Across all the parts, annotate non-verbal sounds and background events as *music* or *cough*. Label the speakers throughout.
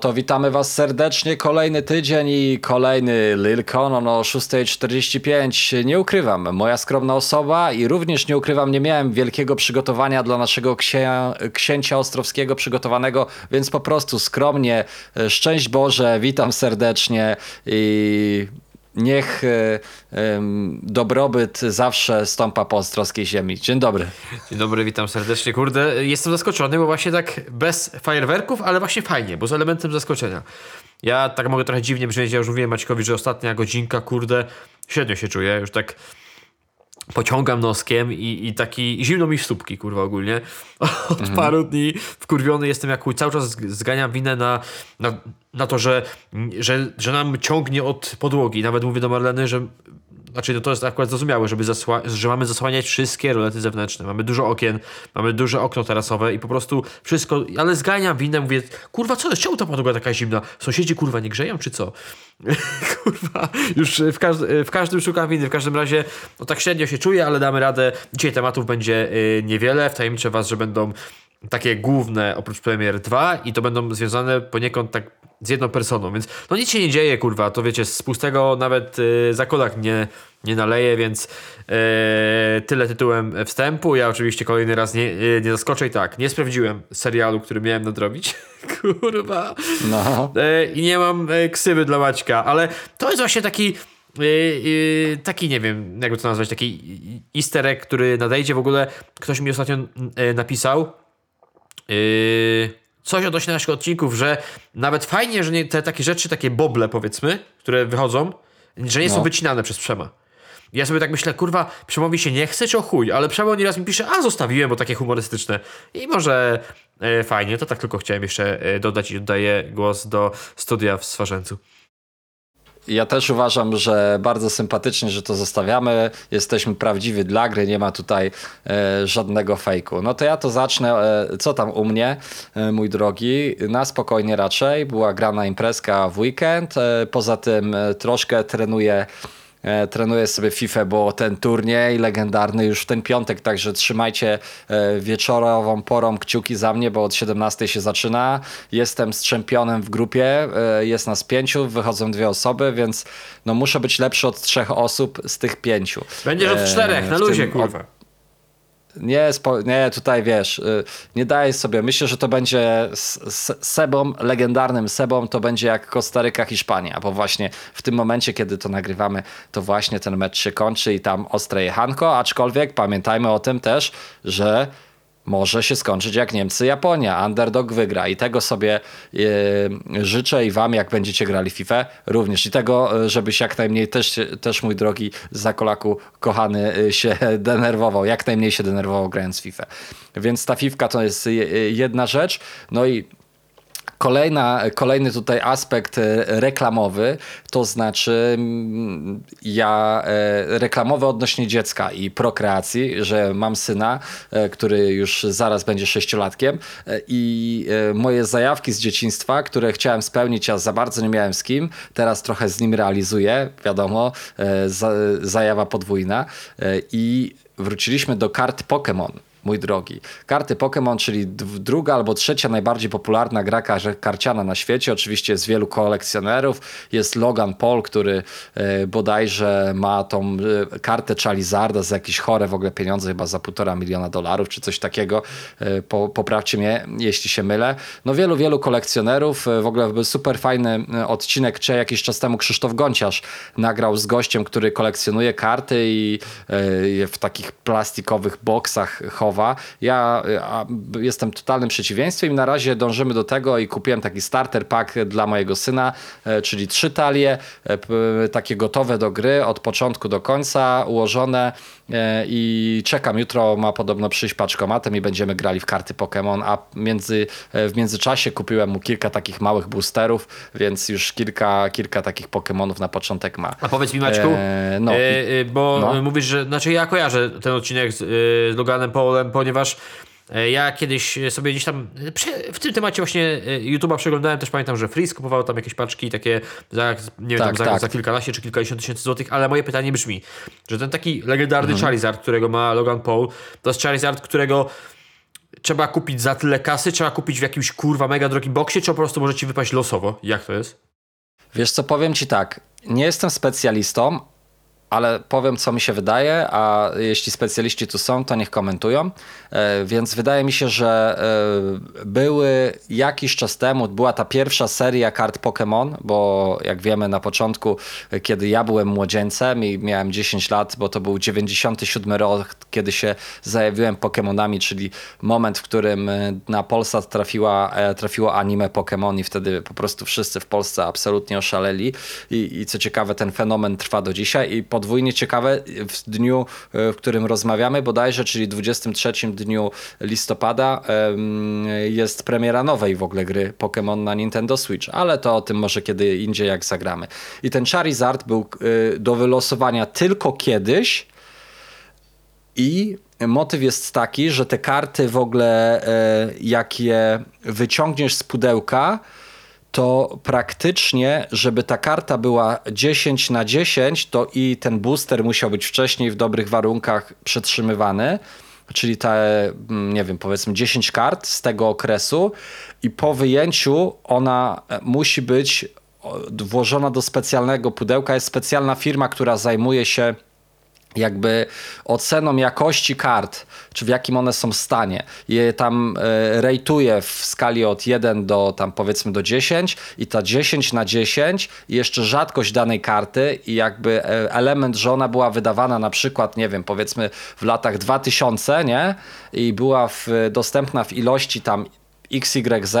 Speaker 1: To witamy Was serdecznie. Kolejny tydzień i kolejny Lil Conon o 6.45. Nie ukrywam, moja skromna osoba i również nie ukrywam, nie miałem wielkiego przygotowania dla naszego księ księcia Ostrowskiego przygotowanego, więc po prostu skromnie, e, szczęść Boże, witam serdecznie i niech y, dobrobyt zawsze stąpa po ostrowskiej ziemi. Dzień dobry.
Speaker 2: Dzień dobry, witam serdecznie. Kurde, jestem zaskoczony, bo właśnie tak bez fajerwerków, ale właśnie fajnie, bo z elementem zaskoczenia. Ja tak mogę trochę dziwnie brzmieć, ja już mówiłem Maćkowi, że ostatnia godzinka, kurde, średnio się czuję, już tak pociągam noskiem i, i taki zimno mi w stópki, kurwa, ogólnie. *laughs* Od mhm. paru dni wkurwiony jestem jak chuj. Cały czas zganiam winę na, na, na to, że, że, że nam ciągnie od podłogi. Nawet mówię do Marleny, że znaczy no to jest akurat zrozumiałe, żeby że mamy zasłaniać wszystkie rolety zewnętrzne. Mamy dużo okien, mamy duże okno tarasowe i po prostu wszystko, ale zganiam winę, mówię, kurwa co jest, czemu ta podłoga taka zimna? Sąsiedzi kurwa nie grzeją czy co? *laughs* kurwa, już w, w każdym szukam winy, w każdym razie no tak średnio się czuję, ale damy radę. Dzisiaj tematów będzie y, niewiele, wtajemniczę was, że będą takie główne oprócz Premier 2 i to będą związane poniekąd tak z jedną personą, więc no nic się nie dzieje, kurwa, to wiecie, z pustego nawet yy, zakolak nie, nie naleje, więc yy, tyle tytułem wstępu. Ja oczywiście kolejny raz nie, yy, nie zaskoczę i tak, nie sprawdziłem serialu, który miałem nadrobić, *laughs* kurwa, no. Yy, i nie mam ksywy dla Maćka, ale to jest właśnie taki taki, nie wiem, jakby to nazwać, taki easter egg, który nadejdzie w ogóle, ktoś mi ostatnio napisał, Yy, coś odnośnie naszych odcinków, że nawet fajnie, że nie, te takie rzeczy, takie boble powiedzmy, które wychodzą, że nie no. są wycinane przez Przema. Ja sobie tak myślę, kurwa, Przemowi się nie chce, czy o chuj, ale Przemo nieraz mi pisze, a zostawiłem, bo takie humorystyczne. I może e, fajnie, to tak tylko chciałem jeszcze e, dodać i oddaję głos do studia w Swarzęcu.
Speaker 1: Ja też uważam, że bardzo sympatycznie, że to zostawiamy. Jesteśmy prawdziwi dla gry, nie ma tutaj e, żadnego fejku. No to ja to zacznę. E, co tam u mnie, e, mój drogi? Na spokojnie raczej. Była grana imprezka w weekend. E, poza tym e, troszkę trenuję E, trenuję sobie FIFA, bo ten turniej legendarny już w ten piątek, także trzymajcie e, wieczorową porą kciuki za mnie, bo od 17 się zaczyna. Jestem z czempionem w grupie, e, jest nas pięciu, wychodzą dwie osoby, więc no muszę być lepszy od trzech osób z tych pięciu.
Speaker 2: Będziesz od czterech, na luzie, kurwa.
Speaker 1: Nie, nie, tutaj wiesz, y, nie daję sobie. Myślę, że to będzie z, Sebą, legendarnym Sebą, to będzie jak Kostaryka, Hiszpania, bo właśnie w tym momencie, kiedy to nagrywamy, to właśnie ten mecz się kończy i tam ostre jechanko, aczkolwiek pamiętajmy o tym też, że może się skończyć jak Niemcy, Japonia. Underdog wygra i tego sobie e, życzę i wam, jak będziecie grali FIFA również. I tego, e, żebyś jak najmniej też, też mój drogi Zakolaku kochany e, się *laughs* denerwował, jak najmniej się denerwował grając FIFA. Więc ta fifka to jest jedna rzecz. No i Kolejna, kolejny tutaj aspekt e, reklamowy, to znaczy mm, ja e, reklamowy odnośnie dziecka i prokreacji, że mam syna, e, który już zaraz będzie sześciolatkiem i moje zajawki z dzieciństwa, które chciałem spełnić, a za bardzo nie miałem z kim, teraz trochę z nim realizuję, wiadomo, zajawa podwójna i wróciliśmy do kart Pokémon mój drogi. Karty Pokémon, czyli druga albo trzecia najbardziej popularna gra kar karciana na świecie. Oczywiście jest wielu kolekcjonerów. Jest Logan Paul, który e, bodajże ma tą e, kartę Charizarda za jakieś chore w ogóle pieniądze, chyba za półtora miliona dolarów, czy coś takiego. E, po, poprawcie mnie, jeśli się mylę. No wielu, wielu kolekcjonerów. W ogóle był super fajny odcinek, czy jakiś czas temu Krzysztof Gonciarz nagrał z gościem, który kolekcjonuje karty i w takich plastikowych boksach chowa ja jestem totalnym przeciwieństwem i na razie dążymy do tego i kupiłem taki starter pack dla mojego syna, e, czyli trzy talie, e, takie gotowe do gry od początku do końca, ułożone i czekam. Jutro ma podobno przyjść paczkomatem i będziemy grali w karty Pokémon, a między, w międzyczasie kupiłem mu kilka takich małych boosterów, więc już kilka, kilka takich Pokémonów na początek ma.
Speaker 2: A powiedz mi Maćku, e, no, e, bo no. mówisz, że, znaczy ja kojarzę ten odcinek z, z Loganem Paulem ponieważ e, ja kiedyś sobie gdzieś tam w tym temacie właśnie e, YouTube'a przeglądałem, też pamiętam, że Freeze kupował tam jakieś paczki takie za, nie tak, wiem, tak. za, za kilkanaście czy kilkadziesiąt tysięcy złotych, ale moje pytanie brzmi, że ten taki legendarny mhm. Charizard, którego ma Logan Paul, to jest Charizard, którego trzeba kupić za tyle kasy, trzeba kupić w jakimś kurwa mega drogim boksie, czy po prostu może ci wypaść losowo? Jak to jest?
Speaker 1: Wiesz co, powiem ci tak, nie jestem specjalistą, ale powiem, co mi się wydaje, a jeśli specjaliści tu są, to niech komentują. E, Więc wydaje mi się, że e, były jakiś czas temu, była ta pierwsza seria kart Pokémon, bo jak wiemy na początku, e, kiedy ja byłem młodzieńcem i miałem 10 lat, bo to był 97 rok, kiedy się zajawiłem Pokémonami, czyli moment, w którym na Polsat trafiła, trafiło anime Pokémon i wtedy po prostu wszyscy w Polsce absolutnie oszaleli i, i co ciekawe ten fenomen trwa do dzisiaj i podwójnie ciekawe w dniu, e, w którym rozmawiamy bodajże, czyli 23 dniu listopada jest premiera nowej w ogóle gry Pokémon na Nintendo Switch, ale to o tym może kiedy indziej jak zagramy. I ten Charizard był e, do wylosowania tylko kiedyś, i motyw jest taki, że te karty w ogóle, e, jak je wyciągniesz z pudełka, to praktycznie, żeby ta karta była 10 na 10, to i ten booster musiał być wcześniej w dobrych warunkach przetrzymywany. Czyli te, mm, nie wiem, powiedzmy 10 kart z tego okresu, i po wyjęciu ona e, musi być włożona do specjalnego pudełka. Jest specjalna firma, która zajmuje się jakby oceną jakości kart, czy w jakim one są stanie. Je tam e, rejtuje w skali od 1 do tam powiedzmy do 10 i ta 10 na 10 i jeszcze rzadkość danej karty i jakby e, element, że ona była wydawana na przykład, nie wiem, powiedzmy w latach 2000, nie? I była w, dostępna w ilości tam XYZ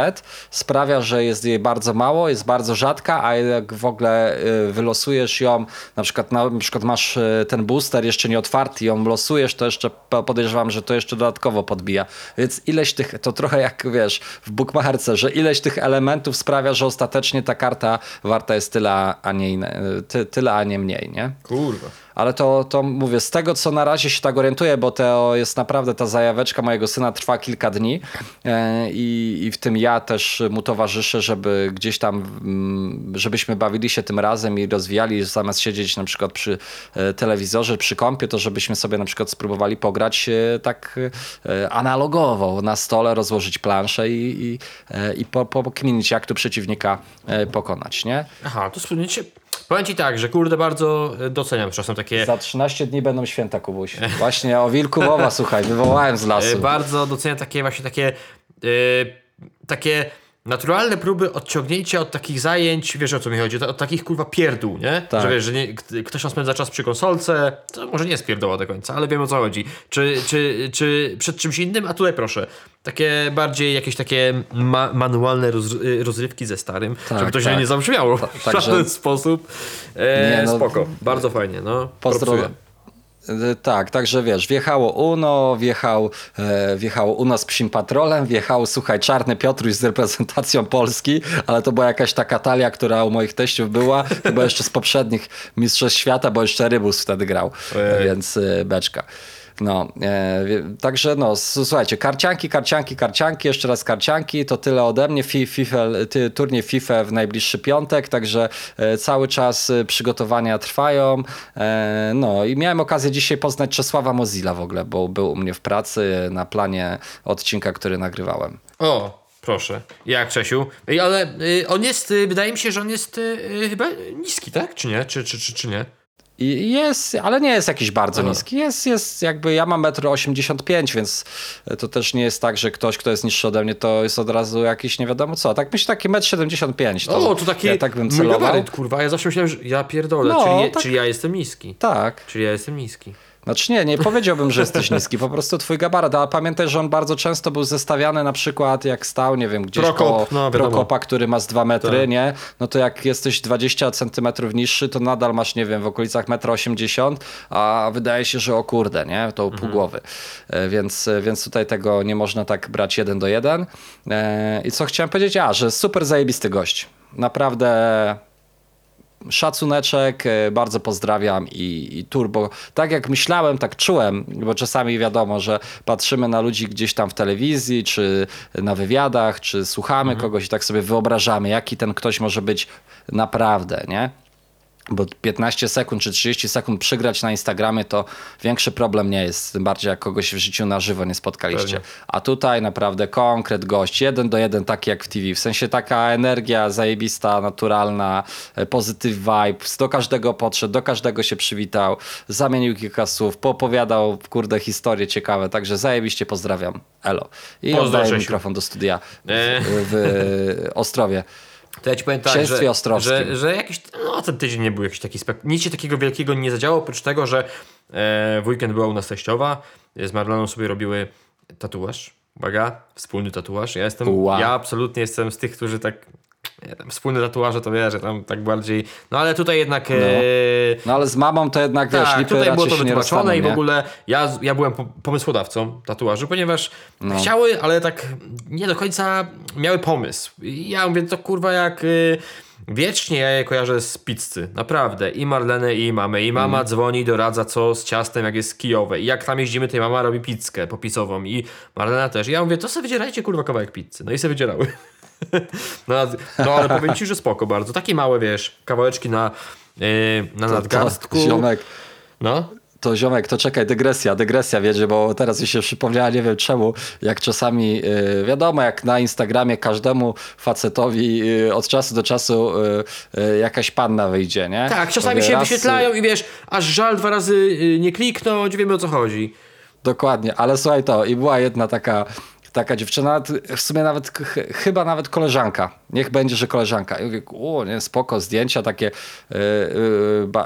Speaker 1: sprawia, że jest jej bardzo mało, jest bardzo rzadka, a jak w ogóle y, wylosujesz ją, na przykład, na, przykład masz y, ten booster jeszcze nie otwarty ją losujesz, to jeszcze po- podejrzewam, że to jeszcze dodatkowo podbija. Więc ileś tych, to trochę jak wiesz, w bookmacherce, że ileś tych elementów sprawia, że ostatecznie ta karta warta jest tyle, a nie, inne, ty, tyle, a nie mniej, nie?
Speaker 2: Kurwa.
Speaker 1: Ale to, to mówię, z tego co na razie się tak orientuję, bo to jest naprawdę ta zajaweczka mojego syna trwa kilka dni e, i, i w tym ja też mu towarzyszę, żeby gdzieś tam, mm, żebyśmy bawili się tym razem i rozwijali, zamiast siedzieć na przykład przy e, telewizorze, przy kąpie, to żebyśmy sobie na przykład spróbowali pograć e, tak analogowo na stole, rozłożyć planszę i, i, i jak tu przeciwnika pokonać, nie?
Speaker 2: Aha, to wspomniecie. Powiem ci tak, że kurde bardzo e, doceniam czasem takie.
Speaker 1: Za 13 dni będą święta, Kubuś. Właśnie o wilku mowa, słuchaj, wywołałem z
Speaker 2: e,
Speaker 1: lasu.
Speaker 2: Bardzo doceniam takie właśnie takie. e, takie naturalne próby odciągnięcia od takich zajęć, wiesz o co mi chodzi, od takich kurwa pierdół, nie?
Speaker 1: Tak.
Speaker 2: Że wiesz, że nie, ktoś tam spędza czas przy konsolce, to może nie jest pierdoła do końca, ale wiem o co chodzi. Czy, czy, czy przed czymś innym, a tutaj proszę, takie bardziej jakieś takie ma manualne roz rozrywki ze starym,
Speaker 1: Tak,
Speaker 2: żeby to
Speaker 1: tak.
Speaker 2: źle nie zabrzmiało w
Speaker 1: także-
Speaker 2: żaden sposób. E,
Speaker 1: Nie, no-
Speaker 2: spoko, bardzo fajnie, no.
Speaker 1: Pozdrowię. Y, Tak, także wiesz, wjechało Uno, wjechał, e, wjechało Uno z psim patrolem, wjechał, słuchaj, Czarny Piotruś z reprezentacją Polski, ale to była jakaś taka talia, która u moich teściów była, chyba jeszcze z poprzednich Mistrzostw Świata, bo jeszcze Rybus wtedy grał,
Speaker 2: Ojej.
Speaker 1: więc y, beczka. No, e, także no, słuchajcie, karcianki, karcianki, karcianki, jeszcze raz karcianki, to tyle ode mnie, Fi- FIFA, ty, turniej FIFA w najbliższy piątek, także e, cały czas e, przygotowania trwają, e, no i miałem okazję dzisiaj poznać Czesława Mozilla w ogóle, bo był u mnie w pracy e, na planie odcinka, który nagrywałem.
Speaker 2: O, proszę. Jak Czesiu? Ale y, on jest, y, wydaje mi się, że on jest y, chyba niski, tak? Czy nie? Czy, czy, czy, czy nie?
Speaker 1: I jest, ale nie jest jakiś bardzo
Speaker 2: Aha.
Speaker 1: niski. Jest, jest jakby, ja mam 1,85 m, więc to też nie jest tak, że ktoś, kto jest niższy ode mnie, to jest od razu jakiś nie wiadomo co. Tak myślę, taki 1,75 m.
Speaker 2: o, to taki
Speaker 1: ja tak bym celował.
Speaker 2: gabaryt, kurwa. Ja zawsze myślałem, że ja pierdolę,
Speaker 1: No,
Speaker 2: czyli,
Speaker 1: tak.
Speaker 2: czyli ja jestem niski.
Speaker 1: Tak.
Speaker 2: Czyli ja jestem niski.
Speaker 1: Znaczy nie, nie powiedziałbym, że jesteś niski, po prostu twój gabaryt, ale pamiętaj, że on bardzo często był zestawiany na przykład jak stał, nie wiem, gdzieś
Speaker 2: Prokop,
Speaker 1: koło
Speaker 2: no.
Speaker 1: Prokopa, który ma z 2 metry,
Speaker 2: Tak.
Speaker 1: nie? No to jak jesteś 20 centymetrów niższy, to nadal masz, nie wiem, w okolicach 1,80 m, a wydaje się, że o kurde, nie? To
Speaker 2: Mhm.
Speaker 1: pół głowy. E, Więc, więc tutaj tego nie można tak brać jeden do jeden. E, I co chciałem powiedzieć? A, że super zajebisty gość. Naprawdę szacuneczek, e, bardzo pozdrawiam i, i turbo. Tak jak myślałem, tak czułem, bo czasami wiadomo, że patrzymy na ludzi gdzieś tam w telewizji, czy na wywiadach, czy słuchamy kogoś i tak sobie wyobrażamy, jaki ten ktoś może być naprawdę, nie? Bo 15 sekund czy 30 sekund przygrać na Instagramie to większy problem nie jest. Tym bardziej jak kogoś w życiu na żywo nie spotkaliście.
Speaker 2: Pewnie.
Speaker 1: A tutaj naprawdę konkret gość, jeden do jeden, taki jak w TV. W sensie taka energia zajebista, naturalna, e, positive vibes. Do każdego podszedł, do każdego się przywitał, zamienił kilka słów, poopowiadał, kurde, historie ciekawe. Także zajebiście pozdrawiam. Elo. I oddaję mikrofon do studia w,
Speaker 2: E.
Speaker 1: w Ostrowie.
Speaker 2: To ja ci powiem tak, że, że, że jakiś, no ten tydzień nie był jakiś taki spek... Nic się takiego wielkiego nie zadziało, oprócz tego, że e, w weekend była u nas teściowa, z Marloną sobie robiły tatuaż, uwaga, wspólny tatuaż. Ja jestem, ja absolutnie jestem z tych, którzy tak, nie, tam wspólne tatuaże to wiesz, że tam tak bardziej, no ale tutaj jednak... E,
Speaker 1: No ale z mamą to jednak, wiesz,
Speaker 2: tak,
Speaker 1: lipy
Speaker 2: tutaj było to wytłumaczone i w ogóle ja, ja byłem po- pomysłodawcą tatuaży, ponieważ
Speaker 1: No.
Speaker 2: chciały, ale tak nie do końca miały pomysł. I ja mówię, to kurwa jak y, wiecznie ja je kojarzę z pizzy, naprawdę. I Marlenę i mamy. I mama
Speaker 1: Mhm.
Speaker 2: dzwoni, doradza co z ciastem, jak jest kijowe. I jak tam jeździmy, to mama robi pizzkę popisową i Marlena też. I ja mówię, to sobie wydzierajcie kurwa kawałek pizzy. No i sobie wydzierały. No, no ale powiem ci, że spoko bardzo. Takie małe, wiesz, kawałeczki na, yy, na nadgarstku.
Speaker 1: To, ziomek,
Speaker 2: No.
Speaker 1: to ziomek, to czekaj, dygresja, dygresja, wiecie, bo teraz mi się przypomniała, nie wiem czemu, jak czasami, y, wiadomo, jak na Instagramie każdemu facetowi y, od czasu do czasu y, y, jakaś panna wyjdzie, nie?
Speaker 2: Tak, czasami
Speaker 1: Mówię,
Speaker 2: się
Speaker 1: raz,
Speaker 2: wyświetlają i wiesz, aż żal dwa razy y, nie kliknąć, wiemy o co chodzi.
Speaker 1: Dokładnie, ale słuchaj to, i była jedna taka, taka dziewczyna, w sumie nawet, ch chyba nawet koleżanka, niech będzie, że koleżanka. I mówię, o nie, spoko, zdjęcia takie, yy,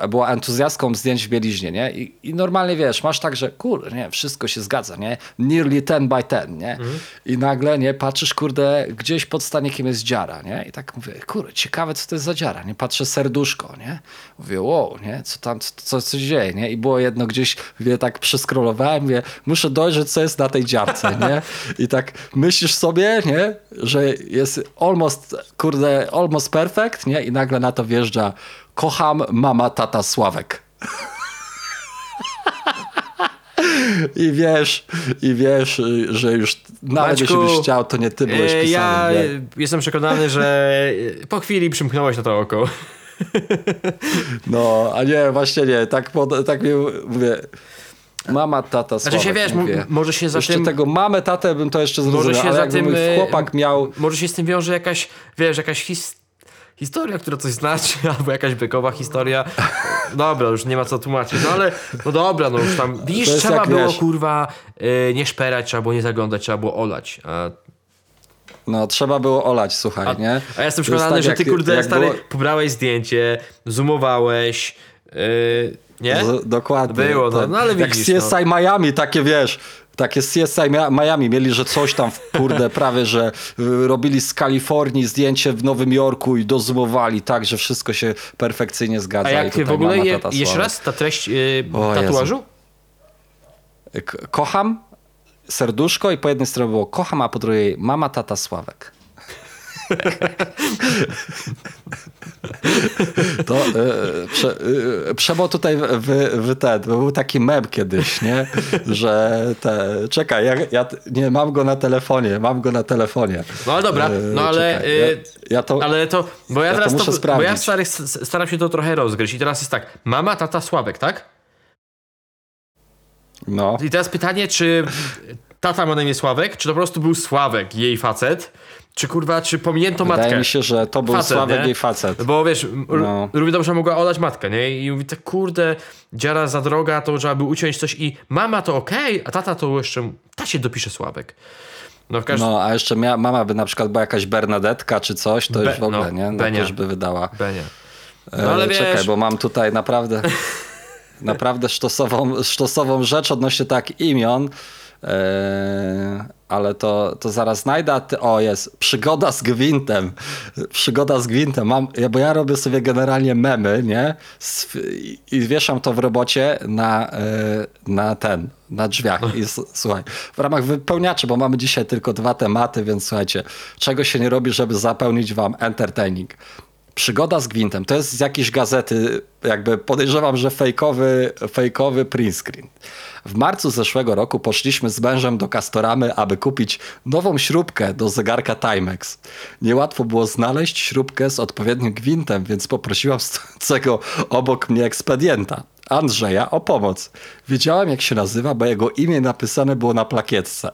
Speaker 1: yy, była entuzjastką zdjęć w bieliźnie, nie? I, I normalnie wiesz, masz tak, że kurde, nie, wszystko się zgadza, nie? Nearly 10 by 10, nie? I nagle, nie, patrzysz, kurde, gdzieś pod stanikiem jest dziara, nie? I tak mówię, kurde, ciekawe, co to jest za dziara, nie? Patrzę, serduszko, nie? Mówię, wow, nie? Co tam, co, co, co się dzieje, nie? I było jedno gdzieś, wie, tak przeskrolowałem, mówię, muszę dojrzeć, co jest na tej dziarce, nie? I tak myślisz sobie, nie? Że jest almost, kurde, almost perfect, nie? I nagle na to wjeżdża, kocham mama, tata, Sławek. I wiesz, i wiesz, że już nawet
Speaker 2: Maćku,
Speaker 1: jeśli byś chciał, to nie ty byłeś
Speaker 2: E,
Speaker 1: pisany.
Speaker 2: Ja
Speaker 1: nie?
Speaker 2: jestem przekonany, że po chwili przymknąłeś na to oko.
Speaker 1: No, a nie, właśnie nie, tak, tak mi mówię, mama, tata, Sławek,
Speaker 2: Znaczy się wiesz, m- może się za
Speaker 1: Jeszcze
Speaker 2: tym...
Speaker 1: tego mamy, tatę bym to jeszcze zrozumiał,
Speaker 2: Może się
Speaker 1: ale
Speaker 2: za
Speaker 1: jakby
Speaker 2: tym...
Speaker 1: mój
Speaker 2: y,
Speaker 1: chłopak miał...
Speaker 2: Może się z tym wiąże jakaś, wiesz, jakaś his... historia, która coś znaczy, *laughs* albo jakaś bykowa historia. Dobra, już nie ma co tłumaczyć. No ale, no dobra, no już tam... Widzisz,
Speaker 1: jest
Speaker 2: trzeba
Speaker 1: jak,
Speaker 2: było,
Speaker 1: wiesz-
Speaker 2: kurwa, y, nie szperać, trzeba było nie zaglądać, trzeba było olać. A
Speaker 1: No, trzeba było olać, słuchaj,
Speaker 2: A,
Speaker 1: nie?
Speaker 2: a ja jestem
Speaker 1: jest
Speaker 2: przekonany,
Speaker 1: tak,
Speaker 2: że ty,
Speaker 1: jak-
Speaker 2: kurde,
Speaker 1: jak
Speaker 2: stary,
Speaker 1: było-
Speaker 2: pobrałeś zdjęcie, zoomowałeś, yy, nie?
Speaker 1: Z, dokładnie.
Speaker 2: Było, no,
Speaker 1: tak.
Speaker 2: no ale
Speaker 1: Jak
Speaker 2: widzisz,
Speaker 1: CSI Miami, takie wiesz, takie CSI Mia- Miami mieli, że coś tam, w- kurde, *laughs* prawie, że y, robili z Kalifornii zdjęcie w Nowym Jorku i dozumowali tak, że wszystko się perfekcyjnie zgadza.
Speaker 2: A jak w ogóle, je, jeszcze raz, ta treść yy, tatuażu?
Speaker 1: K- Kocham, serduszko i po jednej stronie było kocham, a po drugiej mama, tata, Sławek. *laughs* To e, prze, Przemo tutaj wy, wy ten, był taki mem kiedyś, nie? Że te, czekaj, ja, ja nie mam go na telefonie, mam go na telefonie.
Speaker 2: No ale dobra,
Speaker 1: E,
Speaker 2: no ale...
Speaker 1: czekaj, ja, ja to,
Speaker 2: ale to, bo ja,
Speaker 1: ja to
Speaker 2: teraz
Speaker 1: muszę
Speaker 2: to, bo ja
Speaker 1: sprawdzić.
Speaker 2: stary, staram się to trochę rozgryźć i teraz jest tak, mama, tata, Sławek, tak?
Speaker 1: no,
Speaker 2: I teraz pytanie, czy tata ma na imię Sławek, czy to po prostu był Sławek, jej facet, czy kurwa, czy pominięto matkę?
Speaker 1: wydaje mi się, że to był
Speaker 2: Facet,
Speaker 1: Sławek
Speaker 2: nie?
Speaker 1: jej facet.
Speaker 2: Bo wiesz,
Speaker 1: No.
Speaker 2: dobrze mogła olać matkę, nie? I mówi tak, kurde, dziara za droga, to trzeba by uciąć coś i mama to okej, a tata to jeszcze, tacie dopisze Sławek. No
Speaker 1: No, a jeszcze mia, mama by na przykład była jakaś Bernadetka czy coś, to
Speaker 2: Be-
Speaker 1: już w ogóle,
Speaker 2: no,
Speaker 1: nie? No,
Speaker 2: Benia.
Speaker 1: już by wydała.
Speaker 2: Benie.
Speaker 1: E,
Speaker 2: No ale wiesz,
Speaker 1: Czekaj, bo mam tutaj naprawdę *laughs* naprawdę sztosową, sztosową rzecz odnośnie tak imion, e, ale to, to zaraz znajdę. o, jest przygoda z Gwintem. Przygoda z Gwintem. Mam, ja, bo ja robię sobie generalnie memy, nie? Z, i, I wieszam to w robocie na, e, na ten, na drzwiach. I słuchaj, w ramach wypełniaczy, bo mamy dzisiaj tylko dwa tematy, więc słuchajcie, czego się nie robi, żeby zapełnić wam entertaining. Przygoda z Gwintem. To jest z jakiejś gazety, jakby podejrzewam, że fejkowy, fejkowy print screen. W marcu zeszłego roku poszliśmy z mężem do Castoramy, aby kupić nową śrubkę do zegarka Timex. Niełatwo było znaleźć śrubkę z odpowiednim gwintem, więc poprosiłam stojącego obok mnie ekspedienta. Andrzeja o pomoc. Wiedziałem, jak się nazywa, bo jego imię napisane było na plakietce.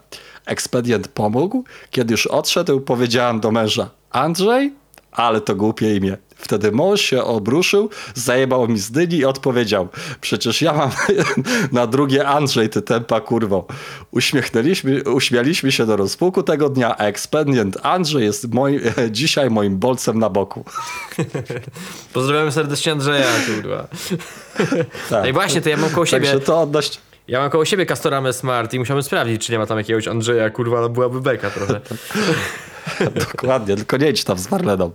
Speaker 1: Ekspedient pomógł. Kiedy już odszedł, powiedziałam do męża: Andrzej? Ale to głupie imię. Wtedy mąż się obruszył, zajebał mi z dyni i odpowiedział: Przecież ja mam *laughs* na drugie Andrzej, ty tempa kurwo. Uśmiechnęliśmy, uśmialiśmy się do rozpuku tego dnia, a ekspedient Andrzej jest *laughs* dzisiaj moim bolcem na boku. *laughs*
Speaker 2: Pozdrawiam serdecznie Andrzeja, kurwa.
Speaker 1: Tak.
Speaker 2: No i właśnie, to ja mam koło siebie...
Speaker 1: Także to odnośnie.
Speaker 2: Ja mam koło siebie Castoramę Smart i musiałbym sprawdzić, czy nie ma tam jakiegoś Andrzeja, kurwa, ale byłaby beka trochę. *laughs*
Speaker 1: Dokładnie, tylko nie idź tam z Marleną.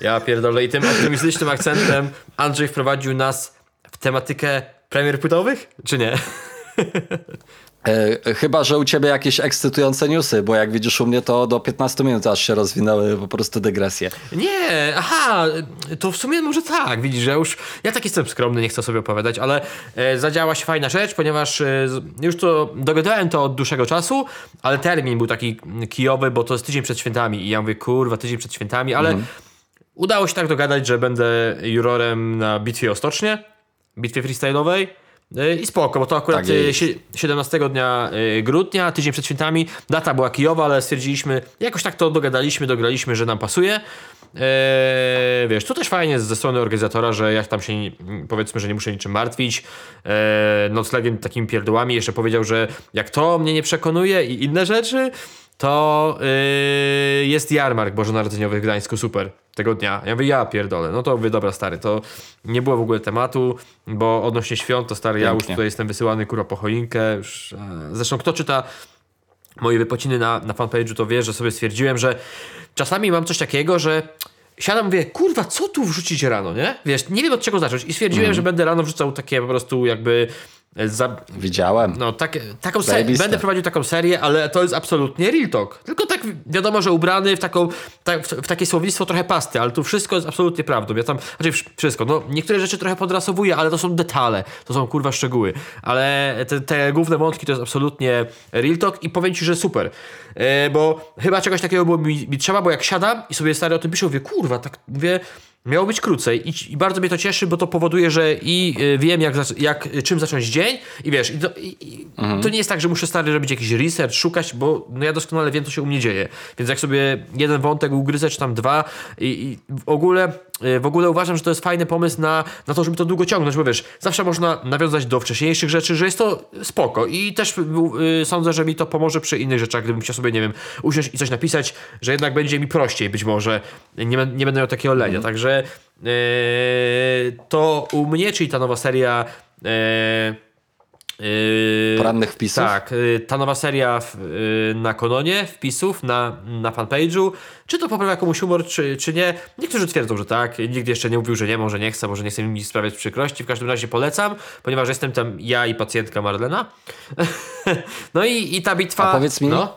Speaker 2: Ja pierdolę i tym optymistycznym akcentem Andrzej wprowadził nas w tematykę premier płytowych, czy nie?
Speaker 1: E, chyba, że u ciebie jakieś ekscytujące newsy, bo jak widzisz u mnie to do 15 minut aż się rozwinęły po prostu dygresje.
Speaker 2: Nie, aha, to w sumie może tak, widzisz, że już, ja tak jestem skromny, nie chcę sobie opowiadać, ale e, zadziała się fajna rzecz, ponieważ e, już to dogadałem to od dłuższego czasu, ale termin był taki kijowy, bo to jest tydzień przed świętami i ja mówię, kurwa, tydzień przed świętami, ale udało się tak dogadać, że będę jurorem na bitwie o Stocznie, bitwie freestyle'owej. E, I spoko, bo to akurat
Speaker 1: Tak jest.
Speaker 2: e, sie- 17 dnia e, grudnia, tydzień przed świętami. Data była kijowa, ale stwierdziliśmy, jakoś tak to dogadaliśmy, dograliśmy, że nam pasuje. Eee, wiesz, to też fajnie ze strony organizatora, że jak tam się powiedzmy, że nie muszę niczym martwić. Eee, noclegiem takimi pierdołami jeszcze powiedział, że jak to mnie nie przekonuje i inne rzeczy, to yy, jest jarmark bożonarodzeniowy w Gdańsku, super, tego dnia. Ja mówię, ja pierdolę, no to mówię, dobra stary, to nie było w ogóle tematu, bo odnośnie świąt, to stary, ja już
Speaker 1: Pięknie.
Speaker 2: tutaj jestem wysyłany kurwa po choinkę. Już, e, zresztą kto czyta moje wypociny na, na fanpage'u, to wie, że sobie stwierdziłem, że czasami mam coś takiego, że siadam, mówię, kurwa, co tu wrzucić rano, nie? Wiesz, nie wiem od czego zacząć i stwierdziłem,
Speaker 1: Mhm.
Speaker 2: że będę rano wrzucał takie po prostu jakby za,
Speaker 1: Widziałem.
Speaker 2: no, tak, taką serię, będę prowadził taką serię, ale to jest absolutnie real talk. Tylko tak wi- wiadomo, że ubrany w, taką, tak, w, w takie słownictwo trochę pasty, ale tu wszystko jest absolutnie prawdą. Ja tam, znaczy wsz- wszystko, no niektóre rzeczy trochę podrasowuję, ale to są detale, to są kurwa szczegóły. Ale te, te główne wątki to jest absolutnie real talk i powiem ci, że super. E, bo chyba czegoś takiego było mi, mi trzeba, bo jak siadam i sobie stary o tym piszę, mówię, kurwa, tak mówię, Miało być krócej I, i bardzo mnie to cieszy, bo to powoduje, że i y, wiem jak, jak czym zacząć dzień i wiesz, i to, i, i to nie jest tak, że muszę stary robić jakiś research, szukać, bo no ja doskonale wiem, co się u mnie dzieje. Więc jak sobie jeden wątek ugryzę, czy tam dwa i, i w ogóle w ogóle uważam, że to jest fajny pomysł na, na to, żeby to długo ciągnąć, bo wiesz, zawsze można nawiązać do wcześniejszych rzeczy, że jest to spoko i też y, sądzę, że mi to pomoże przy innych rzeczach, gdybym chciał sobie, nie wiem, usiąść i coś napisać, że jednak będzie mi prościej być może, nie, nie będę miał takiego lenia, także yy, to u mnie, czyli ta nowa seria yy, yy,
Speaker 1: Porannych wpisów?
Speaker 2: Tak, yy, ta nowa seria w, yy, na Kononie, wpisów na, na fanpage'u, czy to poprawia komuś humor, czy, czy nie. Niektórzy twierdzą, że tak, nikt jeszcze nie mówił, że nie, może nie chce, może nie chce mi sprawiać przykrości. W każdym razie polecam, ponieważ jestem tam ja i pacjentka Marlena. *laughs* no i, i ta bitwa...
Speaker 1: A powiedz mi-
Speaker 2: No,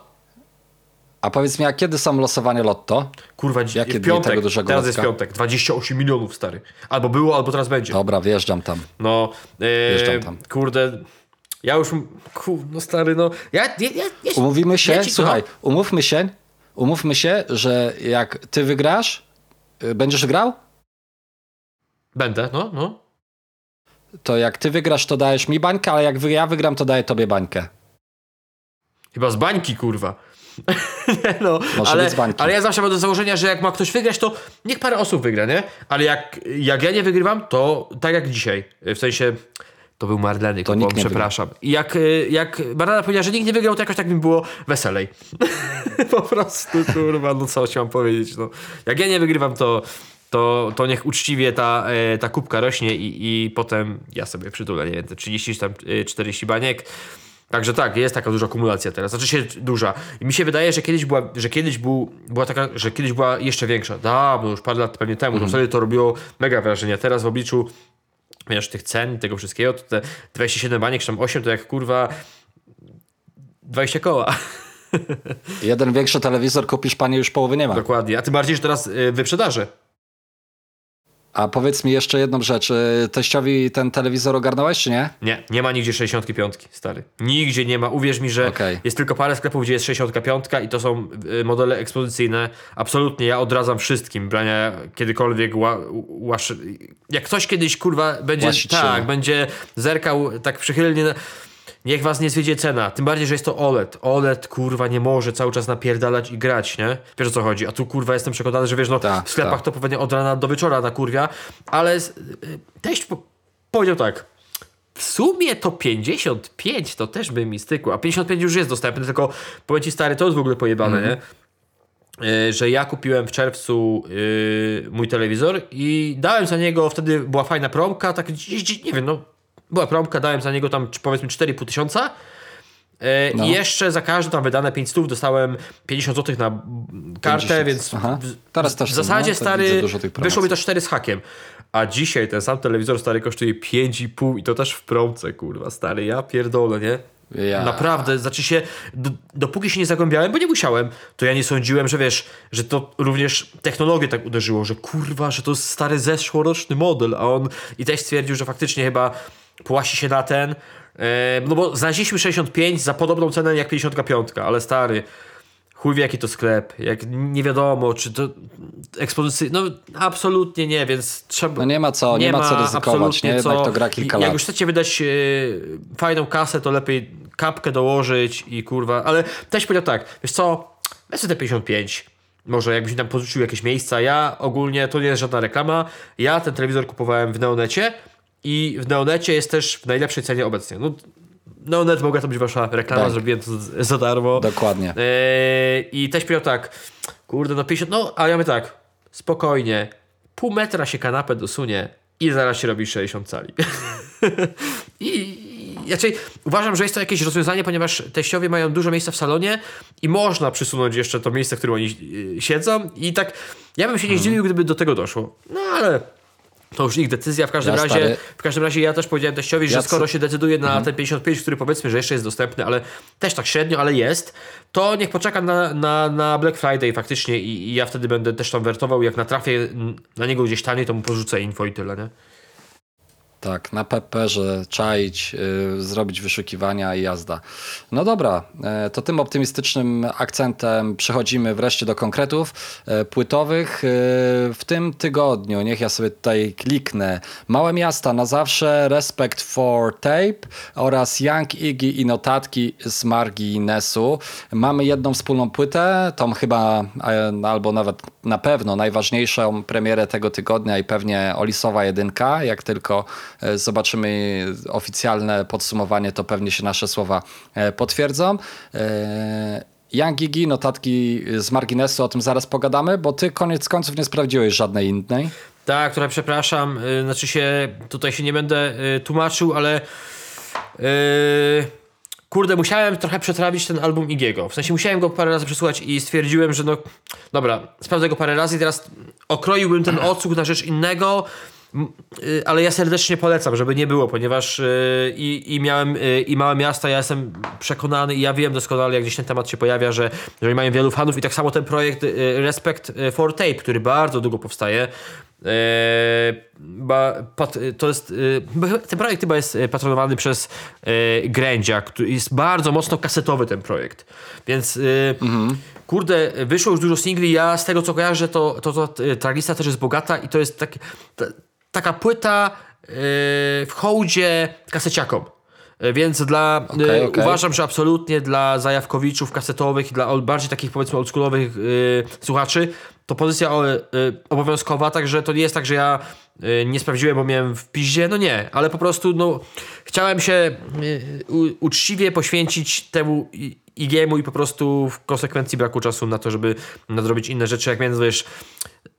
Speaker 1: A powiedz mi, a kiedy są losowanie lotto?
Speaker 2: kurwa, dzi-
Speaker 1: Jakie
Speaker 2: piątek,
Speaker 1: tego dużego
Speaker 2: teraz jest piątek, 28 milionów, stary. Albo było, albo teraz będzie.
Speaker 1: Dobra, wjeżdżam tam.
Speaker 2: No,
Speaker 1: Wjeżdżam
Speaker 2: e,
Speaker 1: tam.
Speaker 2: kurde, ja już, ku, no stary, no, ja, ja, ja,
Speaker 1: Umówimy się, słuchaj,
Speaker 2: no,
Speaker 1: umówmy się, umówmy się, że jak ty wygrasz, y, będziesz grał,
Speaker 2: Będę, no, no.
Speaker 1: to jak ty wygrasz, to dajesz mi bańkę, ale jak ja wygram, to daję tobie bańkę.
Speaker 2: Chyba z bańki, kurwa. *laughs* Nie, no,
Speaker 1: Może
Speaker 2: ale, ale ja zawsze mam do założenia, że jak ma ktoś wygrać, to niech parę osób wygra, nie? Ale jak, jak ja nie wygrywam, to tak jak dzisiaj. W sensie, to był Marleny,
Speaker 1: To
Speaker 2: przepraszam. I jak, y, jak Marlena powiedziała, że nikt nie wygrał, to jakoś tak mi było weselej. *laughs* po prostu, kurwa, no co ci mam powiedzieć, no. Jak ja nie wygrywam, to, to, to niech uczciwie ta, e, ta kubka rośnie i, i potem ja sobie przytulę, nie wiem, te 30 czy tam e, 40 baniek. Także tak, jest taka duża kumulacja teraz. Znaczy się duża. I mi się wydaje, że kiedyś była, że kiedyś był, była taka, że kiedyś była jeszcze większa. Dawno, już parę lat pewnie temu. To wtedy to robiło mega wrażenie. Teraz w obliczu wiesz, tych cen, tego wszystkiego, to te 27 baniek, czy tam 8, to jak kurwa 20 koła.
Speaker 1: Jeden większy telewizor kupisz, panie już połowy nie ma.
Speaker 2: Dokładnie. A tym bardziej, że teraz y, wyprzedaże.
Speaker 1: A powiedz mi jeszcze jedną rzecz. y, Teściowi ten telewizor ogarnąłeś, czy nie?
Speaker 2: Nie, nie ma nigdzie 65, stary. Nigdzie nie ma. Uwierz mi, że
Speaker 1: Okej.
Speaker 2: jest tylko parę sklepów, gdzie jest 65 i to są y, modele ekspozycyjne. Absolutnie, ja odradzam wszystkim brania kiedykolwiek ła, łasz... Jak ktoś kiedyś, kurwa, będzie,
Speaker 1: Łasić się.
Speaker 2: tak, będzie zerkał tak przychylnie, na... niech was nie zwiedzie cena. Tym bardziej, że jest to OLED. OLED, kurwa, nie może cały czas napierdalać i grać, nie? Wiesz o co chodzi. A tu, kurwa, jestem przekonany, że wiesz, no
Speaker 1: Tak,
Speaker 2: w sklepach
Speaker 1: tak.
Speaker 2: to pewnie od rana do wieczora na kurwia, ale y, teść po... powiedział tak, w sumie to 55 to też by mi stykło, a 55 już jest dostępny, tylko powiem ci stary, to jest w ogóle pojebane, nie? Y, Że ja kupiłem w czerwcu y, mój telewizor i dałem za niego, wtedy była fajna promka, tak nie wiem, no była promka, dałem za niego tam powiedzmy 4,5 tysiąca E,
Speaker 1: No.
Speaker 2: I jeszcze za każde tam wydane 5 stów dostałem 50 zł na kartę,
Speaker 1: 50.
Speaker 2: więc
Speaker 1: Aha.
Speaker 2: w,
Speaker 1: Teraz też
Speaker 2: w zasadzie
Speaker 1: no,
Speaker 2: stary wyszło mi to 4 z hakiem. A dzisiaj ten sam telewizor stary kosztuje 5,5 i to też w promce, kurwa, stary, ja pierdolę, nie?
Speaker 1: Ja.
Speaker 2: Naprawdę, znaczy się, do, dopóki się nie zagłębiałem, bo nie musiałem, to ja nie sądziłem, że wiesz, że to również technologię tak uderzyło, że kurwa, że to jest stary zeszłoroczny model, a on i też stwierdził, że faktycznie chyba płasi się na ten, e, no bo znaleźliśmy 65 za podobną cenę jak 55, ale stary, chuj wie jaki to sklep, jak nie wiadomo, czy to ekspozycji, no absolutnie nie, więc trzeba...
Speaker 1: No nie ma co, nie ma co ryzykować, nie? Jednak to gra kilka
Speaker 2: Jak
Speaker 1: lat.
Speaker 2: już chcecie wydać e, fajną kasę, to lepiej kapkę dołożyć i kurwa, ale też powiedział tak, wiesz co, weź te 55, może jakbyś tam porzucił jakieś miejsca, ja ogólnie, to nie jest żadna reklama, ja ten telewizor kupowałem w Neonecie i w Neonecie jest też w najlepszej cenie obecnie. No, Neonet mogła to być wasza reklama,
Speaker 1: Tak.
Speaker 2: zrobiłem to za darmo.
Speaker 1: Dokładnie.
Speaker 2: Eee, I też powiedział tak, kurde, no 50, no, a ja mówię tak, spokojnie, pół metra się kanapę dosunie i zaraz się robi 60 cali. *laughs* I, raczej uważam, że jest to jakieś rozwiązanie, ponieważ teściowie mają dużo miejsca w salonie i można przysunąć jeszcze to miejsce, w którym oni y, siedzą i tak, ja bym się nie zdziwił, gdyby do tego doszło. No ale... To już ich decyzja. W każdym,
Speaker 1: Ja,
Speaker 2: razie,
Speaker 1: stary-
Speaker 2: w każdym razie ja też powiedziałem teściowi, że
Speaker 1: Ja
Speaker 2: skoro
Speaker 1: co-
Speaker 2: się decyduje na ten 55, który powiedzmy, że jeszcze jest dostępny, ale też tak średnio, ale jest, to niech poczeka na, na, na Black Friday faktycznie i, i ja wtedy będę też tam wertował. Jak natrafię na niego gdzieś taniej, to mu porzucę info i tyle, nie?
Speaker 1: Tak, na Pepperze czaić, y, zrobić wyszukiwania i jazda. No dobra, e, to tym optymistycznym akcentem przechodzimy wreszcie do konkretów e, płytowych. E, w tym tygodniu, niech ja sobie tutaj kliknę, Małe Miasta na zawsze, Respect for Tape oraz Young Iggy i notatki z Marginesu. Mamy jedną wspólną płytę, tą chyba albo nawet na pewno najważniejszą premierę tego tygodnia i pewnie Olisowa jedynka, jak tylko zobaczymy oficjalne podsumowanie, to pewnie się nasze słowa e, potwierdzą. E, Young Gigi, notatki z marginesu, o tym zaraz pogadamy, bo ty koniec końców nie sprawdziłeś żadnej innej.
Speaker 2: Tak, która przepraszam, znaczy się, tutaj się nie będę tłumaczył, ale kurde, musiałem trochę przetrawić ten album Igiego. W sensie musiałem go parę razy przesłuchać i stwierdziłem, że no dobra, sprawdzę go parę razy i teraz okroiłbym ten odsłuch na rzecz innego, ale ja serdecznie polecam, żeby nie było, ponieważ y, i, miałem y, i małe miasta, ja jestem przekonany i ja wiem doskonale, jak gdzieś ten temat się pojawia, że, że mają wielu fanów i tak samo ten projekt y, Respect for Tape, który bardzo długo powstaje, ba, pat, to jest, y, ten projekt chyba jest y, patronowany przez y, Grędzia, który jest bardzo mocno kasetowy ten projekt. Więc y, kurde, wyszło już dużo singli. Ja z tego co kojarzę, to, to, to y, ta lista też jest bogata i to jest tak, ta, taka płyta y, w hołdzie kaseciakom. Y, Więc dla,
Speaker 1: Okej,
Speaker 2: y,
Speaker 1: okej.
Speaker 2: uważam, że absolutnie dla zajawkowiczów kasetowych i dla bardziej takich powiedzmy oldschoolowych słuchaczy to pozycja o, y, obowiązkowa, także to nie jest tak, że ja y, nie sprawdziłem, bo miałem w piździe, no nie, ale po prostu no, chciałem się uczciwie poświęcić temu i- Igiemu i po prostu w konsekwencji braku czasu na to, żeby nadrobić inne rzeczy, jak więc wiesz,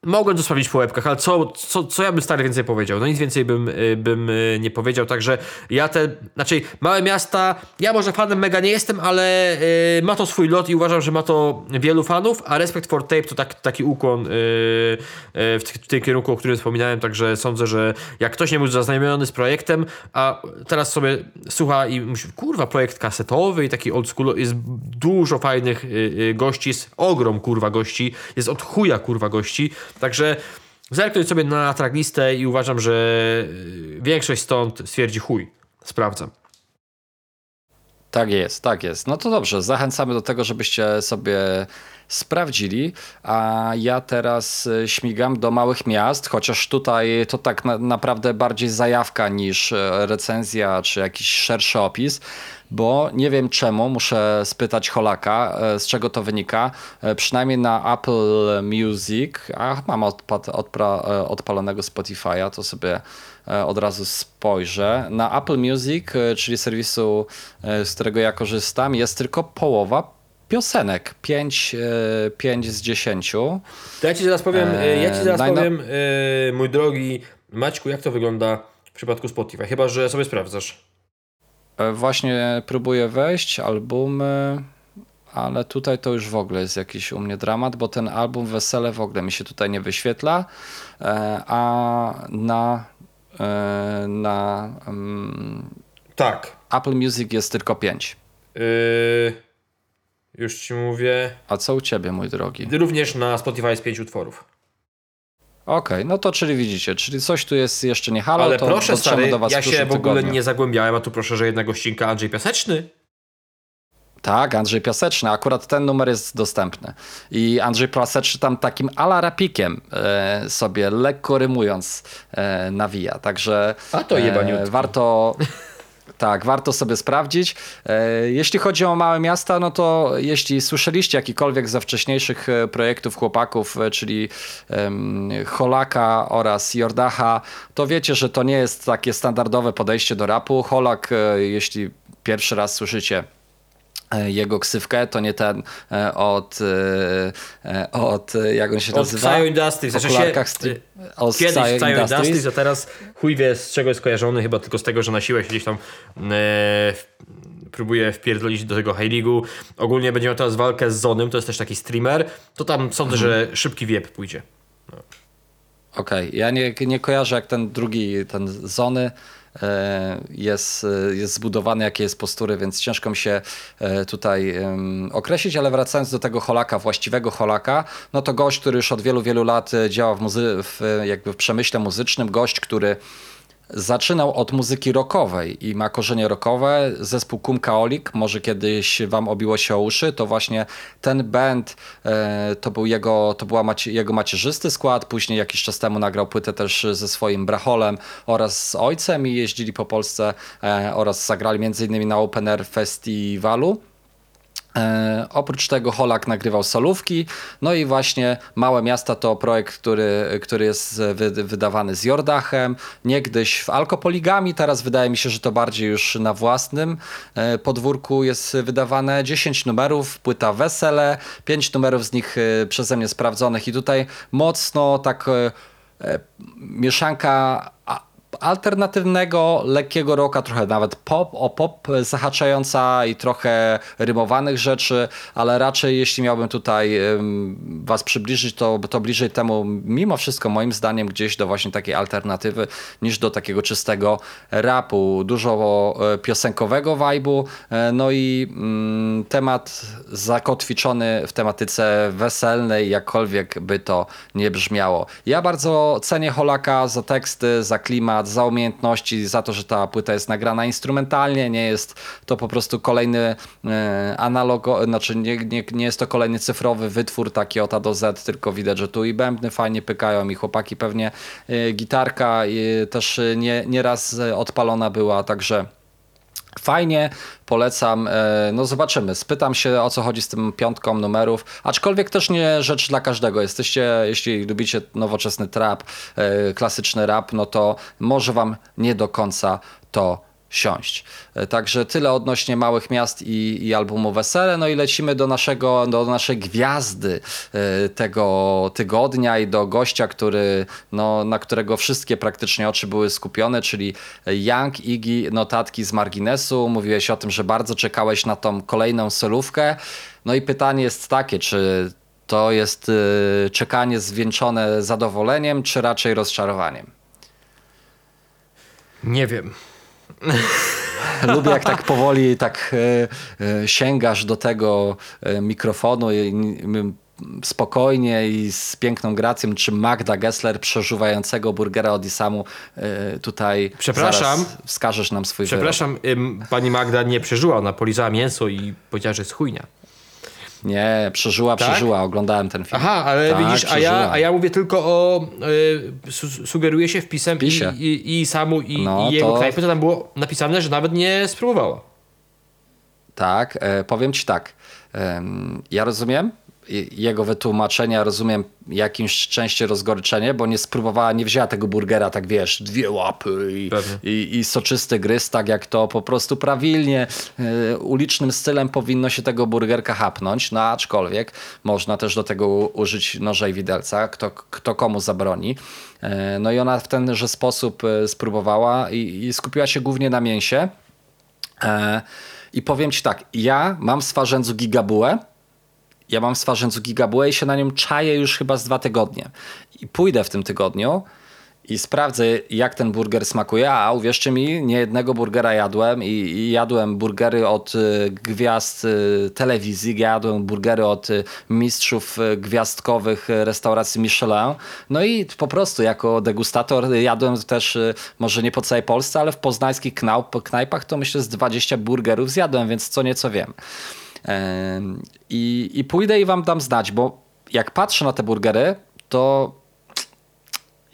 Speaker 2: mogłem to sprawdzić po łebkach, ale co, co, co ja bym stary więcej powiedział? No nic więcej bym, bym nie powiedział, także ja te, znaczy małe miasta, ja może fanem mega nie jestem, ale ma to swój lot i uważam, że ma to wielu fanów, a Respect for Tape to tak, taki ukłon y, y, w, w tym kierunku, o którym wspominałem, także sądzę, że jak ktoś nie był zaznajomiony z projektem, a teraz sobie słucha i myśli, kurwa, projekt kasetowy i taki old school, jest dużo fajnych y, gości, jest ogrom kurwa gości, jest od chuja kurwa gości, także Zerknąć sobie na tracklistę i uważam, że większość stąd stwierdzi chuj. Sprawdzam.
Speaker 1: Tak jest, tak jest. No to dobrze, zachęcamy do tego, żebyście sobie sprawdzili, a ja teraz y, śmigam do małych miast, chociaż tutaj to tak na, naprawdę bardziej zajawka niż e, recenzja czy jakiś szerszy opis, bo nie wiem czemu, muszę spytać Holaka, e, z czego to wynika. E, Przynajmniej na Apple Music, a mam odpra, e, odpalonego Spotify'a, to sobie e, od razu spojrzę. Na Apple Music, e, czyli serwisu, e, z którego ja korzystam, jest tylko połowa piosenek. 5, 5 z 10.
Speaker 2: To ja ci zaraz powiem,
Speaker 1: Eee,
Speaker 2: ja ci zaraz powiem e, mój drogi Maćku, jak to wygląda w przypadku Spotify. Chyba, że sobie sprawdzasz.
Speaker 1: E, Właśnie próbuję wejść, albumy, ale tutaj to już w ogóle jest jakiś u mnie dramat, bo ten album Wesele w ogóle mi się tutaj nie wyświetla, e, a na, e, na mm,
Speaker 2: Tak.
Speaker 1: Apple Music jest tylko 5.
Speaker 2: Yy, już ci mówię.
Speaker 1: A co u ciebie, mój drogi?
Speaker 2: Również na Spotify jest pięć utworów.
Speaker 1: Okej, no to czyli widzicie, czyli coś tu jest jeszcze nie halo,
Speaker 2: Ale
Speaker 1: to
Speaker 2: proszę stary,
Speaker 1: do was
Speaker 2: ja się w ogóle
Speaker 1: tygodniu.
Speaker 2: nie zagłębiałem, a tu proszę, że jednego ścinka Andrzej Piaseczny.
Speaker 1: Tak, Andrzej Piaseczny. Akurat ten numer jest dostępny. I Andrzej Piaseczny tam takim ala rapikiem e, sobie lekko rymując e, nawija. Także
Speaker 2: A to jebaniutki.
Speaker 1: warto... *laughs* Tak, warto sobie sprawdzić. E, Jeśli chodzi o małe miasta, no to jeśli słyszeliście jakikolwiek ze wcześniejszych e, projektów chłopaków, e, czyli Holaka oraz Jordacha, to wiecie, że to nie jest takie standardowe podejście do rapu. Holak, jeśli pierwszy raz słyszycie jego ksywkę, to nie ten e, od, e, e, od e, jak on się
Speaker 2: Od
Speaker 1: nazywa?
Speaker 2: Xayo Industries. Znaczy się,
Speaker 1: stri- od
Speaker 2: Kiedyś
Speaker 1: Xayo
Speaker 2: Industries.
Speaker 1: Industries.
Speaker 2: a teraz chuj wie z czego jest kojarzony, chyba tylko z tego, że na siłę się gdzieś tam e, próbuje wpierdolić do tego High League'u. Ogólnie będzie miał teraz walkę z Zonym, to jest też taki streamer. To tam sądzę, że szybki wiep pójdzie.
Speaker 1: Okej, ja nie, nie kojarzę jak ten drugi, ten Zony e, jest, e, jest zbudowany, jakie jest postury, więc ciężko mi się e, tutaj określić, ale wracając do tego Holaka, właściwego Holaka, no to gość, który już od wielu, wielu lat e, działa w, muzy- w, jakby w przemyśle muzycznym, gość, który Zaczynał od muzyki rockowej i ma korzenie rockowe. Zespół Kum Kaolik, może kiedyś wam obiło się o uszy, to właśnie ten band e, to był jego, to była macie, jego macierzysty skład. Później jakiś czas temu nagrał płytę też ze swoim bracholem oraz z ojcem i jeździli po Polsce e, oraz zagrali innymi na Open Air Festiwalu. E, oprócz tego Holak nagrywał solówki, no i właśnie Małe Miasta to projekt, który, który jest wy, wydawany z Jordachem, niegdyś w Alkopoligami, teraz wydaje mi się, że to bardziej już na własnym e, podwórku jest wydawane. 10 numerów, płyta Wesele, 5 numerów z nich e, przeze mnie sprawdzonych. I tutaj mocno tak mieszanka alternatywnego, lekkiego rocka, trochę nawet pop, o pop zahaczająca i trochę rymowanych rzeczy, ale raczej jeśli miałbym tutaj was przybliżyć, to, to bliżej temu mimo wszystko moim zdaniem gdzieś do właśnie takiej alternatywy niż do takiego czystego rapu. Dużo e, piosenkowego vibe'u, e, no i mm, temat zakotwiczony w tematyce weselnej, jakkolwiek by to nie brzmiało. Ja bardzo cenię Holaka za teksty, za klimat, za umiejętności, za to, że ta płyta jest nagrana instrumentalnie, nie jest to po prostu kolejny e, analogo, znaczy nie, nie, nie jest to kolejny cyfrowy wytwór taki od A do Z, tylko widać, że tu i bębny fajnie pykają i chłopaki pewnie e, gitarka też nie, nieraz odpalona była, także Fajnie, polecam. E, No zobaczymy. Spytam się o co chodzi z tym piątką numerów. Aczkolwiek też nie rzecz dla każdego. Jesteście, jeśli lubicie nowoczesny trap, e, klasyczny rap, no to może wam nie do końca to siąść. E, Także tyle odnośnie małych miast i, i albumu Wesele. No i lecimy do naszego, do naszej gwiazdy e, tego tygodnia i do gościa, który, no, na którego wszystkie praktycznie oczy były skupione, czyli Young Iggy, notatki z marginesu. Mówiłeś o tym, że bardzo czekałeś na tą kolejną solówkę. No i pytanie jest takie, czy to jest e, czekanie zwieńczone zadowoleniem, czy raczej rozczarowaniem?
Speaker 2: Nie wiem. *laughs*
Speaker 1: Lubię jak tak powoli tak e, e, sięgasz do tego e, mikrofonu i, spokojnie i z piękną gracją, czy Magda Gessler przeżuwającego burgera od Isamu tutaj
Speaker 2: Przepraszam.
Speaker 1: wskażesz nam swój
Speaker 2: Przepraszam, ym, pani Magda nie przeżyła, ona polizała mięso i powiedziała, że jest chujnia.
Speaker 1: Nie, przeżyła,
Speaker 2: Tak?
Speaker 1: przeżyła, oglądałem ten film.
Speaker 2: Aha, ale
Speaker 1: Tak,
Speaker 2: widzisz, a ja, a ja mówię tylko o. Y, su sugeruję się wpisem i, i, i samu i,
Speaker 1: No,
Speaker 2: i jego
Speaker 1: to-
Speaker 2: knajpy, to tam było napisane, że nawet nie spróbowała.
Speaker 1: Tak, e, powiem ci tak. em, Ja rozumiem jego wytłumaczenia, rozumiem jakimś części rozgoryczenie, bo nie spróbowała, nie wzięła tego burgera, tak wiesz, dwie łapy i, i, i soczysty gryz, tak jak to po prostu prawilnie, e, ulicznym stylem powinno się tego burgerka hapnąć, no aczkolwiek można też do tego użyć noża i widelca, kto, kto komu zabroni. E, No i ona w tenże sposób e, spróbowała i, i skupiła się głównie na mięsie. I powiem ci tak, ja mam w Swarzędzu gigabułę, ja mam Swarzędzu gigabułę i się na nią czaję już chyba z dwa tygodnie. I pójdę w tym tygodniu i sprawdzę, jak ten burger smakuje, a uwierzcie mi, nie jednego burgera jadłem i, i jadłem burgery od y, gwiazd y, telewizji, jadłem burgery od y, mistrzów y, gwiazdkowych y, restauracji Michelin. No i po prostu jako degustator jadłem też, y, może nie po całej Polsce, ale w poznańskich knaup, knajpach to myślę z 20 burgerów zjadłem, więc co nieco wiem. I, I pójdę i wam dam znać, bo jak patrzę na te burgery, to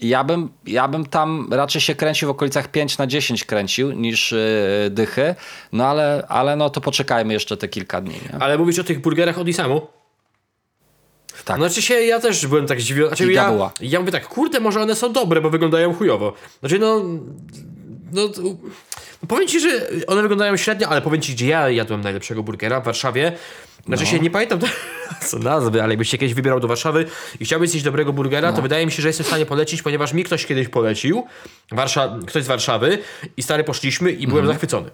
Speaker 1: ja bym, ja bym tam raczej się kręcił w okolicach 5 na 10 kręcił niż yy, dychy, no ale, ale no to poczekajmy jeszcze te kilka dni. Nie?
Speaker 2: Ale mówisz o tych burgerach od Isamu?
Speaker 1: Tak.
Speaker 2: Znaczy się, ja też byłem tak zdziwiony. Znaczy, ja,
Speaker 1: była.
Speaker 2: ja mówię tak, kurde, może one są dobre, bo wyglądają chujowo. Znaczy, no... No, no powiem ci, że one wyglądają średnio, ale powiem ci, gdzie ja jadłem najlepszego burgera w Warszawie. Znaczy się, nie pamiętam *laughs* co nazwy, ale jakbyś się kiedyś wybierał do Warszawy i chciałbyś zjeść dobrego burgera, to wydaje mi się, że jestem w stanie polecić, ponieważ mi ktoś kiedyś polecił, Warsza ktoś z Warszawy i stary poszliśmy i byłem zachwycony.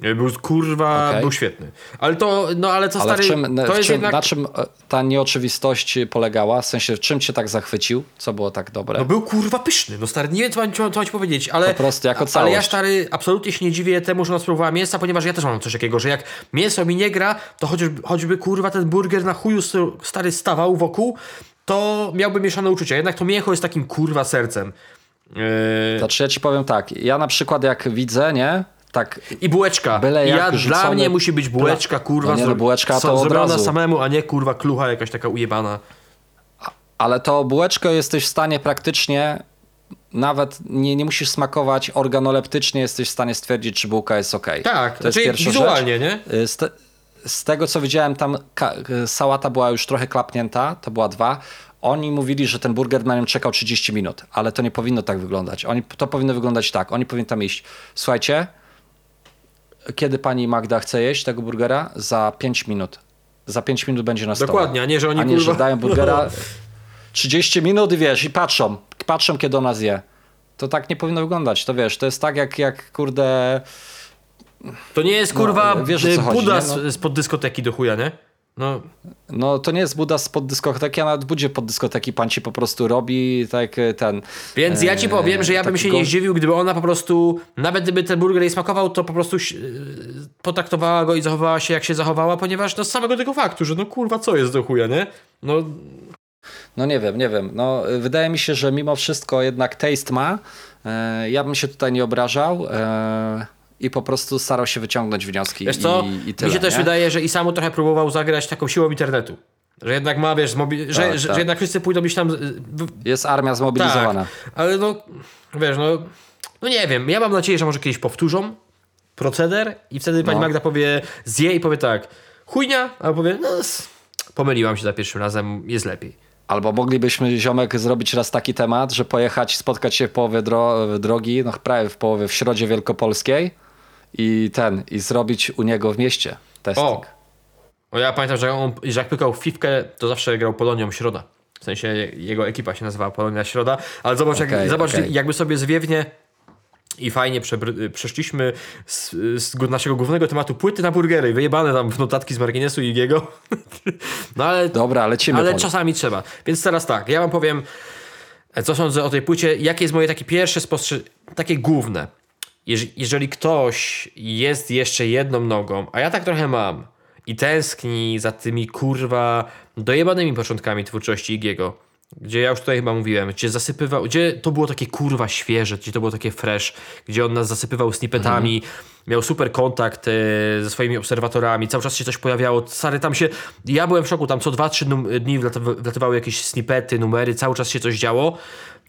Speaker 2: Był kurwa,
Speaker 1: Okej.
Speaker 2: był świetny. Ale to, no ale to
Speaker 1: ale
Speaker 2: stary,
Speaker 1: czym,
Speaker 2: to jest
Speaker 1: czym,
Speaker 2: jednak...
Speaker 1: na czym e, ta nieoczywistość polegała? W sensie, w czym cię tak zachwycił? Co było tak dobre?
Speaker 2: No był kurwa pyszny, no stary, nie wiem co mam, co mam, co ci powiedzieć, ale...
Speaker 1: Po prostu jako
Speaker 2: Ale ja
Speaker 1: całość.
Speaker 2: stary, absolutnie się nie dziwię temu, że ona spróbowała mięsa, ponieważ ja też mam coś takiego, że jak mięso mi nie gra, to choćby, choćby kurwa ten burger na chuju st- stary stawał wokół, to miałby mieszane uczucia. Jednak to mięcho jest takim kurwa sercem. Yy...
Speaker 1: Znaczy ja ci powiem tak, ja na przykład jak widzę, nie? Tak
Speaker 2: I bułeczka.
Speaker 1: Byle jak
Speaker 2: ja, dla mnie musi być bułeczka, kurwa,
Speaker 1: No nie, no, bułeczka to od
Speaker 2: zrobiona
Speaker 1: razu.
Speaker 2: samemu, a nie kurwa klucha jakaś taka ujebana.
Speaker 1: Ale to bułeczkę jesteś w stanie praktycznie, nawet nie, nie musisz smakować, organoleptycznie jesteś w stanie stwierdzić, czy bułka jest ok.
Speaker 2: Tak,
Speaker 1: to jest
Speaker 2: znaczy
Speaker 1: pierwsza
Speaker 2: wizualnie,
Speaker 1: rzecz.
Speaker 2: nie?
Speaker 1: Y, Z, te, z tego co widziałem, tam sałata była już trochę klapnięta, to była dwa. Oni mówili, że ten burger na nią czekał 30 minut, ale to nie powinno tak wyglądać. Oni, to powinno wyglądać tak. Oni powinni tam iść. Słuchajcie, kiedy pani Magda chce jeść tego burgera? Za 5 minut. Za 5 minut będzie na stole.
Speaker 2: Dokładnie, a nie, że oni
Speaker 1: a nie,
Speaker 2: kurwa...
Speaker 1: że dają burgera *laughs* 30 minut wiesz, i patrzą, patrzą kiedy ona zje. To tak nie powinno wyglądać, to wiesz, to jest tak jak, jak kurde,
Speaker 2: To nie jest kurwa
Speaker 1: No, wiesz, chodzi,
Speaker 2: Buda z-
Speaker 1: No.
Speaker 2: spod dyskoteki do chuja, nie? No,
Speaker 1: no to nie jest Buda spod dyskoteki, a nawet budzie pod dyskoteki pan ci po prostu robi tak e, ten.
Speaker 2: Więc ja ci powiem, że ja bym się
Speaker 1: takiego-
Speaker 2: nie zdziwił, gdyby ona po prostu, nawet gdyby ten burger jej smakował, to po prostu yy, potraktowała go i zachowała się jak się zachowała, ponieważ no z samego tego faktu, że no kurwa, co jest do chuja, nie? No,
Speaker 1: No nie wiem, nie wiem. No, wydaje mi się, że mimo wszystko jednak taste ma. E, ja bym się tutaj nie obrażał e, i po prostu starał się wyciągnąć wnioski.
Speaker 2: wiesz co,
Speaker 1: I, i tyle,
Speaker 2: mi się też
Speaker 1: nie?
Speaker 2: wydaje, że i samo trochę próbował zagrać taką siłą internetu. Że jednak ma, wiesz, zmobi- że,
Speaker 1: Tak,
Speaker 2: że,
Speaker 1: tak.
Speaker 2: że jednak wszyscy pójdą gdzieś tam...
Speaker 1: Jest armia zmobilizowana.
Speaker 2: Tak, ale no, wiesz, no, no nie wiem, ja mam nadzieję, że może kiedyś powtórzą proceder i wtedy pani
Speaker 1: No.
Speaker 2: Magda powie, zje i powie tak, chujnia, albo powie, no, pomyliłam się za pierwszym razem, jest lepiej.
Speaker 1: Albo moglibyśmy, ziomek, zrobić raz taki temat, że pojechać, spotkać się w połowie dro- drogi, no prawie w połowie, w środzie wielkopolskiej i ten, i zrobić u niego w mieście testing.
Speaker 2: O, o ja pamiętam, że, on, że jak pykał fifkę, to zawsze grał Polonią Środa. W sensie jego ekipa się nazywała Polonia Środa, ale zobacz, jak,
Speaker 1: Okej,
Speaker 2: zobacz
Speaker 1: okej.
Speaker 2: jakby sobie zwiewnie i fajnie przeszliśmy z, z naszego głównego tematu płyty na burgery, wyjebane tam w notatki z marginesu i jego. *laughs* No ale
Speaker 1: Dobra, lecimy.
Speaker 2: ale czasami trzeba. Więc teraz tak, ja wam powiem, co sądzę o tej płycie, jakie jest moje takie pierwsze spostrzeżenie, takie główne. Jeż- jeżeli ktoś jest jeszcze jedną nogą, a ja tak trochę mam, i tęskni za tymi kurwa dojebanymi początkami twórczości Igiego. Gdzie ja już tutaj chyba mówiłem, gdzie zasypywał, gdzie to było takie kurwa świeże, gdzie to było takie fresh, gdzie on nas zasypywał snippetami, miał super kontakt e, ze swoimi obserwatorami, cały czas się coś pojawiało, stary tam się, ja byłem w szoku, tam co 2-3 dni wlatywa- wlatywały jakieś snippety, numery, cały czas się coś działo,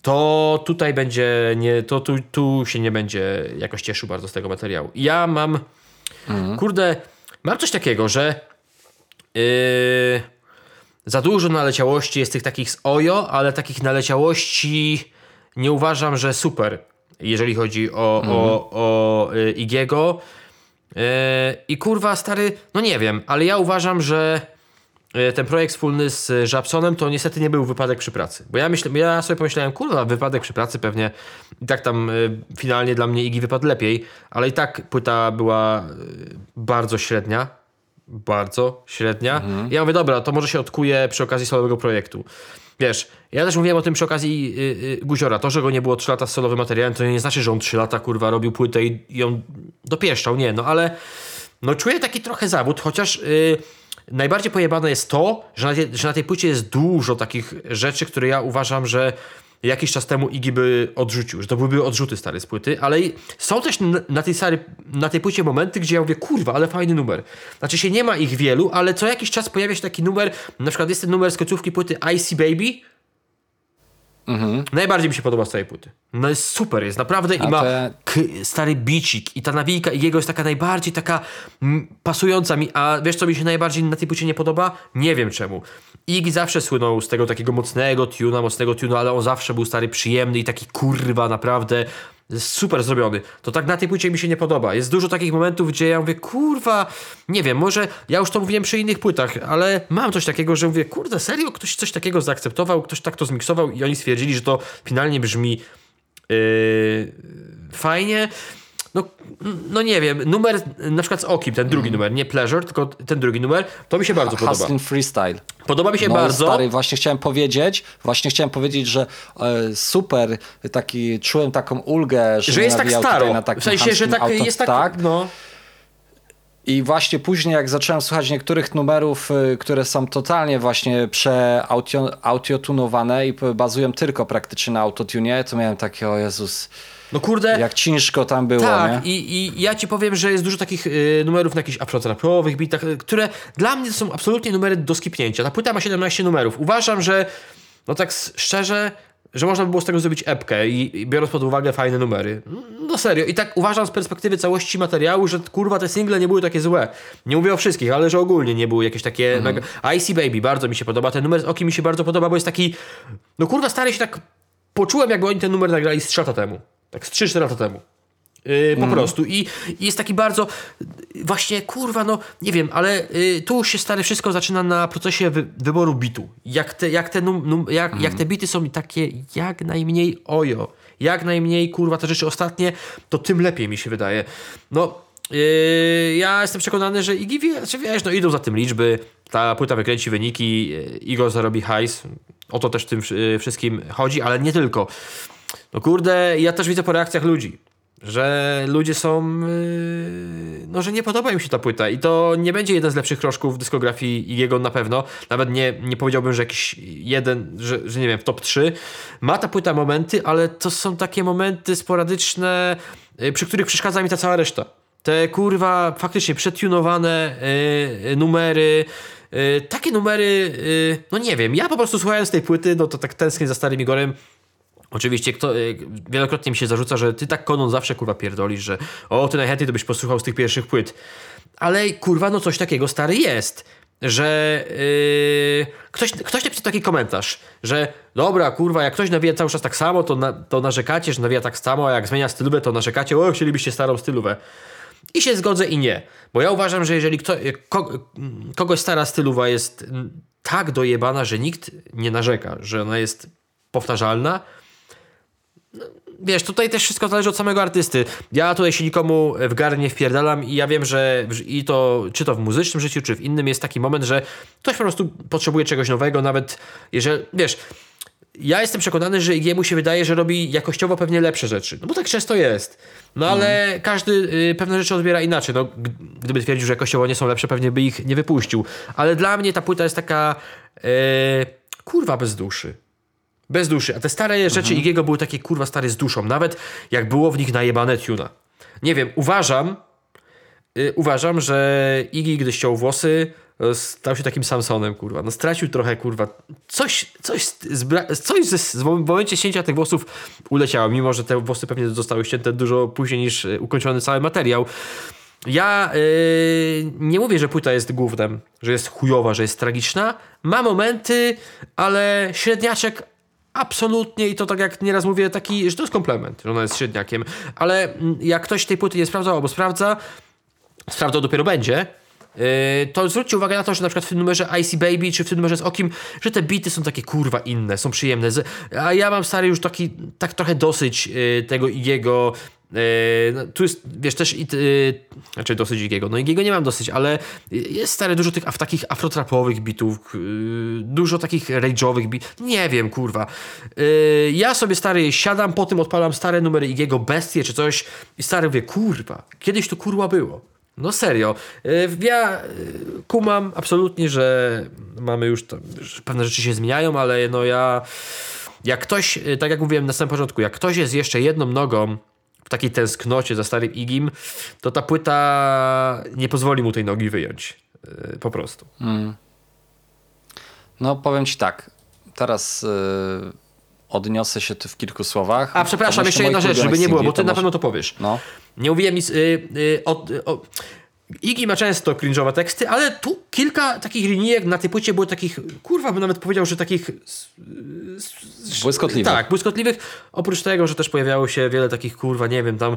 Speaker 2: to tutaj będzie, nie, to tu, tu się nie będzie jakoś cieszył bardzo z tego materiału. Ja mam, kurde, mam coś takiego, że yy, za dużo naleciałości jest tych takich z Ojo, ale takich naleciałości nie uważam, że super, jeżeli chodzi o, o, o y, Igiego. Y, I kurwa, stary, no nie wiem, ale ja uważam, że ten projekt wspólny z Żabsonem to niestety nie był wypadek przy pracy. Bo ja, myślę, ja sobie pomyślałem, kurwa, wypadek przy pracy pewnie i tak tam y, finalnie dla mnie Igi wypadł lepiej, ale i tak płyta była bardzo średnia bardzo średnia. I ja mówię, dobra, to może się odkuje przy okazji solowego projektu. Wiesz, ja też mówiłem o tym przy okazji y, y, Guziora. To, że go nie było 3 lata z solowym materiałem, to nie znaczy, że on 3 lata kurwa robił płytę i, i on dopieszczał. Nie, no ale no czuję taki trochę zawód, chociaż y, najbardziej pojebane jest to, że na, tej, że na tej płycie jest dużo takich rzeczy, które ja uważam, że jakiś czas temu Iggy by odrzucił, że to byłyby odrzuty stare z płyty, ale są też na tej, stary, na tej płycie momenty, gdzie ja mówię, kurwa, ale fajny numer. Znaczy się nie ma ich wielu, ale co jakiś czas pojawia się taki numer, na przykład jest ten numer z końcówki płyty Icy Baby, Najbardziej mi się podoba z całej płyty. No jest super, jest naprawdę i
Speaker 1: A
Speaker 2: ma
Speaker 1: te-
Speaker 2: stary bicik i ta nawijka i jego jest taka najbardziej taka mm, pasująca mi, a wiesz co mi się najbardziej na tej płycie nie podoba? Nie wiem czemu. Iggy zawsze słynął z tego takiego mocnego tuna, mocnego tuna, ale on zawsze był stary przyjemny i taki kurwa naprawdę super zrobiony. To tak na tej płycie mi się nie podoba. Jest dużo takich momentów, gdzie ja mówię, kurwa, nie wiem, może ja już to mówiłem przy innych płytach, ale mam coś takiego, że mówię, kurde, serio, ktoś coś takiego zaakceptował, ktoś tak to zmiksował i oni stwierdzili, że to finalnie brzmi Yy, fajnie. No, no nie wiem, numer na przykład z Okim, ten drugi numer, nie Pleasure, tylko ten drugi numer, to mi się bardzo podoba.
Speaker 1: Hustling Freestyle.
Speaker 2: Podoba mi się
Speaker 1: No
Speaker 2: bardzo.
Speaker 1: stary, właśnie chciałem powiedzieć, właśnie chciałem powiedzieć, że e, super, taki, czułem taką ulgę, że,
Speaker 2: że jest tak staro.
Speaker 1: Na
Speaker 2: W sensie, że tak,
Speaker 1: auto,
Speaker 2: jest tak,
Speaker 1: tak.
Speaker 2: no.
Speaker 1: I właśnie później, jak zacząłem słuchać niektórych numerów, y, które są totalnie właśnie przeautiotunowane i bazują tylko praktycznie na autotunie, to miałem takie, o Jezus,
Speaker 2: No kurde,
Speaker 1: jak ciężko tam było,
Speaker 2: tak,
Speaker 1: nie?
Speaker 2: i, i ja ci powiem, że jest dużo takich y, numerów na jakichś afrotrapowych bitach, y, które dla mnie są absolutnie numery do skipnięcia. Ta płyta ma 17 numerów. Uważam, że no tak szczerze, że można by było z tego zrobić epkę i, i biorąc pod uwagę fajne numery. No serio. I tak uważam z perspektywy całości materiału, że kurwa te single nie były takie złe. Nie mówię o wszystkich, ale że ogólnie nie były jakieś takie
Speaker 1: Mhm.
Speaker 2: mega... Icy Baby bardzo mi się podoba. Ten numer z Oki mi się bardzo podoba, bo jest taki... No kurwa stary się tak... Poczułem jakby oni ten numer nagrali z 3 lata temu. Tak z 3-4 lata temu. Yy, po prostu. I, I jest taki bardzo właśnie, kurwa, no nie wiem, ale yy, tu się stary wszystko zaczyna na procesie wy, wyboru bitu. Jak te, jak, te num, num, jak, jak te bity są takie jak najmniej ojo, jak najmniej, kurwa, te rzeczy ostatnie, to tym lepiej mi się wydaje. No, yy, ja jestem przekonany, że Iggy, wie- znaczy wiesz, no idą za tym liczby, ta płyta wykręci wyniki, yy, Igor zarobi hajs, o to też w tym yy, wszystkim chodzi, ale nie tylko. No kurde, ja też widzę po reakcjach ludzi, że ludzie są, yy, no że nie podoba im się ta płyta i to nie będzie jeden z lepszych kroczków w dyskografii jego na pewno, nawet nie, nie powiedziałbym, że jakiś jeden, że, że nie wiem, w top 3. Ma ta płyta momenty, ale to są takie momenty sporadyczne, yy, przy których przeszkadza mi ta cała reszta. Te kurwa faktycznie przetunowane yy, numery, yy, takie numery, yy, no nie wiem, ja po prostu słuchając tej płyty, no to tak tęsknię za starym Igorem, Oczywiście kto, y, wielokrotnie mi się zarzuca, że ty tak konon zawsze kurwa pierdolisz, że o, ty najchętniej to byś posłuchał z tych pierwszych płyt. Ale kurwa, no coś takiego stary jest, że yy, ktoś, ktoś napisał taki komentarz, że dobra, kurwa, jak ktoś nawija cały czas tak samo, to, na, to narzekacie, że nawija tak samo, a jak zmienia stylówę, to narzekacie, o, chcielibyście starą stylówę. I się zgodzę i nie. Bo ja uważam, że jeżeli kto, ko, kogoś stara stylowa jest tak dojebana, że nikt nie narzeka, że ona jest powtarzalna, wiesz, tutaj też wszystko zależy od samego artysty. Ja tutaj się nikomu w gar nie wpierdalam i ja wiem, że i to, czy to w muzycznym życiu, czy w innym jest taki moment, że ktoś po prostu potrzebuje czegoś nowego, nawet jeżeli, wiesz, ja jestem przekonany, że jemu się wydaje, że robi jakościowo pewnie lepsze rzeczy. No bo tak często jest. No ale każdy y, pewne rzeczy odbiera inaczej. No, gdyby twierdził, że jakościowo nie są lepsze, pewnie by ich nie wypuścił. Ale dla mnie ta płyta jest taka e, kurwa bez duszy. Bez duszy. A te stare rzeczy Igiego były takie kurwa stare z duszą. Nawet jak było w nich najebane tuna. Nie wiem, uważam, y, uważam, że Iggy, gdy ściął włosy, y, stał się takim Samsonem, kurwa. No stracił trochę, kurwa. Coś, coś, z, z, bra- coś ze, z, w momencie ścięcia tych włosów uleciało, mimo że te włosy pewnie zostały ścięte dużo później niż y, ukończony cały materiał. Ja y, nie mówię, że płyta jest głównym, że jest chujowa, że jest tragiczna. Ma momenty, ale średniaczek absolutnie i to tak jak nieraz mówię, taki, że to jest komplement, że ona jest średniakiem. Ale mm, jak ktoś tej płyty nie sprawdzał albo sprawdza, sprawdzał dopiero będzie, yy, to zwróćcie uwagę na to, że na przykład w tym numerze Icy Baby czy w tym numerze z Okim, że te bity są takie kurwa inne, są przyjemne. A ja mam stary już taki, tak trochę dosyć yy, tego Igiego. Yy, no, tu jest, wiesz, też i, yy, znaczy dosyć Igiego. No Igiego nie mam dosyć, ale jest stary dużo tych af, takich afrotrapowych bitów, yy, dużo takich rage'owych bit. Nie wiem, kurwa. Ja sobie stary siadam, potem odpalam stare numery Igiego, Bestie czy coś i stary mówię, kurwa, kiedyś to kurwa było. No serio. Y, Ja y, kumam absolutnie, że mamy już to, że pewne rzeczy się zmieniają, ale no ja jak ktoś, y, tak jak mówiłem na samym początku, jak ktoś jest jeszcze jedną nogą w takiej tęsknocie za starym Igim, to ta płyta nie pozwoli mu tej nogi wyjąć. Y, Po prostu.
Speaker 1: No powiem ci tak, teraz y, odniosę się tu w kilku słowach.
Speaker 2: A przepraszam, jeszcze jedna rzecz, żeby nie było, bo ty na pewno to powiesz.
Speaker 1: No.
Speaker 2: Nie mówiłem nic. Y, y, o, o, Iggy ma często cringe'owe teksty, ale tu kilka takich linijek na tej płycie było takich, kurwa bym nawet powiedział, że takich
Speaker 1: Błyskotliwych.
Speaker 2: Tak, błyskotliwych. Oprócz tego, że też pojawiało się wiele takich, kurwa, nie wiem, tam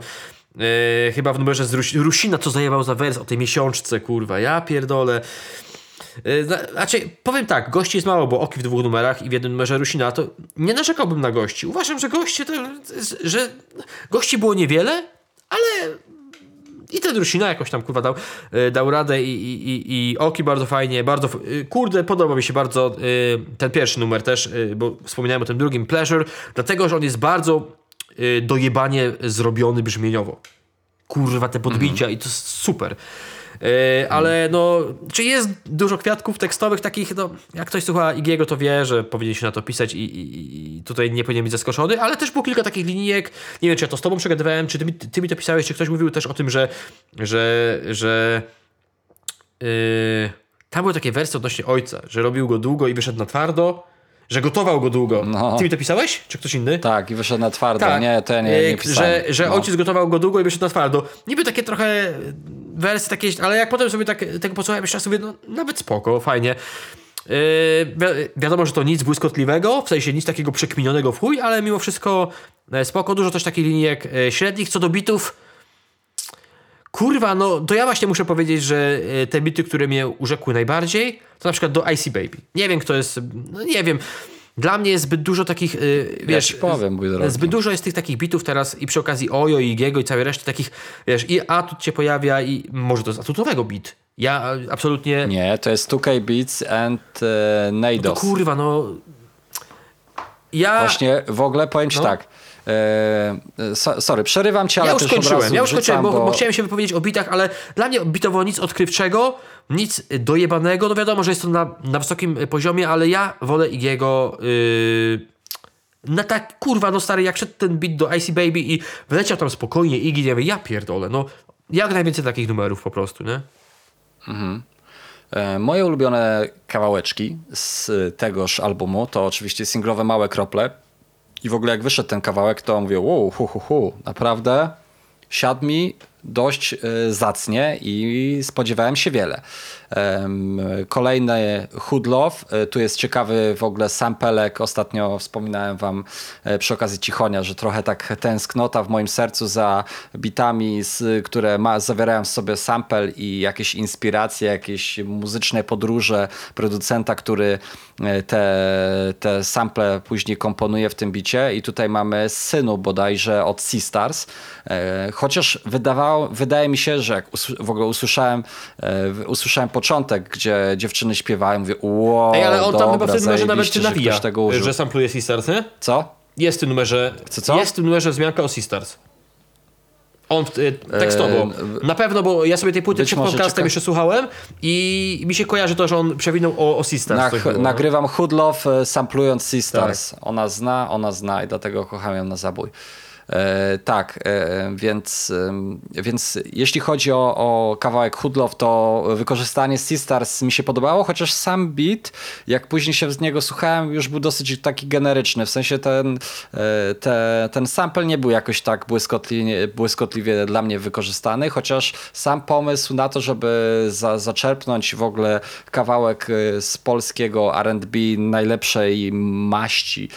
Speaker 2: e, chyba w numerze z Rusi, Rusina, co zajebał za wers o tej miesiączce, kurwa, ja pierdolę. E, zna- Znaczy, powiem tak, gości jest mało, bo oki w dwóch numerach i w jednym numerze Rusina, to nie narzekałbym na gości. Uważam, że goście to, że gości było niewiele, ale i ten Rusina jakoś tam kurwa dał, y, dał radę i, i, i, i Oki bardzo fajnie, bardzo, y, kurde, podoba mi się bardzo y, ten pierwszy numer też, bo wspomniałem o tym drugim, Pleasure, dlatego, że on jest bardzo dojebanie zrobiony brzmieniowo. Kurwa, te podbicia i to jest super. Y, ale no, czy jest dużo kwiatków tekstowych takich, no, jak ktoś słucha Igiego, to wie, że powinien się na to pisać i, i, i tutaj nie powinien być zaskoczony, ale też było kilka takich linijek, nie wiem, czy ja to z tobą przegadywałem, czy ty, mi- ty mi to pisałeś, czy ktoś mówił też o tym, że, że, że yy, tam były takie wersje odnośnie ojca, że robił go długo i wyszedł na twardo, że gotował go długo.
Speaker 1: No.
Speaker 2: Ty mi to pisałeś, czy ktoś inny?
Speaker 1: Tak, i wyszedł na twardo. Nie, to ja nie, nie
Speaker 2: e,
Speaker 1: pisałem.
Speaker 2: Że, że
Speaker 1: no.
Speaker 2: ojciec gotował go długo i wyszedł na twardo. Niby takie trochę wersje takie, ale jak potem sobie tak, tego posłuchałem jeszcze raz sobie, no nawet spoko, fajnie. Yy, wi- wiadomo, że to nic błyskotliwego, w sensie nic takiego przekminionego w chuj, ale mimo wszystko e, spoko. Dużo też takich linijek e, średnich. Co do bitów, kurwa, no to ja właśnie muszę powiedzieć, że e, te bity, które mnie urzekły najbardziej, to na przykład do Icy Baby. Nie wiem, kto jest, no nie wiem. Dla mnie jest zbyt dużo takich, yy, wiesz,
Speaker 1: ci powiem, mój drogi.
Speaker 2: zbyt dużo jest tych takich bitów teraz i przy okazji Ojo i Giego i całej reszty takich, wiesz, i atut się pojawia i może to jest atutowego bit. Ja e, absolutnie...
Speaker 1: Nie, to jest 2K Beats and e,
Speaker 2: To
Speaker 1: Nados.
Speaker 2: kurwa, no... Ja...
Speaker 1: Właśnie w ogóle powiem ci
Speaker 2: No.
Speaker 1: tak. E, so, sorry, przerywam cię, ale
Speaker 2: Ja już
Speaker 1: razu
Speaker 2: ja już
Speaker 1: wrzucam,
Speaker 2: skończyłem, bo,
Speaker 1: bo...
Speaker 2: bo chciałem się wypowiedzieć o bitach, ale dla mnie bitowo nic odkrywczego, nic dojebanego, no wiadomo, że jest to na, na wysokim poziomie, ale ja wolę Igiego yy, na tak, kurwa, no stary, jak szedł ten bit do Icy Baby i wleciał tam spokojnie Iggy, ja mówię, ja pierdolę, no jak najwięcej takich numerów po prostu, nie?
Speaker 1: E, Moje ulubione kawałeczki z tegoż albumu to oczywiście singlowe Małe Krople. I w ogóle jak wyszedł ten kawałek, to mówię, wow, hu, hu, hu, naprawdę? Siadł mi dość e, zacnie i spodziewałem się wiele. Kolejny Hood e, tu jest ciekawy w ogóle sampelek, ostatnio wspominałem wam e, przy okazji Cichonia, że trochę tak tęsknota w moim sercu za bitami, które ma, zawierają w sobie sample i jakieś inspiracje, jakieś muzyczne podróże producenta, który te, te sample później komponuje w tym bicie. I tutaj mamy Synu bodajże od Seastars, e, chociaż wydawało wydaje mi się, że jak w ogóle usłyszałem, e, usłyszałem początek, gdzie dziewczyny śpiewają, mówię, wow,
Speaker 2: Ej, ale on tam
Speaker 1: dobra,
Speaker 2: chyba w tym numerze nawet się
Speaker 1: że
Speaker 2: nawija,
Speaker 1: ktoś tego użył.
Speaker 2: że sampluje Sisters, nie?
Speaker 1: Co?
Speaker 2: Jest w tym numerze,
Speaker 1: Co, co?
Speaker 2: jest w tym numerze wzmianka o Sisters. On y, tekstowo.
Speaker 1: Eee,
Speaker 2: Na pewno, bo ja sobie tej płyty przed podcastem
Speaker 1: czeka-
Speaker 2: jeszcze słuchałem i mi się kojarzy to, że on przewinął o, o Sisters.
Speaker 1: Na,
Speaker 2: no.
Speaker 1: nagrywam Hoodlove e, samplując Sisters.
Speaker 2: Tak.
Speaker 1: Ona zna, ona zna i dlatego kocham ją na zabój. E, tak, e, więc, więc jeśli chodzi o, o kawałek Hoodlove, to wykorzystanie Sisters mi się podobało, chociaż sam beat, jak później się z niego słuchałem, już był dosyć taki generyczny. W sensie ten, e, te, ten sample nie był jakoś tak błyskotliwie, błyskotliwie dla mnie wykorzystany, chociaż sam pomysł na to, żeby za, zaczerpnąć w ogóle kawałek z polskiego R&B najlepszej maści,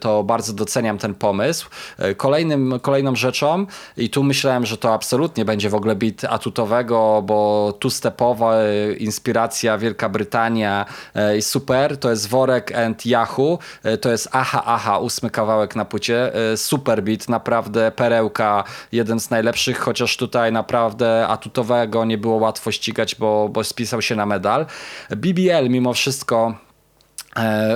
Speaker 1: to bardzo doceniam ten pomysł. E, Kolejnym, kolejną rzeczą, i tu myślałem, że to absolutnie będzie w ogóle beat atutowego, bo two-stepowa e, inspiracja Wielka Brytania e, i super, to jest Worek and Yahoo, e, to jest Aha Aha, ósmy kawałek na płycie, super beat, naprawdę perełka, jeden z najlepszych, chociaż tutaj naprawdę atutowego nie było łatwo ścigać, bo, bo spisał się na medal. BBL mimo wszystko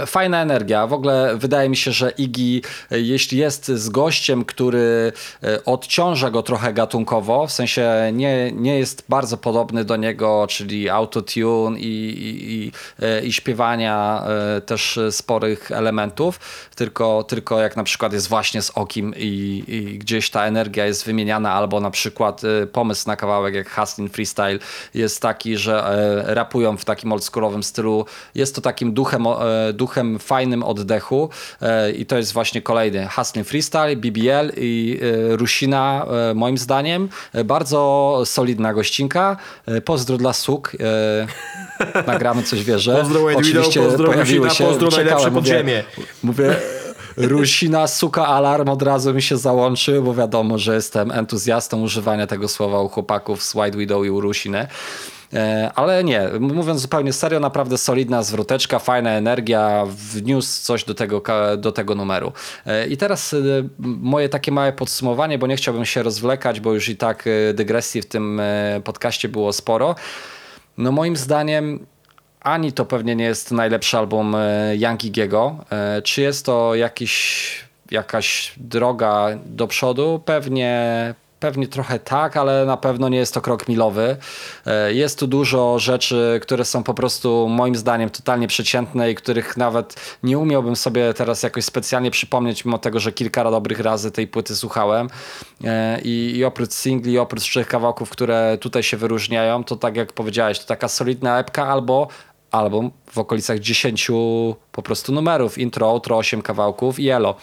Speaker 1: Fajna energia. W ogóle wydaje mi się, że Iggy, e, jeśli jest z gościem, który e, odciąża go trochę gatunkowo, w sensie nie, nie jest bardzo podobny do niego, czyli autotune i, i, i, e, i śpiewania e, też sporych elementów, tylko, tylko jak na przykład jest właśnie z Okim i, i gdzieś ta energia jest wymieniana, albo na przykład e, pomysł na kawałek jak Hustlin Freestyle jest taki, że e, rapują w takim oldschoolowym stylu. Jest to takim duchem, e, duchem fajnym oddechu e, i to jest właśnie kolejny Hustlin Freestyle, BBL i e, Rusina e, moim zdaniem. E, Bardzo solidna gościnka. E, Pozdro dla Suk. E, *laughs* Nagramy coś wierzę.
Speaker 2: Pozdro Wade
Speaker 1: Oczywiście
Speaker 2: Widow, pozdro Rusina,
Speaker 1: się,
Speaker 2: pozdro najlepsze
Speaker 1: mówię,
Speaker 2: podziemie.
Speaker 1: Mówię, Rusina, suka, alarm od razu mi się załączył, bo wiadomo, że jestem entuzjastą używania tego słowa u chłopaków z White Widow i u Rusiny. E, Ale nie, mówiąc zupełnie serio, naprawdę solidna zwroteczka, fajna energia, wniósł coś do tego, do tego numeru. E, I teraz e, moje takie małe podsumowanie, bo nie chciałbym się rozwlekać, bo już i tak dygresji w tym podcaście było sporo. No moim zdaniem ani to pewnie nie jest najlepszy album Yangiego. E, Czy jest to jakiś, jakaś droga do przodu? Pewnie, pewnie trochę tak, ale na pewno nie jest to krok milowy. E, Jest tu dużo rzeczy, które są po prostu moim zdaniem totalnie przeciętne i których nawet nie umiałbym sobie teraz jakoś specjalnie przypomnieć, mimo tego, że kilka dobrych razy tej płyty słuchałem. E, I, i oprócz singli, oprócz trzech kawałków, które tutaj się wyróżniają, to tak jak powiedziałeś, to taka solidna epka albo album w okolicach 10 po prostu numerów, intro, outro, 8 kawałków i elo.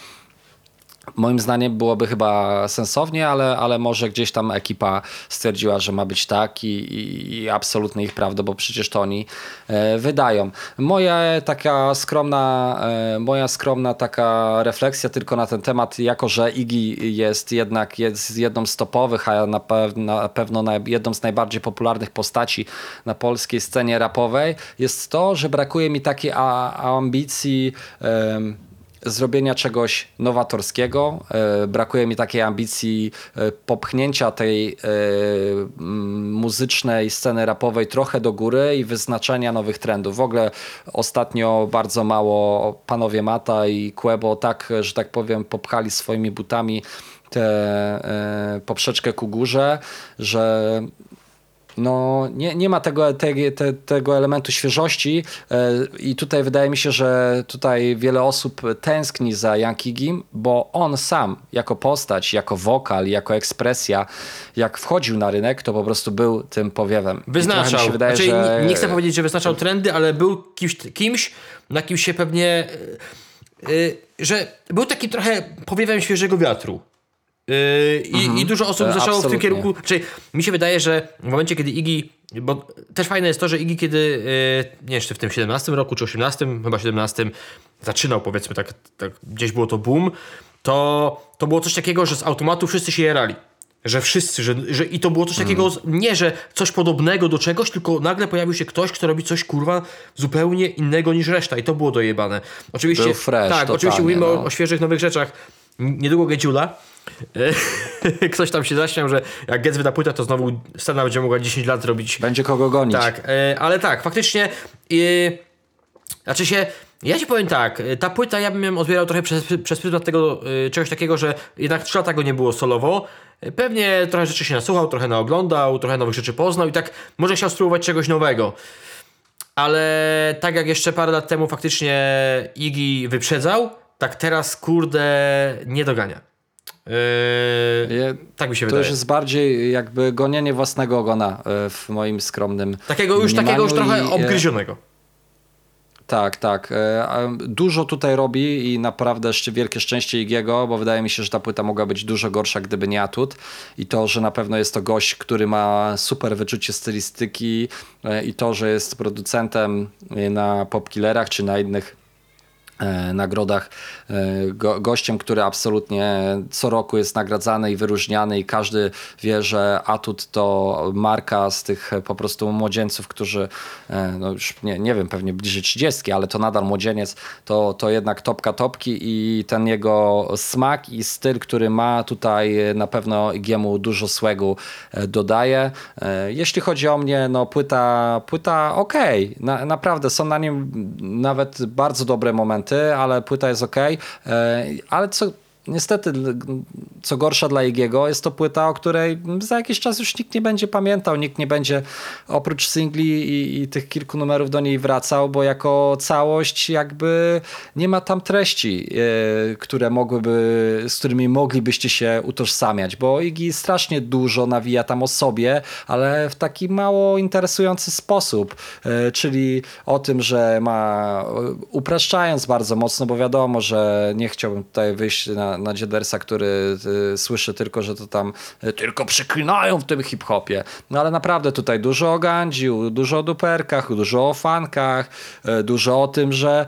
Speaker 1: Moim zdaniem byłoby chyba sensownie, ale, ale może gdzieś tam ekipa stwierdziła, że ma być tak i, i, i absolutnie ich prawda, bo przecież to oni e, wydają. Moja taka skromna, e, moja skromna taka refleksja tylko na ten temat, jako że Iggy jest jednak jest jedną z topowych, a na, pew, na pewno jedną z najbardziej popularnych postaci na polskiej scenie rapowej, jest to, że brakuje mi takiej ambicji zrobienia czegoś nowatorskiego. E, Brakuje mi takiej ambicji e, popchnięcia tej e, muzycznej sceny rapowej trochę do góry i wyznaczenia nowych trendów. W ogóle ostatnio bardzo mało panowie Mata i Quebo tak, że tak powiem, popchali swoimi butami tę poprzeczkę ku górze, że no, nie, nie ma tego, te, te, tego elementu świeżości e, i tutaj wydaje mi się, że tutaj wiele osób tęskni za Yankigim, bo on sam jako postać, jako wokal, jako ekspresja, jak wchodził na rynek, to po prostu był tym powiewem.
Speaker 2: Wyznaczał.
Speaker 1: Mi się wydaje,
Speaker 2: znaczy,
Speaker 1: że...
Speaker 2: nie, nie chcę powiedzieć, że wyznaczał trendy, ale był kimś, kimś na kim się pewnie. Yy, że był taki trochę powiewem świeżego wiatru. Yy, i, I dużo osób zaczęło w tym
Speaker 1: absolutnie.
Speaker 2: kierunku. Czyli mi się wydaje, że w momencie, kiedy Iggy. Bo też fajne jest to, że Iggy, kiedy yy, nie wiem, czy w tym 17 roku, czy 18, chyba 17, zaczynał, powiedzmy, tak, tak gdzieś było to boom, to, to było coś takiego, że z automatu wszyscy się jarali. Że wszyscy, że, że i to było coś takiego, z- nie, że coś podobnego do czegoś, tylko nagle pojawił się ktoś, kto robi coś kurwa zupełnie innego niż reszta i to było dojebane. Oczywiście,
Speaker 1: Był fresh,
Speaker 2: tak,
Speaker 1: totalnie,
Speaker 2: oczywiście mówimy o,
Speaker 1: no.
Speaker 2: o świeżych, nowych rzeczach. Niedługo Gedziula, *laughs* Ktoś tam się zaśmiał, że jak Getz wyda płytę, to znowu scena będzie mogła 10 lat robić
Speaker 1: Będzie kogo gonić.
Speaker 2: tak, e, ale tak, faktycznie. E, znaczy się. Ja ci powiem tak, e, ta płyta ja bym ją odbierał trochę przez, przez pryzmat tego e, czegoś takiego, że jednak 3 lata go nie było solowo. Pewnie trochę rzeczy się nasłuchał, trochę naoglądał, trochę nowych rzeczy poznał i tak może chciał spróbować czegoś nowego. Ale tak jak jeszcze parę lat temu faktycznie Iggy wyprzedzał, tak teraz kurde nie dogania.
Speaker 1: Je-
Speaker 2: tak mi się
Speaker 1: To
Speaker 2: wydaje.
Speaker 1: już jest bardziej jakby gonienie własnego ogona e, w moim skromnym
Speaker 2: Takiego już, takiego już trochę
Speaker 1: i, e,
Speaker 2: obgryzionego.
Speaker 1: Tak, tak. E, Dużo tutaj robi i naprawdę jeszcze wielkie szczęście Igiego, bo wydaje mi się, że ta płyta mogła być dużo gorsza, gdyby nie Atut. I to, że na pewno jest to gość, który ma super wyczucie stylistyki i to, że jest producentem na Popkillerach czy na innych nagrodach. E, go, gościem, który absolutnie co roku jest nagradzany i wyróżniany i każdy wie, że Atut to marka z tych po prostu młodzieńców, którzy e, no już nie, nie wiem, pewnie bliżej 30, ale to nadal młodzieniec, to, to jednak topka topki i ten jego smak i styl, który ma tutaj na pewno Igiemu dużo słegu e, dodaje. E, Jeśli chodzi o mnie, no płyta, płyta okej, na, naprawdę są na nim nawet bardzo dobre momenty, ale płyta jest okej, E, ale co Niestety, co gorsza dla Igiego, jest to płyta, o której za jakiś czas już nikt nie będzie pamiętał, nikt nie będzie oprócz singli i, i tych kilku numerów do niej wracał, bo jako całość jakby nie ma tam treści, e, które mogłyby, z którymi moglibyście się utożsamiać, bo Iggy strasznie dużo nawija tam o sobie, ale w taki mało interesujący sposób, e, czyli o tym, że ma, upraszczając bardzo mocno, bo wiadomo, że nie chciałbym tutaj wyjść na, na Dziedersa, który y, słyszy tylko, że to tam y, tylko przyklinają w tym hip-hopie. No ale naprawdę tutaj dużo o Gandziu, dużo o duperkach, dużo o fankach, y, dużo o tym, że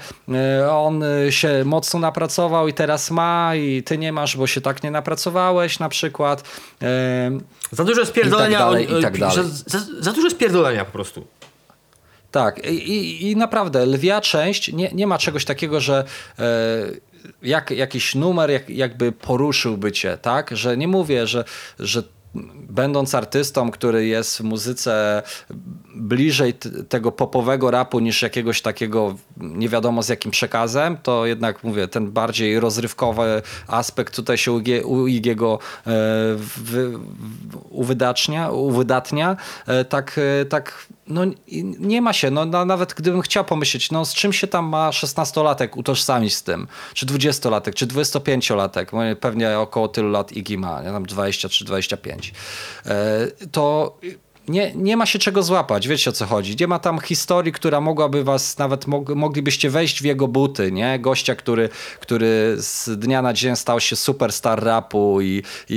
Speaker 1: y, on y, się mocno napracował i teraz ma i ty nie masz, bo się tak nie napracowałeś na przykład. Y,
Speaker 2: Za dużo spierdolenia.
Speaker 1: I tak dalej,
Speaker 2: o-
Speaker 1: tak
Speaker 2: za, za, za dużo spierdolenia po prostu.
Speaker 1: Tak, i, i, i naprawdę lwia część nie, nie ma czegoś takiego, że jak, jakiś numer jak, jakby poruszyłby cię, tak? Że nie mówię, że, że będąc artystą, który jest w muzyce bliżej tego popowego rapu niż jakiegoś takiego nie wiadomo z jakim przekazem, to jednak mówię, ten bardziej rozrywkowy aspekt tutaj się u Ig- u Igiego e, wy, uwydatnia. E, tak, e, tak no nie ma się, no, no nawet gdybym chciał pomyśleć, no z czym się tam ma 16-latek utożsamić z tym, czy 20-latek, czy 25-latek, bo pewnie około tylu lat Iggy ma, nie, tam 20 czy 25, e, to nie, nie ma się czego złapać, wiecie o co chodzi. Nie ma tam historii, która mogłaby was, nawet mog, moglibyście wejść w jego buty, nie? Gościa, który, który z dnia na dzień stał się superstar rapu i, i,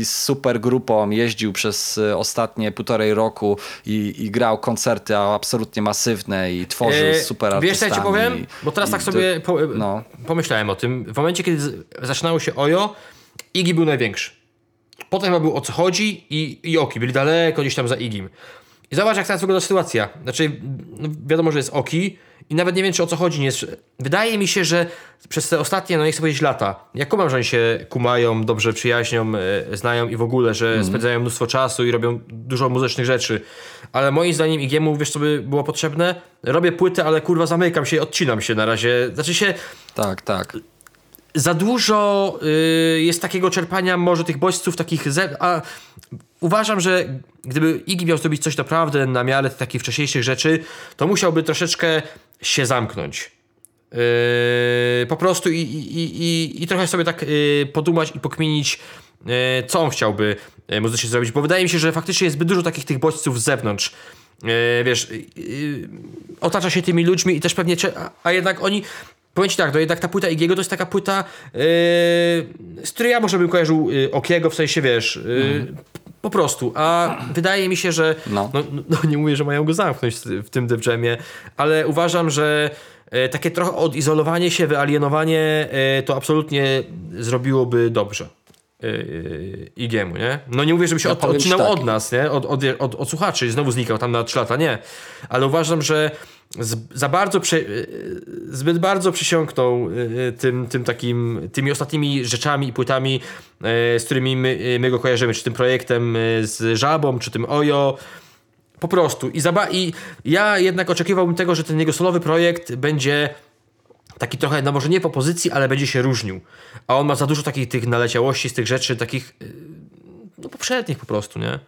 Speaker 1: i z super grupą jeździł przez e, ostatnie półtorej roku i, i grał koncerty absolutnie masywne i tworzył
Speaker 2: E,
Speaker 1: super
Speaker 2: Wiesz
Speaker 1: artystami.
Speaker 2: co ja ci powiem? Bo teraz tak sobie po,
Speaker 1: no.
Speaker 2: pomyślałem o tym. W momencie, kiedy zaczynało się Ojo, Iggy był największy. Potem chyba był o co chodzi i, i Oki byli daleko gdzieś tam za Igim. I zobacz, jak teraz wygląda sytuacja. Znaczy, no wiadomo, że jest Oki i nawet nie wiem, czy o co chodzi. Nie jest... Wydaje mi się, że przez te ostatnie, no nie chcę powiedzieć lata, ja kumam, że oni się kumają, dobrze przyjaźnią, e, znają i w ogóle, że
Speaker 1: Mhm.
Speaker 2: spędzają mnóstwo czasu i robią dużo muzycznych rzeczy. Ale moim zdaniem Igiemu, wiesz co by było potrzebne? Robię płytę, ale kurwa zamykam się, odcinam się na razie. Znaczy się,
Speaker 1: Tak, tak.
Speaker 2: Za dużo y, jest takiego czerpania może tych bodźców takich ze... A uważam, że gdyby Iggy miał zrobić coś naprawdę na miarę takich wcześniejszych rzeczy, to musiałby troszeczkę się zamknąć. Yy, po prostu i, i, i, i trochę sobie tak yy, podumać i pokminić, yy, co on chciałby yy, muzycznie zrobić, bo wydaje mi się, że faktycznie jest zbyt dużo takich tych bodźców z zewnątrz. Yy, wiesz, otacza się tymi ludźmi i też pewnie, a, a jednak oni, powiem ci tak, no jednak ta płyta Igiego to jest taka płyta, yy, z której ja może bym kojarzył yy, Okiego, w sensie, wiesz, yy, po prostu, a wydaje mi się, że
Speaker 1: No.
Speaker 2: no, no, no nie mówię, że mają go zamknąć w tym Def Jamie, ale uważam, że e, takie trochę odizolowanie się, wyalienowanie e, to absolutnie zrobiłoby dobrze. e, Igiemu, nie? No nie mówię, żeby się
Speaker 1: Ja
Speaker 2: od, odcinał
Speaker 1: tak.
Speaker 2: od nas, nie? Od, od, od, od słuchaczy znowu znikał tam na 3 lata, nie. Ale uważam, że z, za bardzo prze, y, zbyt bardzo przysiągnął y, tym, tym takim, tymi ostatnimi rzeczami i płytami, y, z którymi my, y, my go kojarzymy, czy tym projektem y, z Żabą, czy tym Ojo. Po prostu. I, zaba- I ja jednak oczekiwałbym tego, że ten jego solowy projekt będzie taki trochę, no może nie po pozycji, ale będzie się różnił. A on ma za dużo takich tych naleciałości z tych rzeczy, takich y, no poprzednich po prostu, nie?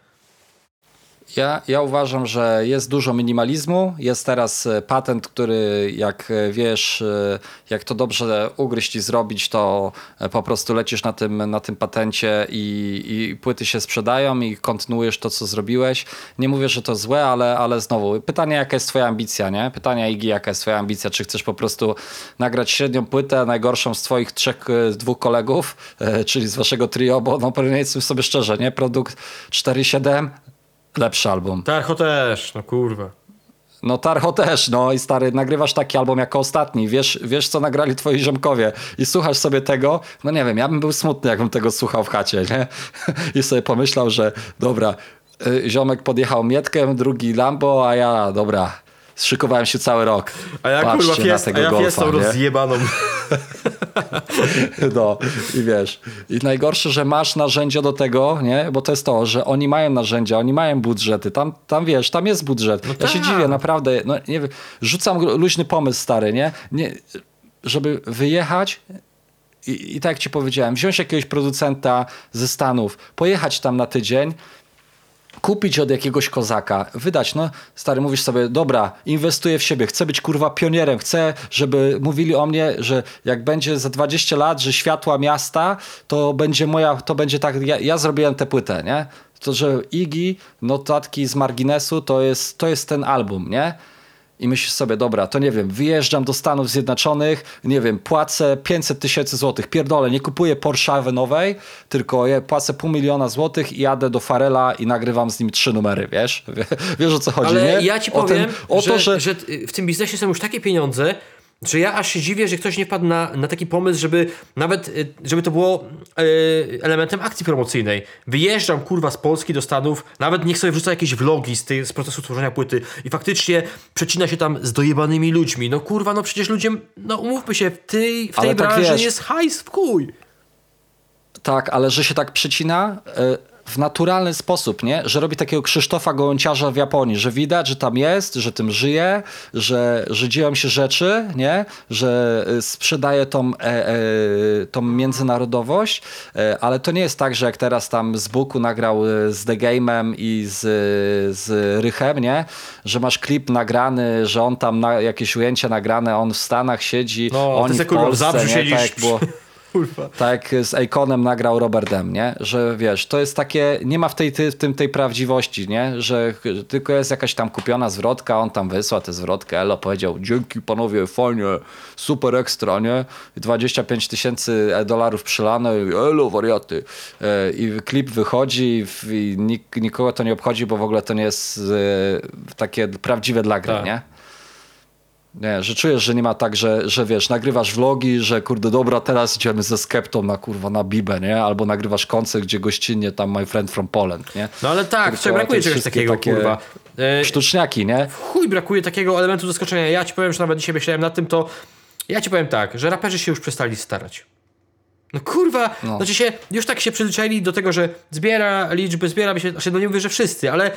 Speaker 1: Ja, ja uważam, że jest dużo minimalizmu. Jest teraz e, patent, który jak e, wiesz, e, jak to dobrze ugryźć i zrobić, to po prostu lecisz na tym, na tym patencie i, i płyty się sprzedają i kontynuujesz to, co zrobiłeś. Nie mówię, że to złe, ale, ale znowu pytanie, jaka jest twoja ambicja, nie? Pytanie Igi, jaka jest twoja ambicja? Czy chcesz po prostu nagrać średnią płytę, najgorszą z twoich trzech, dwóch kolegów, czyli z waszego trio, bo no powiedzmy sobie szczerze, nie? Produkt 4.7 lepszy album.
Speaker 2: Tarcho też, no kurwa.
Speaker 1: No Tarcho też, no i stary, nagrywasz taki album jako ostatni, wiesz, wiesz co nagrali twoi ziomkowie i słuchasz sobie tego, no nie wiem, ja bym był smutny, jakbym tego słuchał w chacie, nie? *laughs* I sobie pomyślał, że dobra, y, ziomek podjechał Mietkę, drugi Lambo, a ja, dobra, szykowałem się cały rok.
Speaker 2: A ja
Speaker 1: Patrzcie
Speaker 2: kurwa fiest, a
Speaker 1: tego
Speaker 2: ja
Speaker 1: golfa,
Speaker 2: fiestą
Speaker 1: nie?
Speaker 2: rozjebaną. *laughs*
Speaker 1: No i wiesz, i najgorsze, że masz narzędzia do tego, nie? Bo to jest to, że oni mają narzędzia, oni mają budżety, tam, tam wiesz, tam jest budżet. ja się
Speaker 2: tak.
Speaker 1: dziwię, naprawdę, no nie wiem, rzucam luźny pomysł stary, nie? nie żeby wyjechać i, i tak jak ci powiedziałem, wziąć jakiegoś producenta ze Stanów, pojechać tam na tydzień, kupić od jakiegoś kozaka, wydać, no stary, mówisz sobie, dobra, inwestuję w siebie, chcę być kurwa pionierem, chcę, żeby mówili o mnie, że jak będzie za 20 lat, że światła miasta, to będzie moja, to będzie tak, ja, ja zrobiłem tę płytę, nie? To, że Iggy, notatki z marginesu, to jest, to jest ten album, nie? I myślisz sobie, dobra, to nie wiem, wyjeżdżam do Stanów Zjednoczonych, nie wiem, płacę 500 tysięcy złotych, pierdolę, nie kupuję Porsche nowej, tylko ja płacę pół miliona złotych i jadę do Farela i nagrywam z nim trzy numery, wiesz? *laughs* Wiesz o co chodzi,
Speaker 2: Ale
Speaker 1: nie?
Speaker 2: ja ci
Speaker 1: O
Speaker 2: powiem,
Speaker 1: ten- o
Speaker 2: że,
Speaker 1: to, że...
Speaker 2: że w tym biznesie są już takie pieniądze, że ja aż się dziwię, że ktoś nie wpadł na, na taki pomysł, żeby nawet, y, żeby to było y, elementem akcji promocyjnej. Wyjeżdżam, kurwa, z Polski do Stanów, nawet niech sobie wrzuca jakieś vlogi z, tej, z procesu tworzenia płyty i faktycznie przecina się tam z dojebanymi ludźmi. No kurwa, no przecież ludziom, no umówmy się, w tej, w tej
Speaker 1: Ale tak
Speaker 2: branży
Speaker 1: wiesz-
Speaker 2: jest hajs w kuj.
Speaker 1: Tak, ale że się tak przycina e, w naturalny sposób, nie? Że robi takiego Krzysztofa Gołąciarza w Japonii, że widać, że tam jest, że tym żyje, że, że dzieją się rzeczy, nie? Że e, sprzedaje tą, e, e, tą międzynarodowość, e, ale to nie jest tak, że jak teraz tam z Buku nagrał e, z The Game'em i z, z Rychem, nie? Że masz klip nagrany, że on tam na, jakieś ujęcia nagrane, on w Stanach siedzi,
Speaker 2: No,
Speaker 1: oni
Speaker 2: se,
Speaker 1: w
Speaker 2: kurwa, w
Speaker 1: Polsce,
Speaker 2: Zabrzu
Speaker 1: nie?
Speaker 2: siedzisz
Speaker 1: Tak jak było... *laughs*
Speaker 2: Kurwa.
Speaker 1: Tak z Akonem nagrał Robert Dem, nie? Że wiesz, to jest takie, nie ma w, tej, ty, w tym tej prawdziwości, nie? Że tylko jest jakaś tam kupiona zwrotka, on tam wysłał tę zwrotkę, Elo powiedział, dzięki panowie, fajnie, super ekstra, nie? I 25 tysięcy dolarów przelane, i elo, wariaty. E, I klip wychodzi i, nik, nikogo to nie obchodzi, bo w ogóle to nie jest e, takie prawdziwe dla gry,
Speaker 2: Tak.
Speaker 1: nie? Nie, że czujesz, że nie ma tak, że, że wiesz, nagrywasz vlogi, że kurde, dobra, teraz idziemy ze skeptą na kurwa na Bibę, nie? Albo nagrywasz koncert, gdzie gościnnie tam my friend from Poland, nie?
Speaker 2: No ale tak,
Speaker 1: Tylko
Speaker 2: brakuje czegoś takiego,
Speaker 1: takie
Speaker 2: kurwa. E,
Speaker 1: Sztuczniaki, nie?
Speaker 2: chuj brakuje takiego elementu zaskoczenia. Ja ci powiem, że nawet dzisiaj myślałem nad tym, to ja ci powiem tak, że raperzy się już przestali starać. No kurwa,
Speaker 1: No.
Speaker 2: znaczy się, już tak się przyzwyczaili do tego, że zbiera liczby, zbiera się, znaczy no nie mówię, że wszyscy, ale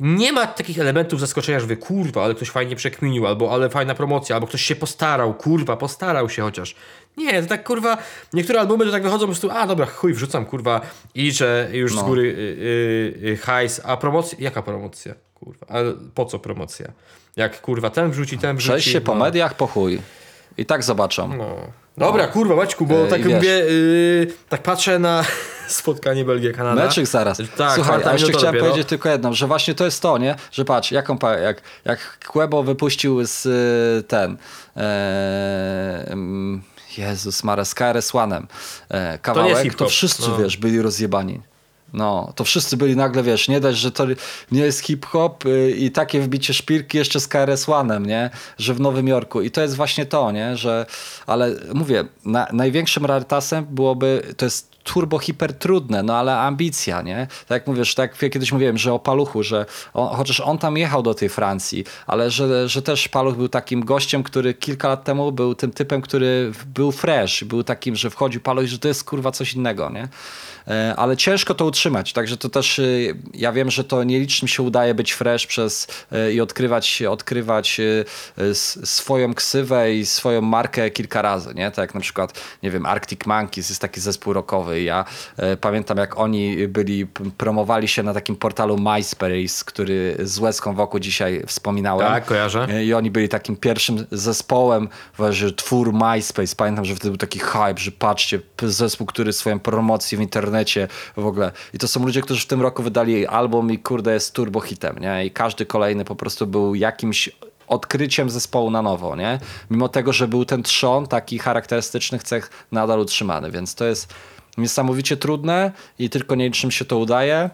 Speaker 2: nie ma takich elementów zaskoczenia, że wy kurwa, ale ktoś fajnie przekminił, albo ale fajna promocja, albo ktoś się postarał, kurwa, postarał się chociaż. Nie, to tak kurwa, niektóre albumy to tak wychodzą po prostu, a dobra, chuj, wrzucam kurwa i że już z
Speaker 1: No.
Speaker 2: góry y, y, y, hajs, a promocja, jaka promocja? Kurwa, a po co promocja? Jak kurwa ten wrzuci, ten wrzuci.
Speaker 1: Przejść się po
Speaker 2: no.
Speaker 1: mediach, po chuj. I tak zobaczą.
Speaker 2: No. Dobra, kurwa, Maćku, bo
Speaker 1: E,
Speaker 2: tak
Speaker 1: wiesz.
Speaker 2: mówię, y, tak patrzę na *laughs* spotkanie Belgia-Kanada.
Speaker 1: Meczyk zaraz.
Speaker 2: Tak,
Speaker 1: Słuchaj,
Speaker 2: czwarta
Speaker 1: a jeszcze
Speaker 2: minuta
Speaker 1: chciałem
Speaker 2: dopiero.
Speaker 1: powiedzieć tylko jedno, że właśnie to jest to, nie? Że patrz, jaką, jak, jak Kłebo wypuścił z y, ten mm, Jezus Mara, z KRS One'em e, kawałek, to,
Speaker 2: hip-hop,
Speaker 1: wszyscy,
Speaker 2: no.
Speaker 1: wiesz, byli rozjebani. No, to wszyscy byli nagle, wiesz, nie dać, że to nie jest hip-hop y, i takie wbicie szpilki jeszcze z KRS One'em, nie? Że w Nowym Jorku. I to jest właśnie to, nie? Że, ale mówię, na, największym rarytasem byłoby, to jest turbo hiper trudne, no ale ambicja, nie? Tak jak mówisz, tak jak kiedyś mówiłem, że o Paluchu, że on, chociaż on tam jechał do tej Francji, ale że, że też Paluch był takim gościem, który kilka lat temu był tym typem, który był fresh, był takim, że wchodził Paluch, że to jest kurwa coś innego, nie? E, ale ciężko to utrzymać, także to też e, ja wiem, że to nielicznym się udaje być fresh przez e, i odkrywać, odkrywać swoją ksywę i swoją markę kilka razy, nie? Tak jak na przykład, nie wiem, Arctic Monkeys jest taki zespół rockowy ja pamiętam jak oni byli, promowali się na takim portalu MySpace, który z Łezką wokół dzisiaj wspominałem.
Speaker 2: Tak, kojarzę.
Speaker 1: I oni byli takim pierwszym zespołem, że twór MySpace. Pamiętam, że wtedy był taki hype, że patrzcie, zespół, który swoją promocję w internecie internecie w ogóle. I to są ludzie, którzy w tym roku wydali album i kurde jest turbo hitem, nie? I każdy kolejny po prostu był jakimś odkryciem zespołu na nowo, nie? Mimo tego, że był ten trzon taki charakterystycznych cech nadal utrzymany, więc to jest niesamowicie trudne i tylko nielicznym się to udaje.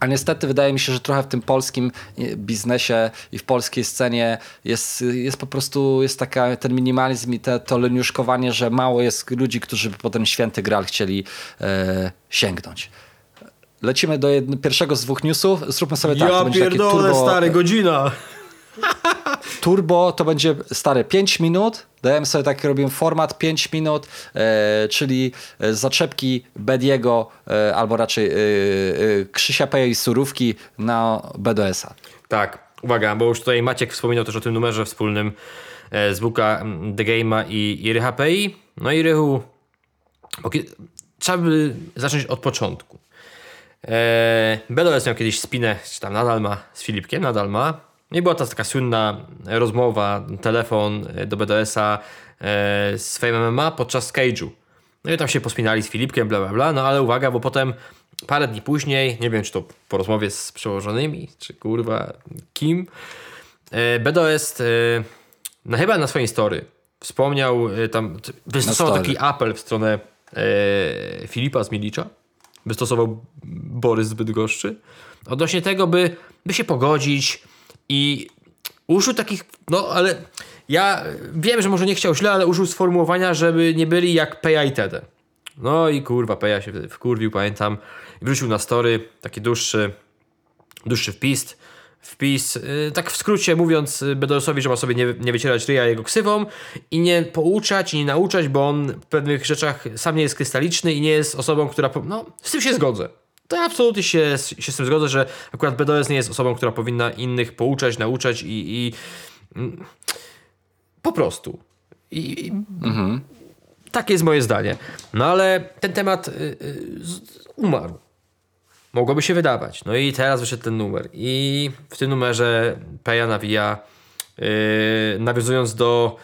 Speaker 1: A niestety wydaje mi się, że trochę w tym polskim e, biznesie i w polskiej scenie jest, jest po prostu jest taka, ten minimalizm i te, to leniuszkowanie, że mało jest ludzi, którzy by po ten święty gral chcieli e, sięgnąć. Lecimy do pierwszego z dwóch newsów. Zróbmy sobie tak.
Speaker 2: Ja pierdolę, turbo, stary, godzina.
Speaker 1: Turbo to będzie stare 5 minut. Dałem sobie taki, robiłem format 5 minut, e, czyli e, zaczepki Bediego, e, albo raczej e, e, Krzysia Peja i Surówki na BDS-a.
Speaker 2: Tak, uwaga, bo już tutaj Maciek wspominał też o tym numerze wspólnym e, z Buka The Game'a i, i Rycha Pei. No i Rychu, trzeba by zacząć od początku. E, BDS miał kiedyś spinę, czy tam nadal ma, z Filipkiem, nadal ma. I była ta taka słynna rozmowa, telefon do BDS-a e, z Fame MMA podczas Cage'u. No i tam się pospinali z Filipkiem, bla bla bla, no ale uwaga, bo potem parę dni później, nie wiem czy to po rozmowie z przełożonymi, czy kurwa kim, e, BDS e, no chyba na swojej story wspomniał, tam wystosował taki apel w stronę Filipa z Milicza, wystosował Borys z Bydgoszczy, odnośnie tego, by, by się pogodzić, i użył takich, no ale ja wiem, że może nie chciał źle, ale użył sformułowania, żeby nie byli jak Peja i Tede. No i kurwa, Peja się wkurwił, pamiętam. I wrócił na story, taki dłuższy, dłuższy wpis. Wpis, yy, tak w skrócie mówiąc Bedosowi, że ma sobie nie, nie wycierać ryja jego ksywą i nie pouczać, i nie nauczać, bo on w pewnych rzeczach sam nie jest krystaliczny i nie jest osobą, która... No, z tym się zgodzę to ja absolutnie się, się z tym zgodzę, że akurat BDS nie jest osobą, która powinna innych pouczać, nauczać i, i mm, po prostu. I, i mhm. Takie jest moje zdanie. No ale ten temat y, y, umarł. Mogłoby się wydawać. No i teraz wyszedł ten numer. I w tym numerze Peja nawija, y, nawiązując do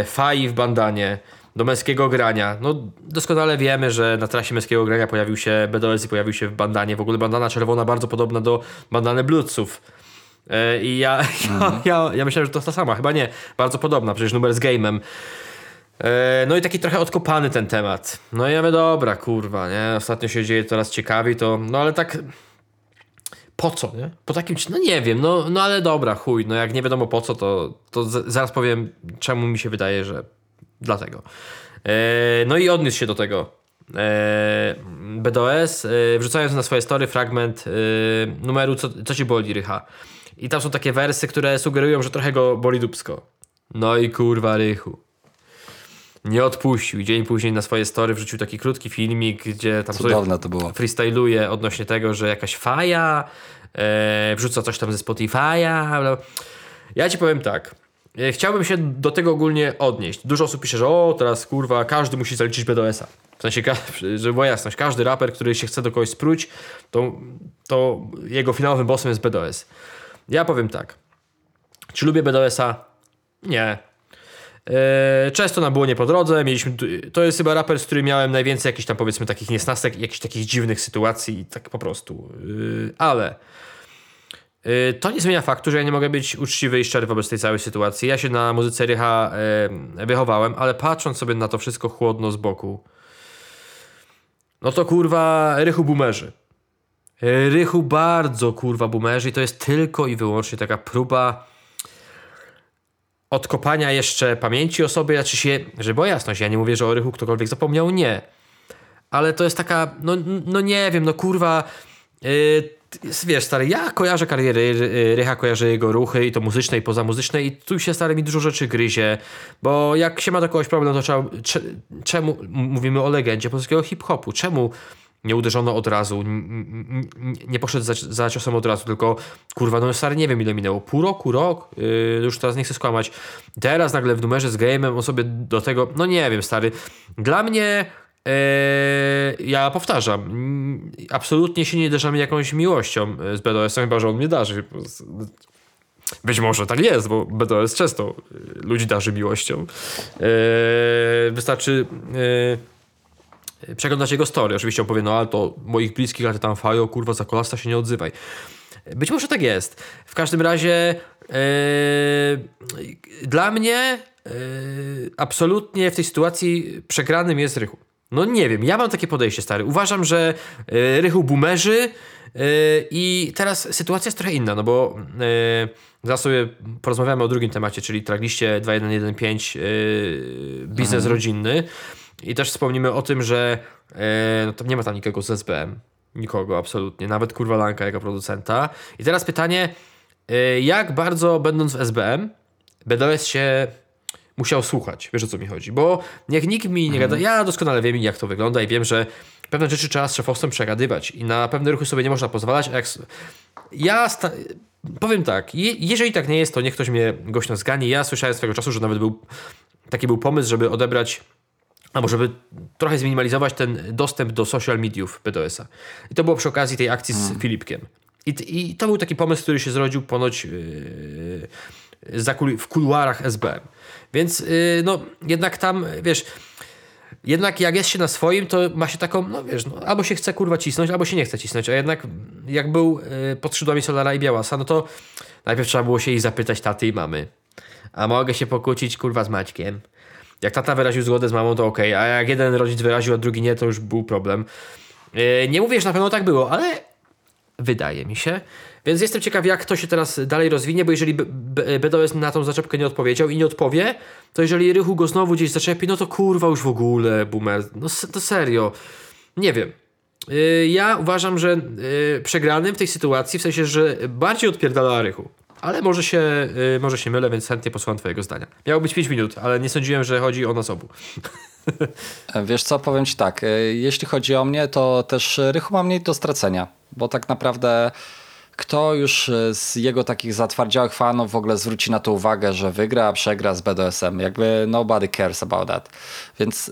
Speaker 2: y, Fai w bandanie, do męskiego grania. No doskonale wiemy, że na trasie męskiego grania pojawił się BDS i pojawił się w bandanie. W ogóle bandana czerwona bardzo podobna do bandany Bluetooth. E, I ja, *laughs* mhm. ja, ja, ja myślałem, że to ta sama. Chyba nie. Bardzo podobna, przecież numer z game'em. E, no i taki trochę odkopany ten temat. No i ja dobra, kurwa, nie? Ostatnio się dzieje coraz ciekawiej, to... No ale tak... Po co, nie? Po takim... No nie wiem, no, no ale dobra, chuj. No jak nie wiadomo po co, to, to zaraz powiem, czemu mi się wydaje, że Dlatego. E, no i odniósł się do tego. E, BDOS, e, wrzucając na swoje story fragment numeru co, co ci boli, Rycha. I tam są takie wersy, które sugerują, że trochę go boli dupsko. No i kurwa, Rychu. Nie odpuścił. Dzień później na swoje story wrzucił taki krótki filmik, gdzie tam
Speaker 1: Cudowne to było.
Speaker 2: freestyluje odnośnie tego, że jakaś faja, e, wrzuca coś tam ze Spotify'a. Ja ci powiem tak. E, chciałbym się do tego ogólnie odnieść. Dużo osób pisze, że o, teraz kurwa, każdy musi zaliczyć BDS-a. W sensie, *laughs* żeby była jasność, każdy raper, który się chce do kogoś spróć, to, to jego finałowym bossem jest BDS. Ja powiem tak. Czy lubię BDS-a? Nie. Eee, często nam było nie po drodze, mieliśmy, to jest chyba raper, z którym miałem najwięcej jakichś tam powiedzmy takich niesnastek, jakichś takich dziwnych sytuacji, tak po prostu. Eee, ale to nie zmienia faktu, że ja nie mogę być uczciwy i szczery wobec tej całej sytuacji. Ja się na muzyce Rycha e, wychowałem, ale patrząc sobie na to wszystko chłodno z boku, no to kurwa Rychu boomerzy. Rychu bardzo kurwa boomerzy i to jest tylko i wyłącznie taka próba odkopania jeszcze pamięci o sobie, znaczy się, żeby była jasność, ja nie mówię, że o Rychu ktokolwiek zapomniał, nie. ale to jest taka, no, no nie wiem, no kurwa, wiesz stary, ja kojarzę karierę Ry- Rycha, kojarzę jego ruchy i to muzyczne i pozamuzyczne i tu się stary mi dużo rzeczy gryzie, bo jak się ma do kogoś problem, to trzeba, cze, czemu, mówimy o legendzie polskiego hip-hopu, czemu nie uderzono od razu, nie poszedł za, za ciosem od razu, tylko kurwa, no stary, nie wiem ile minęło, pół roku, rok, yy, już teraz nie chcę skłamać. Teraz nagle w numerze z game'em on sobie do tego, no nie wiem, stary. Dla mnie, ja powtarzam, mm, absolutnie się nie darzamy jakąś miłością yy, z BDS-em, chyba że on mnie darzy. Być może tak jest, bo BDS często yy, ludzi darzy miłością. Yy, wystarczy... Yy, przeglądać jego story. Oczywiście on powie, no ale to moich bliskich, ale ty tam fajo, kurwa, za kolasta się nie odzywaj. Być może tak jest. W każdym razie yy, dla mnie yy, absolutnie w tej sytuacji przegranym jest Rychu. No nie wiem, ja mam takie podejście, stary. Uważam, że yy, Rychu boomerzy yy, i teraz sytuacja jest trochę inna, no bo yy, zaraz sobie porozmawiamy o drugim temacie, czyli tragliście 2115 yy, biznes rodzinny. I też wspomnimy o tym, że e, no, tam nie ma tam nikogo z SBM. Nikogo absolutnie. Nawet kurwa Lanka jako producenta. I teraz pytanie, e, jak bardzo będąc w SBM, BDS się musiał słuchać. Wiesz o co mi chodzi? Bo niech nikt mi nie gada. Ja doskonale wiem jak to wygląda i wiem, że pewne rzeczy trzeba z szefostwem przegadywać i na pewne ruchy sobie nie można pozwalać. Jak... Ja sta... powiem tak, je, jeżeli tak nie jest, to niech ktoś mnie gośno zgani. Ja słyszałem swego czasu, że nawet był taki był pomysł, żeby odebrać albo żeby trochę zminimalizować ten dostęp do social mediów BDS-a. I to było przy okazji tej akcji z Filipkiem. I, I to był taki pomysł, który się zrodził ponoć yy, za kul- w kuluarach SBM. Więc yy, no jednak tam, wiesz, jednak jak jest się na swoim, to ma się taką, no wiesz, no, albo się chce kurwa cisnąć, albo się nie chce cisnąć, a jednak jak był yy, pod skrzydłami Solara i Białasa, no to najpierw trzeba było się jej zapytać taty i mamy. A mogę się pokłócić kurwa z Maćkiem. Jak tata wyraził zgodę z mamą, to okej, a jak jeden rodzic wyraził, a drugi nie, to już był problem. Yy, nie mówię, że na pewno tak było, ale wydaje mi się. Więc jestem ciekaw, jak to się teraz dalej rozwinie, bo jeżeli B- B- BDS na tą zaczepkę nie odpowiedział i nie odpowie, to jeżeli Rychu go znowu gdzieś zaczepi, no to kurwa już w ogóle, boomer. No to serio. Nie wiem. Yy, ja uważam, że yy, przegranym w tej sytuacji, w sensie, że bardziej odpierdala Rychu. Ale może się, yy, może się mylę, więc chętnie posłucham twojego zdania. Miało być 5 minut, ale nie sądziłem, że chodzi o nas obu. *laughs*
Speaker 1: Wiesz co, powiem ci tak, jeśli chodzi o mnie, to też Rychu ma mniej do stracenia, bo tak naprawdę kto już e, z jego takich zatwardziałych fanów w ogóle zwróci na to uwagę, że wygra, przegra z BDS-em, jakby nobody cares about that. Więc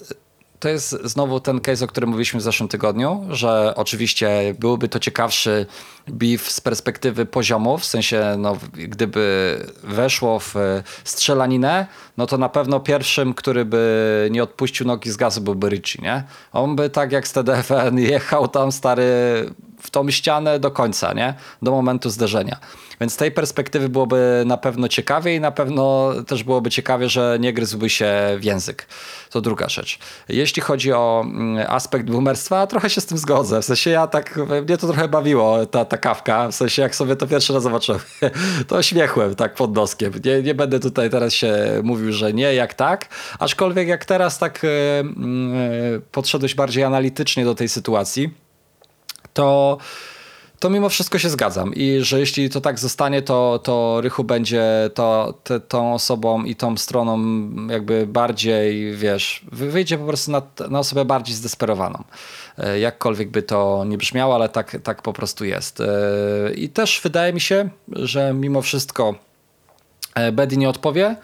Speaker 1: to jest znowu ten case, o którym mówiliśmy w zeszłym tygodniu, że oczywiście byłby to ciekawszy beef z perspektywy poziomu, w sensie no, gdyby weszło w e, strzelaninę, no to na pewno pierwszym, który by nie odpuścił nogi z gazu byłby Richie, nie? On by tak jak z TDFN jechał tam stary w tą ścianę do końca, nie? Do momentu zderzenia. Więc z tej perspektywy byłoby na pewno ciekawie i na pewno też byłoby ciekawie, że nie gryzłby się w język. To druga rzecz. Jeśli chodzi o mm, aspekt boomerstwa, trochę się z tym zgodzę. W sensie ja tak, mnie to trochę bawiło, ta, ta kawka. W sensie jak sobie to pierwszy raz zobaczyłem, *laughs* to śmiechłem tak pod noskiem. Nie, nie będę tutaj teraz się mówił, że nie, jak tak. Aczkolwiek jak teraz tak mm, e, podszedłeś bardziej analitycznie do tej sytuacji, to, to mimo wszystko się zgadzam. I że jeśli to tak zostanie, to, to Rychu będzie to, te, tą osobą i tą stroną jakby bardziej, wiesz, wy- wyjdzie po prostu na, na osobę bardziej zdesperowaną. E, Jakkolwiek by to nie brzmiało, ale tak, tak po prostu jest. E, I też wydaje mi się, że mimo wszystko e, Bedi nie odpowie,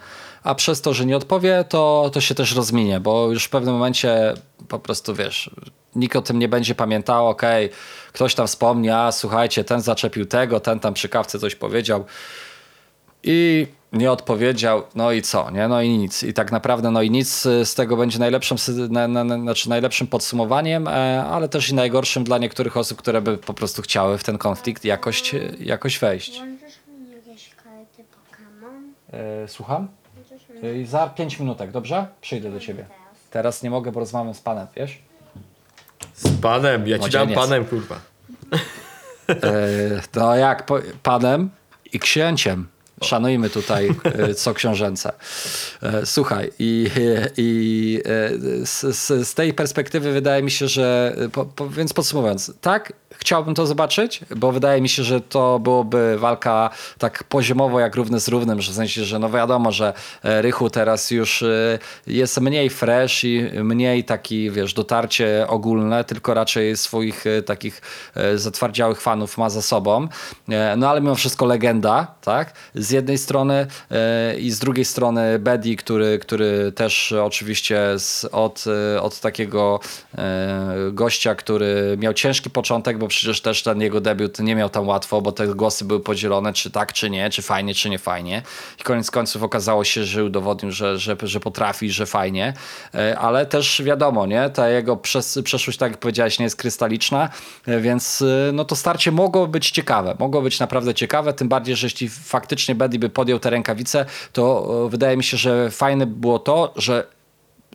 Speaker 1: a przez to, że nie odpowie, to, to się też rozminie, bo już w pewnym momencie po prostu wiesz, nikt o tym nie będzie pamiętał, okej, ktoś tam wspomni, a słuchajcie, ten zaczepił tego, ten tam przy kawce coś powiedział i nie odpowiedział, no i co, nie? No i nic. I tak naprawdę, no i nic z tego będzie najlepszym, na, na, na, znaczy najlepszym podsumowaniem, e, ale też i najgorszym dla niektórych osób, które by po prostu chciały w ten konflikt jakoś, jakoś wejść.
Speaker 3: Włączysz mi jakieś karty Pokémon?
Speaker 1: E, słucham? Y, Za 5 minutek, dobrze? Przyjdę do ciebie. Teraz nie mogę, bo rozmawiam z panem, wiesz?
Speaker 2: Z panem, ja ci dam panem, kurwa.
Speaker 1: No jak panem i księciem. Szanujmy tutaj e, co książęce. E, Słuchaj, i, i z, z, z tej perspektywy wydaje mi się, że, po, po, więc podsumowując, tak, chciałbym to zobaczyć, bo wydaje mi się, że to byłoby walka tak poziomowo jak równy z równym, że w sensie, że no wiadomo, że e, Rychu teraz już e, jest mniej fresh i mniej taki, wiesz, dotarcie ogólne, tylko raczej swoich e, takich zatwardziałych fanów ma za sobą. No ale mimo wszystko legenda, tak? Z jednej strony i z drugiej strony Bedi, który, który też oczywiście z, od, od takiego gościa, który miał ciężki początek, bo przecież też ten jego debiut nie miał tam łatwo, bo te głosy były podzielone, czy tak, czy nie, czy fajnie, czy nie fajnie. I koniec końców okazało się, że udowodnił, że, że, że potrafi, że fajnie, E, ale też wiadomo, nie, ta jego przes- przeszłość, tak jak powiedziałeś, nie jest krystaliczna, e, więc e, no to starcie mogło być ciekawe, mogło być naprawdę ciekawe, tym bardziej, że jeśli faktycznie Bedi by podjął te rękawice, to wydaje mi się, że fajne by było to, że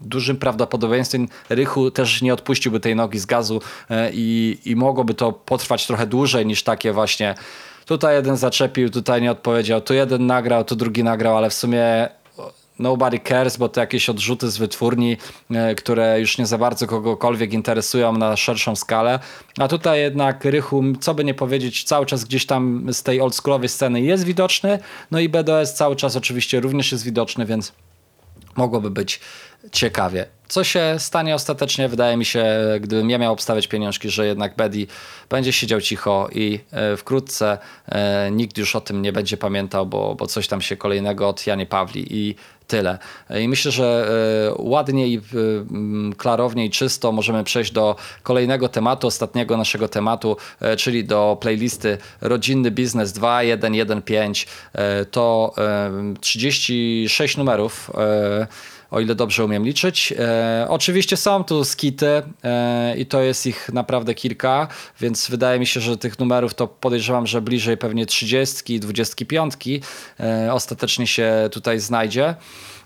Speaker 1: dużym prawdopodobieństwem Rychu też nie odpuściłby tej nogi z gazu e, i, i mogłoby to potrwać trochę dłużej niż takie właśnie tutaj jeden zaczepił, tutaj nie odpowiedział, tu jeden nagrał, tu drugi nagrał, ale w sumie nobody cares, bo to jakieś odrzuty z wytwórni, e, które już nie za bardzo kogokolwiek interesują na szerszą skalę. A tutaj jednak Rychu, co by nie powiedzieć, cały czas gdzieś tam z tej oldschoolowej sceny jest widoczny, no i BDS cały czas oczywiście również jest widoczny, więc mogłoby być ciekawie. Co się stanie ostatecznie, wydaje mi się, gdybym ja miał obstawiać pieniążki, że jednak Bedi będzie siedział cicho i e, wkrótce e, nikt już o tym nie będzie pamiętał, bo, bo coś tam się kolejnego od Janie Pawli i tyle. I myślę, że e, ładniej, m, klarownie i czysto możemy przejść do kolejnego tematu, ostatniego naszego tematu, czyli do playlisty Rodzinny Biznes 2115. E, To e, 36 numerów. O ile dobrze umiem liczyć. E, oczywiście są tu skity e, i to jest ich naprawdę kilka, więc wydaje mi się, że tych numerów to podejrzewam, że bliżej pewnie 30 i 25 e, ostatecznie się tutaj znajdzie.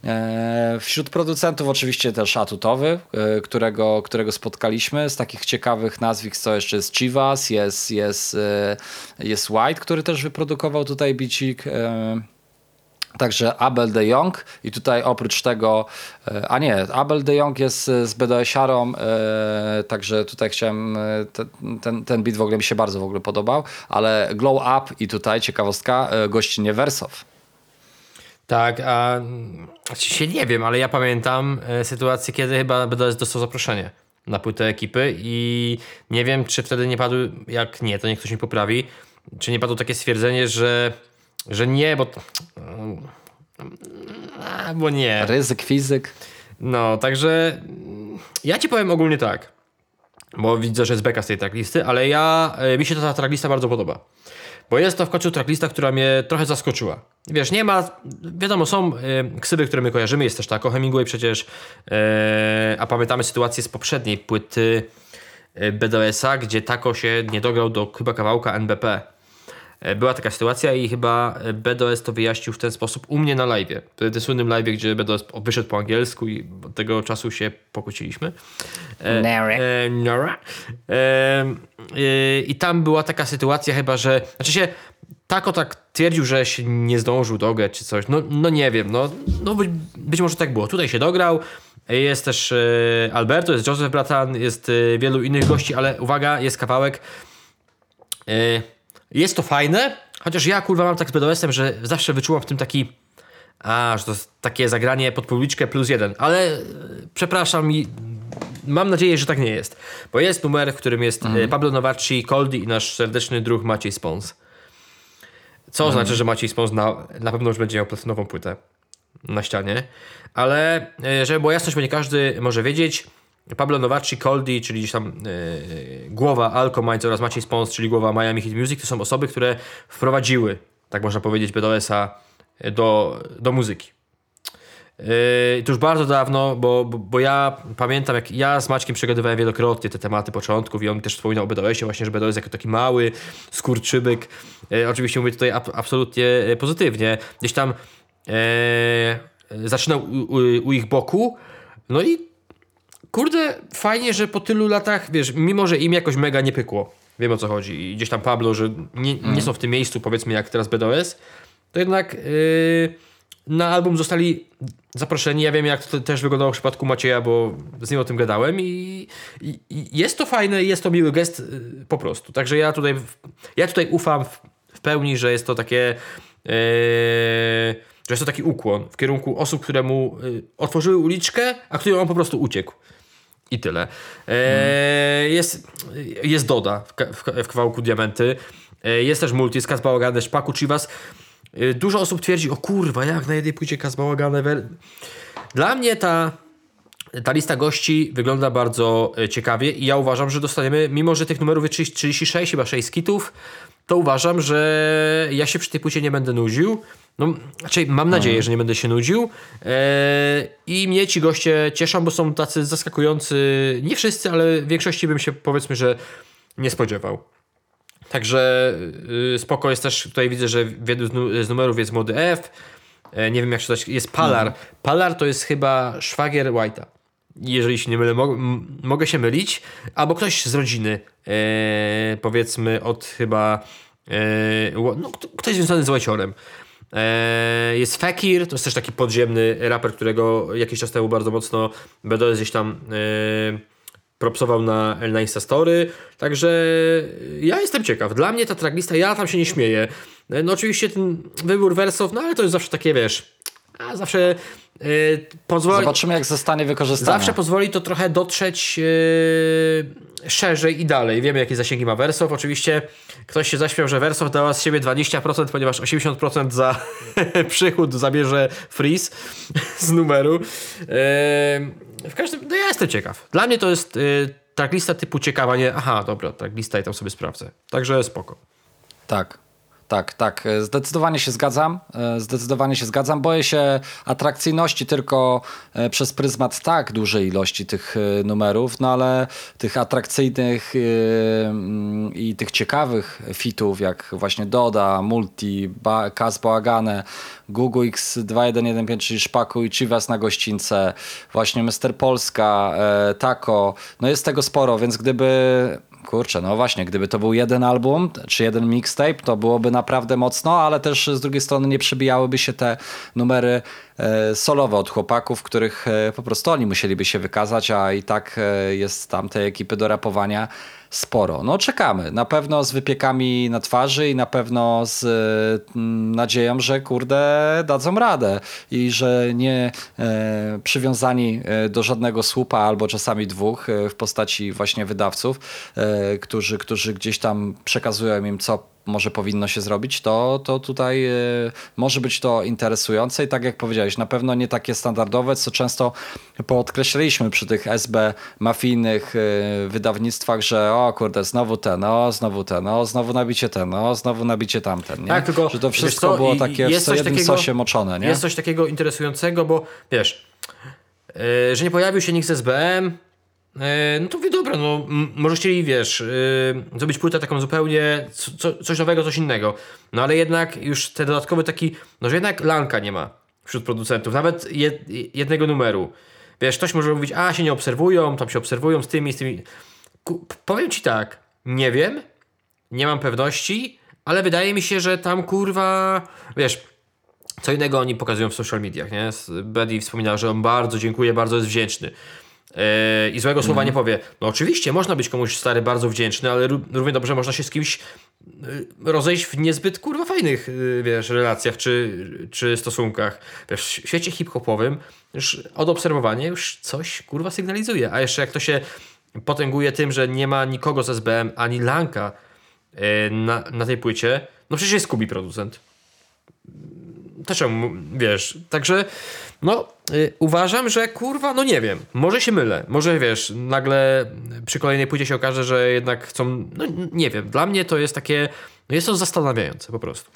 Speaker 1: E, Wśród producentów oczywiście też Atutowy, e, którego, którego spotkaliśmy. Z takich ciekawych nazwisk to jeszcze jest Chivas, jest, jest, e, jest White, który też wyprodukował tutaj bicik. Także Abel de Jong i tutaj oprócz tego, e, a nie, Abel de Jong jest e, z BDS-arą, e, także tutaj chciałem, te, ten, ten beat w ogóle mi się bardzo w ogóle podobał, ale Glow Up i tutaj ciekawostka, gościnnie Wersow.
Speaker 2: Tak, a się nie wiem, ale ja pamiętam sytuację, kiedy chyba BDS dostał zaproszenie na płytę ekipy i nie wiem, czy wtedy nie padł, jak nie, to niech ktoś mi poprawi, czy nie padło takie stwierdzenie, że, że nie, bo... A, bo nie.
Speaker 1: Ryzyk, fizyk.
Speaker 2: No, także mm, ja ci powiem ogólnie tak, bo widzę, że jest beka z tej tracklisty, ale ja, e, mi się ta tracklista bardzo podoba. Bo jest to w końcu tracklista, która mnie trochę zaskoczyła. Wiesz, nie ma, wiadomo, są y, ksywy, które my kojarzymy, jest też tak, o Hemingway przecież, e, a pamiętamy sytuację z poprzedniej płyty e, BDS-a, gdzie Tako się nie dograł do chyba kawałka NBP. E, Była taka sytuacja i chyba e, BDS to wyjaśnił w ten sposób u mnie na live. Wtedy tym słynnym live, gdzie BDS wyszedł po angielsku i od tego czasu się pokłóciliśmy. E,
Speaker 1: Nara.
Speaker 2: e, Nara. E, e, I tam była taka sytuacja chyba, że... Znaczy się... Tako tak twierdził, że się nie zdążył dograć czy coś. No, no nie wiem, no, no być, być może tak było. Tutaj się dograł. Jest też Alberto, jest Joseph Bratan, jest wielu innych gości, ale uwaga, jest kawałek. Jest to fajne, chociaż ja kurwa mam tak z BDS-em, że zawsze wyczułam w tym taki a, że to jest takie zagranie pod publiczkę plus jeden, ale e, przepraszam i mam nadzieję, że tak nie jest. Bo jest numer, w którym jest e, Pablo Novarci, Coldi i nasz serdeczny druh Maciej Spons. Co oznacza, że Maciej Spons na, na pewno już będzie miał platynową płytę na ścianie. Ale e, żeby była jasność, bo nie każdy może wiedzieć, Pablo Novarci, Coldi, czyli gdzieś tam e, głowa Alcomind oraz Maciej Spons, czyli głowa Miami Hit Music, to są osoby, które wprowadziły, tak można powiedzieć, BDS-a do, do muzyki. Yy, to już bardzo dawno, bo, bo, bo ja pamiętam, jak ja z Maćkiem przegadywałem wielokrotnie te tematy początków i on też wspominał o BDS-ie właśnie, że BDS jako taki mały skurczybyk. Yy, oczywiście mówię tutaj ab, absolutnie yy, pozytywnie. Gdzieś tam yy, zaczynał u, u, u ich boku, no i kurde, fajnie, że po tylu latach, wiesz, mimo że im jakoś mega nie pykło, wiem o co chodzi i gdzieś tam Pablo, że nie, nie są w tym miejscu, powiedzmy, jak teraz BDS, to jednak yy, na album zostali zaproszeni. Ja wiem, jak to też wyglądało w przypadku Macieja, bo z nim o tym gadałem i, i, i jest to fajne, jest to miły gest yy, po prostu. Także ja tutaj, ja tutaj ufam w, w pełni, że jest to takie yy, że jest to taki ukłon w kierunku osób, które mu yy, otworzyły uliczkę, a którym on po prostu uciekł. I tyle. E, jest, jest Doda w, w, w kawałku Diamenty. E, jest też Multi, jest Kaz Bałagane, Szpaku, Chivas. E, dużo osób twierdzi, o kurwa, jak na jednej płycie Kaz Bałagane. wer- Dla mnie ta, ta lista gości wygląda bardzo e, ciekawie i ja uważam, że dostaniemy, mimo że tych numerów jest 30 36, chyba 6 skitów, to uważam, że ja się przy tej płycie nie będę nudził. No, raczej mam nadzieję, że nie będę się nudził. E, I mnie ci goście cieszą, bo są tacy zaskakujący. Nie wszyscy, ale w większości bym się powiedzmy, że nie spodziewał. Także y, spoko jest też, tutaj widzę, że w jednym z nu- z numerów jest młody F. E, nie wiem jak czytać, jest Palar. Palar to jest chyba szwagier White'a. Jeżeli się nie mylę, mo- mogę się mylić. Albo ktoś z rodziny, e, powiedzmy od chyba, e, no, kto- ktoś związany z White'orem. E, jest Fekir, to jest też taki podziemny raper, którego jakiś czas temu bardzo mocno BDS gdzieś tam e, propsował na, na Instastory, także ja jestem ciekaw. Dla mnie ta tracklista, ja tam się nie śmieję. No oczywiście ten wybór wersów, no ale to jest zawsze takie, wiesz, a zawsze pozwoli...
Speaker 1: Zobaczymy, jak zostanie wykorzystane.
Speaker 2: Zawsze pozwoli to trochę dotrzeć yy, szerzej i dalej. Wiemy, jakie zasięgi ma Wersow. Oczywiście ktoś się zaśmiał, że Wersow dała z siebie 20%, ponieważ 80% za *laughs* przychód zabierze Freeze z numeru. Yy, w każdym no ja jestem ciekaw. Dla mnie to jest yy, tracklista typu ciekawa, nie aha, dobra, tracklista i tam sobie sprawdzę. Także spoko.
Speaker 1: Tak. Tak, tak. E, Zdecydowanie się zgadzam. E, Zdecydowanie się zgadzam. Boję się atrakcyjności tylko e, przez pryzmat tak dużej ilości tych numerów, no ale tych atrakcyjnych mm, i tych ciekawych fitów, jak właśnie Doda, Multi, Kaz Bałagane, Google X2115, czyli Szpaku i Chivas na gościńce, właśnie Mr. Polska, Taco. No jest tego sporo, więc gdyby Kurczę, no właśnie, gdyby to był jeden album czy jeden mixtape, to byłoby naprawdę mocno, ale też z drugiej strony nie przebijałyby się te numery e, solowe od chłopaków, których e, po prostu oni musieliby się wykazać, a i tak e, jest tam tej ekipy do rapowania sporo. No czekamy, na pewno z wypiekami na twarzy i na pewno z e, m, nadzieją, że kurde dadzą radę i że nie e, przywiązani e, do żadnego słupa albo czasami dwóch e, w postaci właśnie wydawców, e, którzy, którzy gdzieś tam przekazują im co może powinno się zrobić, to, to tutaj e, może być to interesujące i tak jak powiedziałeś, na pewno nie takie standardowe, co często podkreślaliśmy przy tych SB mafijnych e, wydawnictwach, że o kurde, znowu ten, o znowu ten, o znowu nabicie ten, o znowu nabicie tamten, nie?
Speaker 2: Tak, tylko,
Speaker 1: że to wszystko
Speaker 2: co,
Speaker 1: było takie w jednym
Speaker 2: takiego-
Speaker 1: sosie moczone, nie?
Speaker 2: Jest coś takiego interesującego, bo wiesz, yy, że nie pojawił się nikt z SBM, no to wie dobra, no może chcieli, wiesz, yy, zrobić płytę taką zupełnie co, co, coś nowego, coś innego. No ale jednak już ten dodatkowy taki, no że jednak Lanka nie ma wśród producentów, nawet jed, jednego numeru. Wiesz, ktoś może mówić, a się nie obserwują, tam się obserwują z tymi, z tymi. Ku, powiem ci tak, nie wiem, nie mam pewności, ale wydaje mi się, że tam kurwa, wiesz, co innego oni pokazują w social mediach, nie? Buddy wspominał, że on bardzo dziękuję, bardzo jest wdzięczny. Yy, I złego słowa nie powie. No oczywiście, można być komuś stary bardzo wdzięczny, ale ró- równie dobrze można się z kimś yy, rozejść w niezbyt kurwa fajnych, yy, wiesz, relacjach czy, czy stosunkach. Wiesz, w świecie hip-hopowym już od obserwowania już coś kurwa sygnalizuje. A jeszcze jak to się potęguje tym, że nie ma nikogo z SBM ani Lanka na, na tej płycie, no przecież jest Kubi producent to czemu, wiesz, także no y, uważam, że kurwa, no nie wiem, może się mylę, może wiesz, nagle przy kolejnej płycie się okaże, że jednak chcą, no nie wiem, dla mnie to jest takie, no jest to zastanawiające po prostu.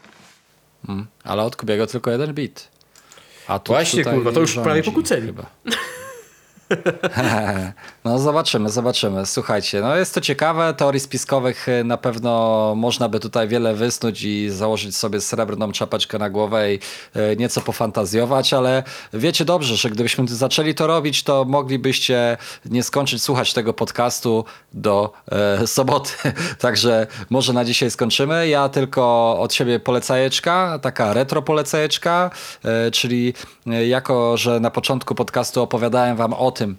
Speaker 1: Mm, ale od Kubiego tylko jeden beat. A tu,
Speaker 2: Właśnie, kurwa, to już prawie pokłóceni.
Speaker 1: Chyba. *laughs* *laughs* No zobaczymy, zobaczymy. Słuchajcie, no jest to ciekawe. Teorii spiskowych y, na pewno można by tutaj wiele wysnuć i założyć sobie srebrną czapeczkę na głowę i y, nieco pofantazjować, ale wiecie dobrze, że gdybyśmy zaczęli to robić, to moglibyście nie skończyć słuchać tego podcastu do e, *laughs* soboty. Także może na dzisiaj skończymy. Ja tylko od siebie polecajeczka, taka retro polecajeczka, e, czyli e, jako, że na początku podcastu opowiadałem wam o tym,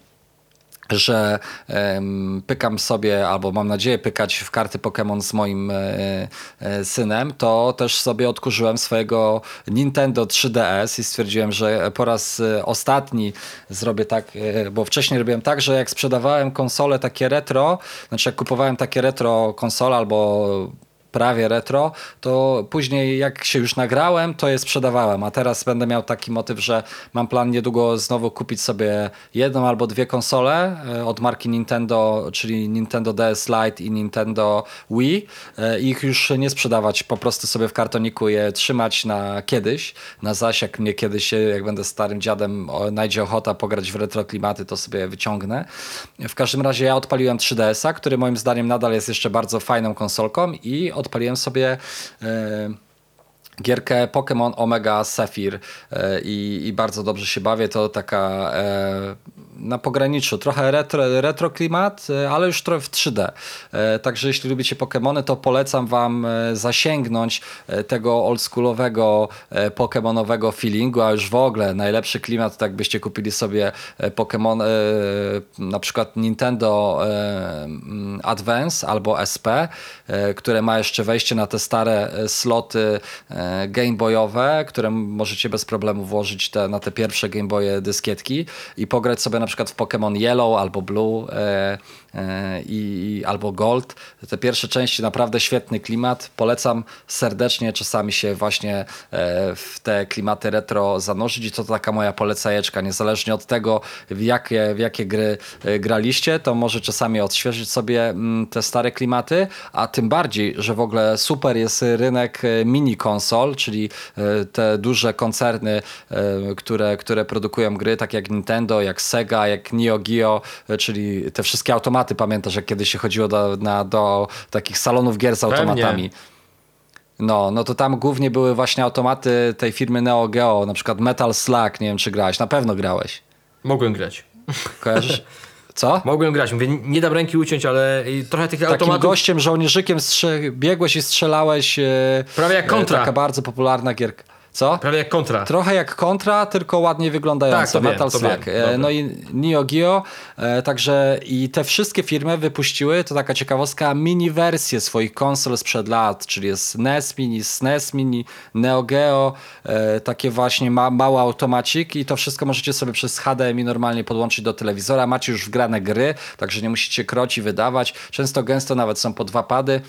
Speaker 1: że pykam sobie, albo mam nadzieję pykać w karty Pokémon z moim e, e, synem, to też sobie odkurzyłem swojego Nintendo 3DS i stwierdziłem, że po raz e, ostatni zrobię tak, bo wcześniej robiłem tak, że jak sprzedawałem konsole takie retro, znaczy jak kupowałem takie retro konsole albo prawie retro, to później jak się już nagrałem, to je sprzedawałem, a teraz będę miał taki motyw, że mam plan niedługo znowu kupić sobie jedną albo dwie konsole e, od marki Nintendo, czyli Nintendo DS Lite i Nintendo Wii. E, i ich już nie sprzedawać, po prostu sobie w kartoniku je trzymać na kiedyś, na zaś jak mnie kiedyś, e, jak będę starym dziadem, najdzie ochota pograć w retro klimaty, to sobie wyciągnę. W każdym razie ja odpaliłem 3DS-a, który moim zdaniem nadal jest jeszcze bardzo fajną konsolką i odpaliłem sobie e, gierkę Pokémon Omega Sapphire i, i bardzo dobrze się bawię. To taka e, na pograniczu, trochę retro, retro klimat, e, ale już trochę w 3D. E, Także jeśli lubicie Pokémony, to polecam wam e, zasięgnąć tego oldschoolowego Pokémonowego feelingu, a już w ogóle najlepszy klimat, tak byście kupili sobie Pokémon, na przykład Nintendo mm, Advance albo SP, które ma jeszcze wejście na te stare sloty e, Gameboyowe, które możecie bez problemu włożyć te, na te pierwsze Gameboye dyskietki i pograć sobie na przykład w Pokémon Yellow albo Blue e, i, albo Gold. Te pierwsze części naprawdę świetny klimat. Polecam serdecznie czasami się właśnie e, w te klimaty retro zanurzyć i to taka moja polecajeczka. Niezależnie od tego, w jakie, w jakie gry e, graliście, to może czasami odświeżyć sobie mm, te stare klimaty, a tym bardziej, że w ogóle super jest rynek e, mini konsol, czyli e, te duże koncerny, e, które, które produkują gry, tak jak Nintendo, jak Sega, jak Neo Geo, e, czyli te wszystkie automaty, pamiętasz, jak kiedyś się chodziło do, na, do takich salonów gier z automatami. No, no to tam głównie były właśnie automaty tej firmy Neo Geo, na przykład Metal Slug, nie wiem czy grałeś, na pewno grałeś.
Speaker 2: Mogłem grać.
Speaker 1: Kojarzysz? Co? *laughs*
Speaker 2: Mogłem grać. Mówię, nie dam ręki uciąć, ale trochę tych
Speaker 1: Takim
Speaker 2: automatów...
Speaker 1: gościem, żołnierzykiem strze- biegłeś i strzelałeś. E,
Speaker 2: Prawie jak
Speaker 1: e,
Speaker 2: Contra.
Speaker 1: Taka bardzo popularna gierka. Co?
Speaker 2: Prawie jak kontra.
Speaker 1: Trochę jak kontra, tylko ładnie wyglądająca.
Speaker 2: Tak, to wiem,
Speaker 1: Metal
Speaker 2: to
Speaker 1: Slug.
Speaker 2: wiem.
Speaker 1: E. No i Neo Geo. E, także i te wszystkie firmy wypuściły, to taka ciekawostka, mini wersje swoich konsol sprzed lat, czyli jest NES Mini, SNES Mini, Neo Geo, e, takie właśnie ma, mały automacik i to wszystko możecie sobie przez HDMI normalnie podłączyć do telewizora. Macie już wgrane gry, także nie musicie kroci wydawać. Często gęsto nawet są po dwa pady.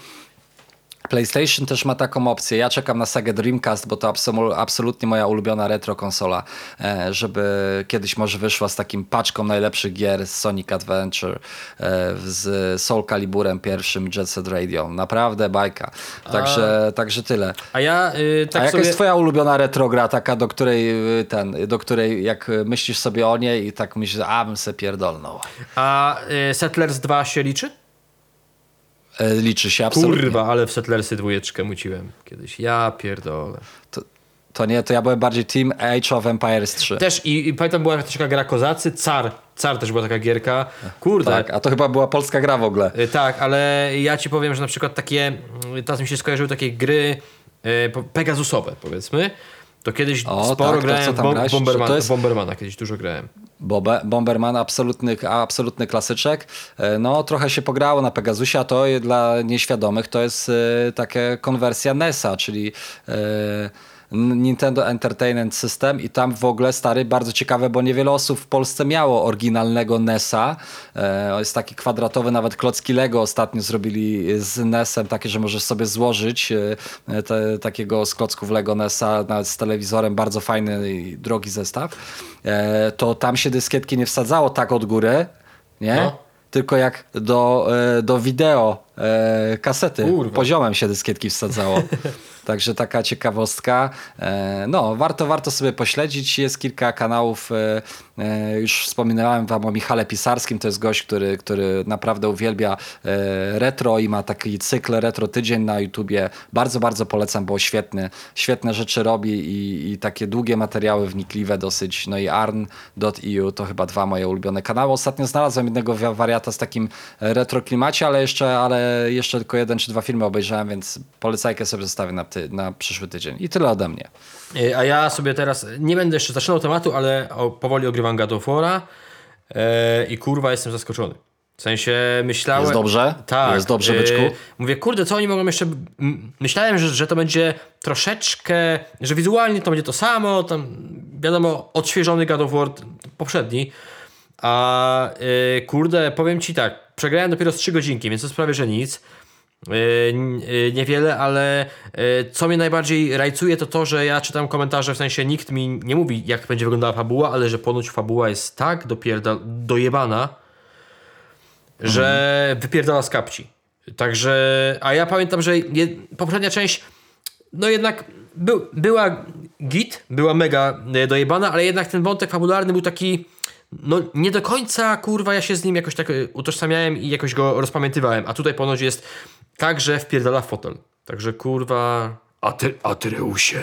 Speaker 1: PlayStation też ma taką opcję. Ja czekam na sagę Dreamcast, bo to absolu- absolutnie moja ulubiona retro konsola, e, żeby kiedyś może wyszła z takim paczką najlepszych gier z Sonic Adventure, e, z Soul Caliburem pierwszym, Jet Set Radio. Naprawdę bajka. Także, także tyle.
Speaker 2: A ja y, tak
Speaker 1: A jaka
Speaker 2: sobie...
Speaker 1: jest twoja ulubiona retro gra, taka do której y, ten, do której jak myślisz sobie o niej i tak myślisz, a bym se pierdolnął.
Speaker 2: A y, Settlers 2 się liczy?
Speaker 1: E, Liczy się absolutnie.
Speaker 2: Kurwa, ale w Settlersy dwójeczkę muciłem kiedyś. Ja pierdolę.
Speaker 1: To, to nie, to ja byłem bardziej Team Age of Empires 3.
Speaker 2: Też i, i pamiętam była taka gra Kozacy, Car. Car też była taka gierka. Kurde.
Speaker 1: Tak, a to chyba była polska gra w ogóle.
Speaker 2: Y, Tak, ale ja ci powiem, że na przykład takie, y, teraz mi się skojarzyły takie gry y, po- Pegasusowe powiedzmy, to kiedyś
Speaker 1: O,
Speaker 2: sporo
Speaker 1: tak, to
Speaker 2: grałem
Speaker 1: co
Speaker 2: w
Speaker 1: tam
Speaker 2: Bom-
Speaker 1: grałeś?
Speaker 2: Bomberman,
Speaker 1: To jest-
Speaker 2: Bombermana, kiedyś dużo grałem.
Speaker 1: Bobe, Bomberman, absolutny, absolutny klasyczek. E, No, trochę się pograło na Pegasusie, a to dla nieświadomych to jest e, taka konwersja NES-a, czyli N- Nintendo Entertainment System i tam w ogóle stary, bardzo ciekawe, bo niewiele osób w Polsce miało oryginalnego NES-a. E, jest taki kwadratowy, nawet klocki Lego ostatnio zrobili z NES-em, takie, że możesz sobie złożyć e, te, takiego z klocków Lego NES-a nawet z telewizorem, bardzo fajny i drogi zestaw. E, to tam się dyskietki nie wsadzało tak od góry, nie?
Speaker 2: No.
Speaker 1: Tylko jak do, e, do wideo e, kasety.
Speaker 2: Kurwa.
Speaker 1: Poziomem się dyskietki wsadzało. *laughs* Także taka ciekawostka. E, no, warto, warto sobie pośledzić. Jest kilka kanałów. E, e, już wspominałem wam o Michale Pisarskim. To jest gość, który, który naprawdę uwielbia e, retro i ma taki cykl retro tydzień na YouTubie. Bardzo, bardzo polecam, bo świetny, świetne rzeczy robi i, i takie długie materiały wnikliwe dosyć. No i arn.eu to chyba dwa moje ulubione kanały. Ostatnio znalazłem jednego wa- wariata z takim retro klimacie, ale jeszcze, ale jeszcze tylko jeden czy dwa filmy obejrzałem, więc polecajkę sobie zostawię na, ty, na przyszły tydzień. I tyle ode mnie.
Speaker 2: E, A ja sobie teraz, nie będę jeszcze zaczynał tematu, ale powoli ogrywam Of War'a e, i kurwa jestem zaskoczony. W sensie myślałem...
Speaker 1: Jest dobrze?
Speaker 2: Tak.
Speaker 1: Jest dobrze,
Speaker 2: e,
Speaker 1: byczku?
Speaker 2: Mówię, kurde, co oni mogą jeszcze... Myślałem, że, że to będzie troszeczkę, że wizualnie to będzie to samo, tam wiadomo, odświeżony God of War poprzedni, a e, kurde, powiem ci tak, przegrałem dopiero z 3 godzinki, więc to prawie, że nic. N- yy, niewiele, ale yy, co mnie najbardziej rajcuje to to, że ja czytam komentarze, w sensie nikt mi nie mówi jak będzie wyglądała fabuła, ale że ponoć fabuła jest tak dopierda, dojebana, że wypierdala z kapci. Także, a ja pamiętam, że poprzednia część no jednak był, była git, była mega e, dojebana, ale jednak ten wątek fabularny był taki no nie do końca, kurwa, ja się z nim jakoś tak e, utożsamiałem i jakoś go rozpamiętywałem, a tutaj ponoć jest tak, że wpierdala w fotel. Także kurwa... Aty, Atreusie.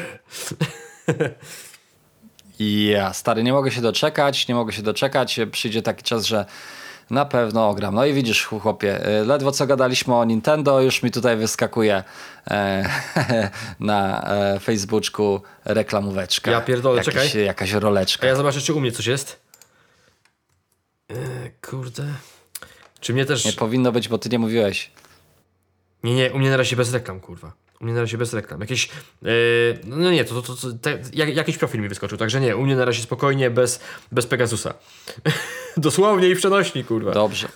Speaker 2: *laughs*
Speaker 1: Ja, stary, nie mogę się doczekać, nie mogę się doczekać. Przyjdzie taki czas, że na pewno ogram. No i widzisz, chłopie, y, ledwo co gadaliśmy o Nintendo, już mi tutaj wyskakuje e, *laughs* na e, Facebooku reklamóweczka.
Speaker 2: Ja pierdolę,
Speaker 1: Jakiś,
Speaker 2: czekaj.
Speaker 1: Jakaś roleczka.
Speaker 2: A ja zobaczę, czy u mnie coś jest. E, kurde... Czy mnie też...
Speaker 1: Nie powinno być, bo ty nie mówiłeś.
Speaker 2: Nie, nie, u mnie na razie bez reklam, kurwa. U mnie na razie bez reklam. Jakieś. Yy, no nie, to, to, to, te, jak, jakiś profil mi wyskoczył, także nie, u mnie na razie spokojnie, bez, bez Pegasusa. *laughs* Dosłownie i w przenośni, kurwa.
Speaker 1: Dobrze.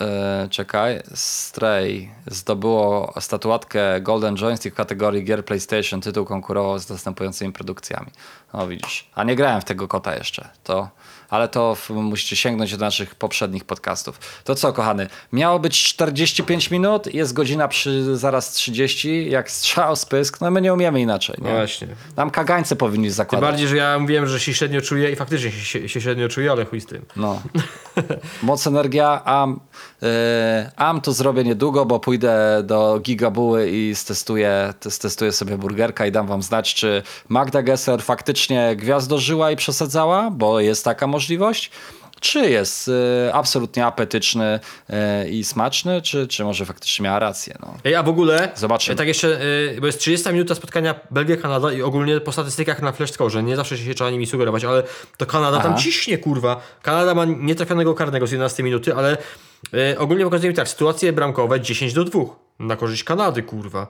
Speaker 1: E, czekaj. Stray zdobyło statuatkę Golden Joystick w kategorii gier PlayStation. Tytuł konkurował z następującymi produkcjami. No widzisz. A nie grałem w tego kota jeszcze. To, ale to musicie sięgnąć do naszych poprzednich podcastów. To co, kochany? Miało być 45 minut, jest godzina przy zaraz 30. Jak strzał, spysk, no my nie umiemy inaczej.
Speaker 2: No
Speaker 1: Nie?
Speaker 2: właśnie.
Speaker 1: Nam kagańce powinni
Speaker 2: Tym
Speaker 1: zakładać.
Speaker 2: bardziej, że ja mówiłem, że się średnio czuję i faktycznie się, się średnio czuję, ale chuj z tym.
Speaker 1: No. *laughs* Moc energia, am, y, am to zrobię niedługo, bo pójdę do Gigabuły i stestuję, testuję sobie burgerka i dam wam znać, czy Magda Gesser faktycznie gwiazdożyła i przesadzała, bo jest taka możliwość, czy jest y, absolutnie apetyczny y, i smaczny, czy, czy może faktycznie miała rację. No.
Speaker 2: Ej, a w ogóle,
Speaker 1: Zobaczymy.
Speaker 2: e, tak jeszcze, e, bo jest 30 minuta spotkania Belgia-Kanada i ogólnie po statystykach na flashscore, nie zawsze się trzeba nimi sugerować, ale to Kanada tam
Speaker 1: Aha.
Speaker 2: ciśnie, kurwa. Kanada ma nietrafionego karnego z 11 minuty, ale e, ogólnie pokazuje mi tak, sytuacje bramkowe 10 do 2 na korzyść Kanady, kurwa.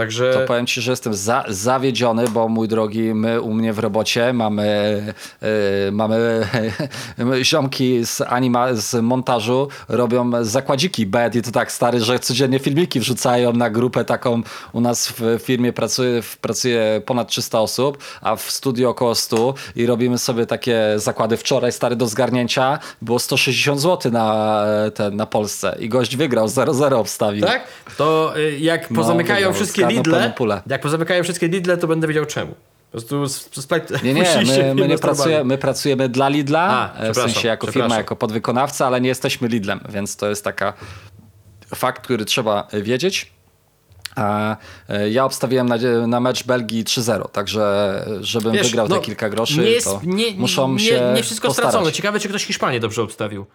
Speaker 2: Także...
Speaker 1: To powiem ci, że jestem za, zawiedziony, bo mój drogi, my u mnie w robocie mamy, yy, mamy *laughs* ziomki z, anima, z montażu robią zakładziki bed i to tak stary, że codziennie filmiki wrzucają na grupę taką. U nas w firmie pracuje, pracuje ponad 300 osób, a w studiu około 100 i robimy sobie takie zakłady. Wczoraj stary do zgarnięcia było 160 zł na, e, ten, na Polsce i gość wygrał, 0-0 obstawił.
Speaker 2: Tak? To jak
Speaker 1: No,
Speaker 2: pozamykają
Speaker 1: wygrał,
Speaker 2: wszystkie Lidle, jak pozamykają wszystkie Lidle, to będę wiedział czemu. Po prostu z,
Speaker 1: Nie, nie, my, my, nie pracujemy, my pracujemy dla Lidla,
Speaker 2: A,
Speaker 1: e, w sensie jako firma, jako podwykonawca, ale nie jesteśmy Lidlem, więc to jest taka fakt, który trzeba wiedzieć. A e, ja obstawiłem na, na mecz Belgii 3-0, także e, żebym
Speaker 2: Wiesz,
Speaker 1: wygrał
Speaker 2: no,
Speaker 1: te kilka groszy,
Speaker 2: nie jest,
Speaker 1: to
Speaker 2: nie,
Speaker 1: muszą
Speaker 2: nie,
Speaker 1: się
Speaker 2: nie wszystko
Speaker 1: postarać.
Speaker 2: stracone. Ciekawe, czy ktoś Hiszpanię dobrze obstawił.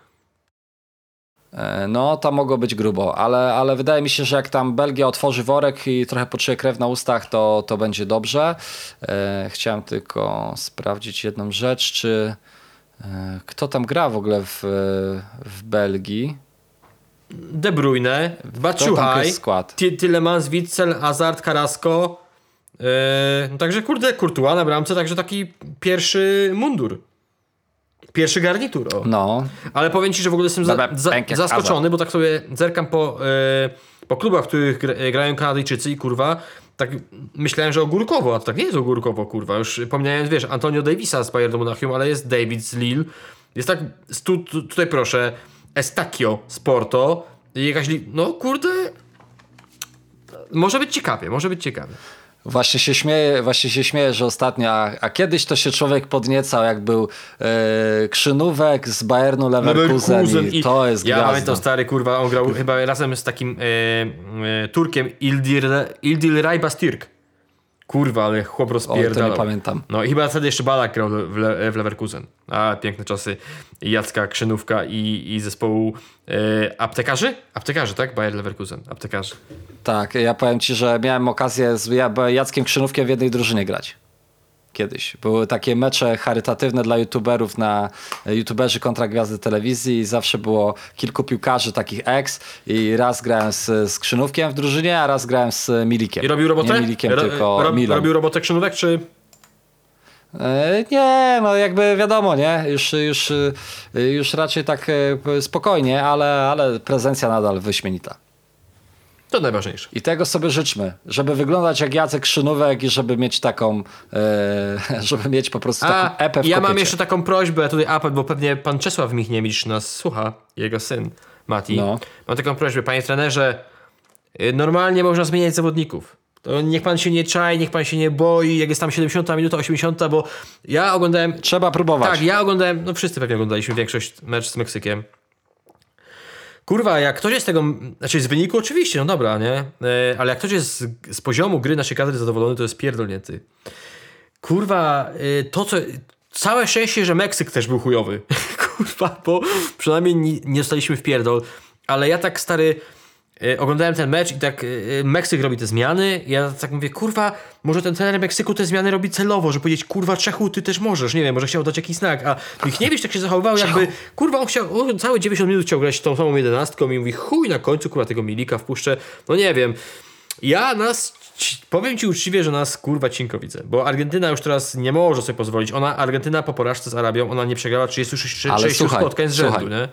Speaker 1: E, No, tam mogło być grubo, ale, ale wydaje mi się, że jak tam Belgia otworzy worek i trochę poczuje krew na ustach, to, to będzie dobrze. E, chciałem tylko sprawdzić jedną rzecz, czy e, kto tam gra w ogóle w, w Belgii?
Speaker 2: De Bruyne,
Speaker 1: To
Speaker 2: Baciuchaj, Tylemans, Witzel, Hazard, Carrasco. Yy, no także kurde, Courtois na bramce, także taki pierwszy mundur. Pierwszy garnitur, o.
Speaker 1: No,
Speaker 2: Ale powiem ci, że w ogóle jestem za, za, zaskoczony, bo tak sobie zerkam po, e, po klubach, w których gra, grają Kanadyjczycy i kurwa, tak myślałem, że ogórkowo, a to tak nie jest ogórkowo, kurwa. Już pomniałem, wiesz, Antonio Davisa z Bayernu Monachium, ale jest David z Lille. Jest tak, tu, tu, tutaj proszę, Estacio z Porto, Jakaś, no kurde, może być ciekawie, może być ciekawie.
Speaker 1: Właśnie się śmieję, właśnie się śmieję, że ostatnio, a, a kiedyś to się człowiek podniecał, jak był e, Krzynówek z Bayernu Leverkusen, i, to jest
Speaker 2: Ja
Speaker 1: gwiazda.
Speaker 2: pamiętam stary, kurwa, on grał chyba razem z takim e, e, Turkiem Ildir, Ildil Bastyrk. Kurwa, ale chłop rozpierdalał.
Speaker 1: nie pamiętam.
Speaker 2: No i chyba wtedy jeszcze Balak grał w, Le, w Leverkusen. A, piękne czasy Jacka Krzynówka i, i zespołu e, aptekarzy? Aptekarzy, tak? Bayer Leverkusen, aptekarzy.
Speaker 1: Tak, ja powiem ci, że miałem okazję z ja- Jackiem Krzynówkiem w jednej drużynie grać. Kiedyś. Były takie mecze charytatywne dla youtuberów na e, youtuberzy kontra gwiazdy telewizji i zawsze było kilku piłkarzy takich ex i raz grałem z, z Krzynówkiem w drużynie, a raz grałem z Milikiem.
Speaker 2: I robił robotę?
Speaker 1: Nie Milikiem,
Speaker 2: Ro-
Speaker 1: tylko
Speaker 2: rob-
Speaker 1: Milą.
Speaker 2: Robił robotę Krzynówek, czy...
Speaker 1: E, Nie, no jakby wiadomo, nie? Już, już, e, już raczej tak spokojnie, ale, ale prezencja nadal wyśmienita.
Speaker 2: To najważniejsze.
Speaker 1: I tego sobie życzmy, żeby wyglądać jak Jacek Krzynówek i żeby mieć taką, e, *laughs* żeby mieć po prostu
Speaker 2: A
Speaker 1: taką epę w
Speaker 2: ja mam
Speaker 1: kopycie.
Speaker 2: jeszcze taką prośbę, tutaj apel, bo pewnie pan Czesław Michniewicz nas słucha, jego syn Mati.
Speaker 1: No.
Speaker 2: Mam taką prośbę, panie trenerze, y, normalnie można zmieniać zawodników. To niech pan się nie czai, niech pan się nie boi, jak jest tam 70 minuta, 80, bo ja oglądałem
Speaker 1: Trzeba próbować.
Speaker 2: tak, ja oglądałem, no wszyscy pewnie oglądaliśmy większość mecz z Meksykiem. Kurwa, jak ktoś jest z tego, znaczy z wyniku oczywiście, no dobra, nie? E, ale jak ktoś jest z, z poziomu gry naszej kadry zadowolony, to jest pierdolnięty. Kurwa, e, to co... Całe szczęście, że Meksyk też był chujowy. *laughs* Kurwa, bo przynajmniej nie, nie dostaliśmy w pierdol. Ale ja tak stary... E, oglądałem ten mecz i tak e, Meksyk robi te zmiany. Ja tak mówię, kurwa, może ten trener Meksyku te zmiany robi celowo, żeby powiedzieć, kurwa, Czechu, ty też możesz. Nie wiem, może chciał dać jakiś znak. A Michniewicz tak się zachowywał, jakby, kurwa, on chciał, on całe 90 minut chciał grać tą samą jedenastką i mówi, chuj, na końcu, kurwa, tego Milika wpuszczę. No nie wiem. Ja nas, powiem ci uczciwie, że nas, kurwa, cinko widzę. Bo Argentyna już teraz nie może sobie pozwolić. Ona, Argentyna po porażce z Arabią, ona nie przegrała 36
Speaker 1: Ale słuchaj,
Speaker 2: spotkań z rzędu,
Speaker 1: słuchaj.
Speaker 2: nie?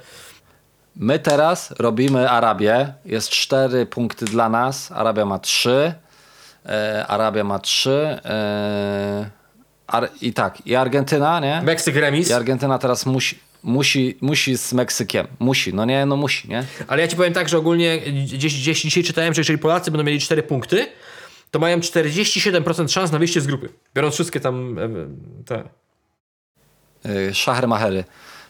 Speaker 1: My teraz robimy Arabię. Jest cztery punkty dla nas. Arabia ma trzy. E, Arabia ma trzy. E, Ar- I tak, i Argentyna, nie?
Speaker 2: Meksyk remis.
Speaker 1: I Argentyna teraz musi, musi, musi z Meksykiem. Musi, no nie, no musi, nie?
Speaker 2: Ale ja ci powiem tak, że ogólnie gdzieś, gdzieś dzisiaj czytałem, że jeżeli Polacy będą mieli 4 punkty, to mają 47% szans na wyjście z grupy. Biorąc wszystkie tam e, te.
Speaker 1: Yy, Szacher Machery.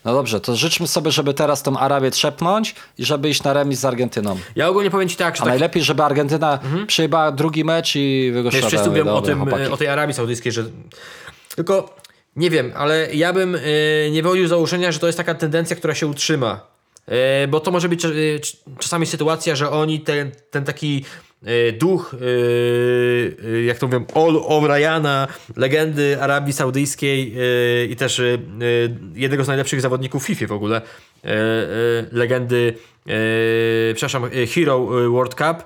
Speaker 1: No dobrze, to życzmy sobie, żeby teraz tą Arabię trzepnąć i żeby iść na remis z Argentyną.
Speaker 2: Ja ogólnie powiem ci tak, że
Speaker 1: A
Speaker 2: tak,
Speaker 1: najlepiej, żeby Argentyna przejebała drugi mecz i
Speaker 2: wiesz,
Speaker 1: wygoszczała.
Speaker 2: wszyscy mówią o, tym,
Speaker 1: chłopaki.
Speaker 2: o tej Arabii Saudyjskiej, że tylko nie wiem, ale ja bym e, nie wychodził z założenia, że to jest taka tendencja, która się utrzyma. E, bo to może być e, cz- czasami sytuacja, że oni ten, ten taki e, duch, e, e, jak to mówią, O'Briana, legendy Arabii Saudyjskiej e, i też e, e, jednego z najlepszych zawodników FIFA w ogóle, e, e, legendy, e, przepraszam, e, Hero e, World Cup,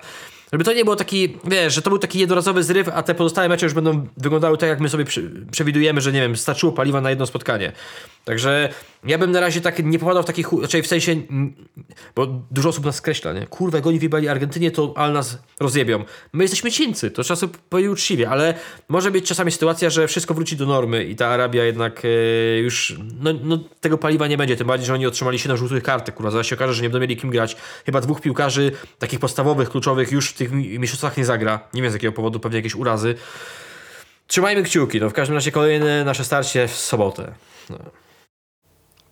Speaker 2: żeby to nie było taki, wiesz, że to był taki jednorazowy zryw, a te pozostałe mecze już będą wyglądały tak, jak my sobie przewidujemy, że nie wiem, starczyło paliwa na jedno spotkanie. Także ja bym na razie tak nie popadał w taki, chu- raczej w sensie, bo dużo osób nas skreśla, nie? Kurwa, jak oni wyjebali Argentynie, to ale nas rozjebią. My jesteśmy cińcy, to trzeba sobie powiedzieć uczciwie, ale może być czasami sytuacja, że wszystko wróci do normy i ta Arabia jednak e, już, no, no tego paliwa nie będzie, tym bardziej, że oni otrzymali 7 żółtych kartek, kurwa, zaraz się okaże, że nie będą mieli kim grać. Chyba dwóch piłkarzy, takich podstawowych, kluczowych już w tych mi- mistrzostwach nie zagra. Nie wiem z jakiego powodu, pewnie jakieś urazy. Trzymajmy kciuki, no w każdym razie kolejne nasze starcie w sobotę. No.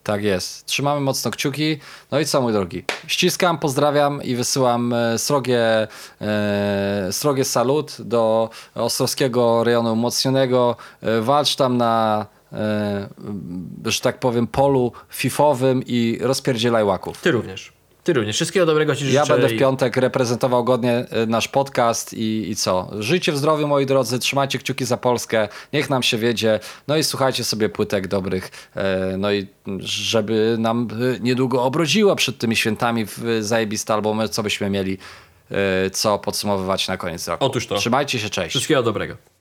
Speaker 1: Tak jest. Trzymamy mocno kciuki. No i co, mój drogi? Ściskam, pozdrawiam i wysyłam e, srogie, e, srogie salut do Ostrowskiego rejonu umocnionego. E, walcz tam na, e, że tak powiem, polu fifowym i rozpierdzielaj łaków.
Speaker 2: Ty również. Ty również. Wszystkiego dobrego Ci życzę.
Speaker 1: Ja będę w piątek reprezentował godnie e, nasz podcast i, i co? Żyjcie w zdrowiu, moi drodzy, trzymajcie kciuki za Polskę, niech nam się wiedzie, no i słuchajcie sobie płytek dobrych, e, no i żeby nam e, niedługo obrodziło przed tymi świętami w zajebiste albumy, co byśmy mieli, co podsumowywać na koniec roku.
Speaker 2: Otóż to.
Speaker 1: Trzymajcie się, cześć.
Speaker 2: Wszystkiego dobrego.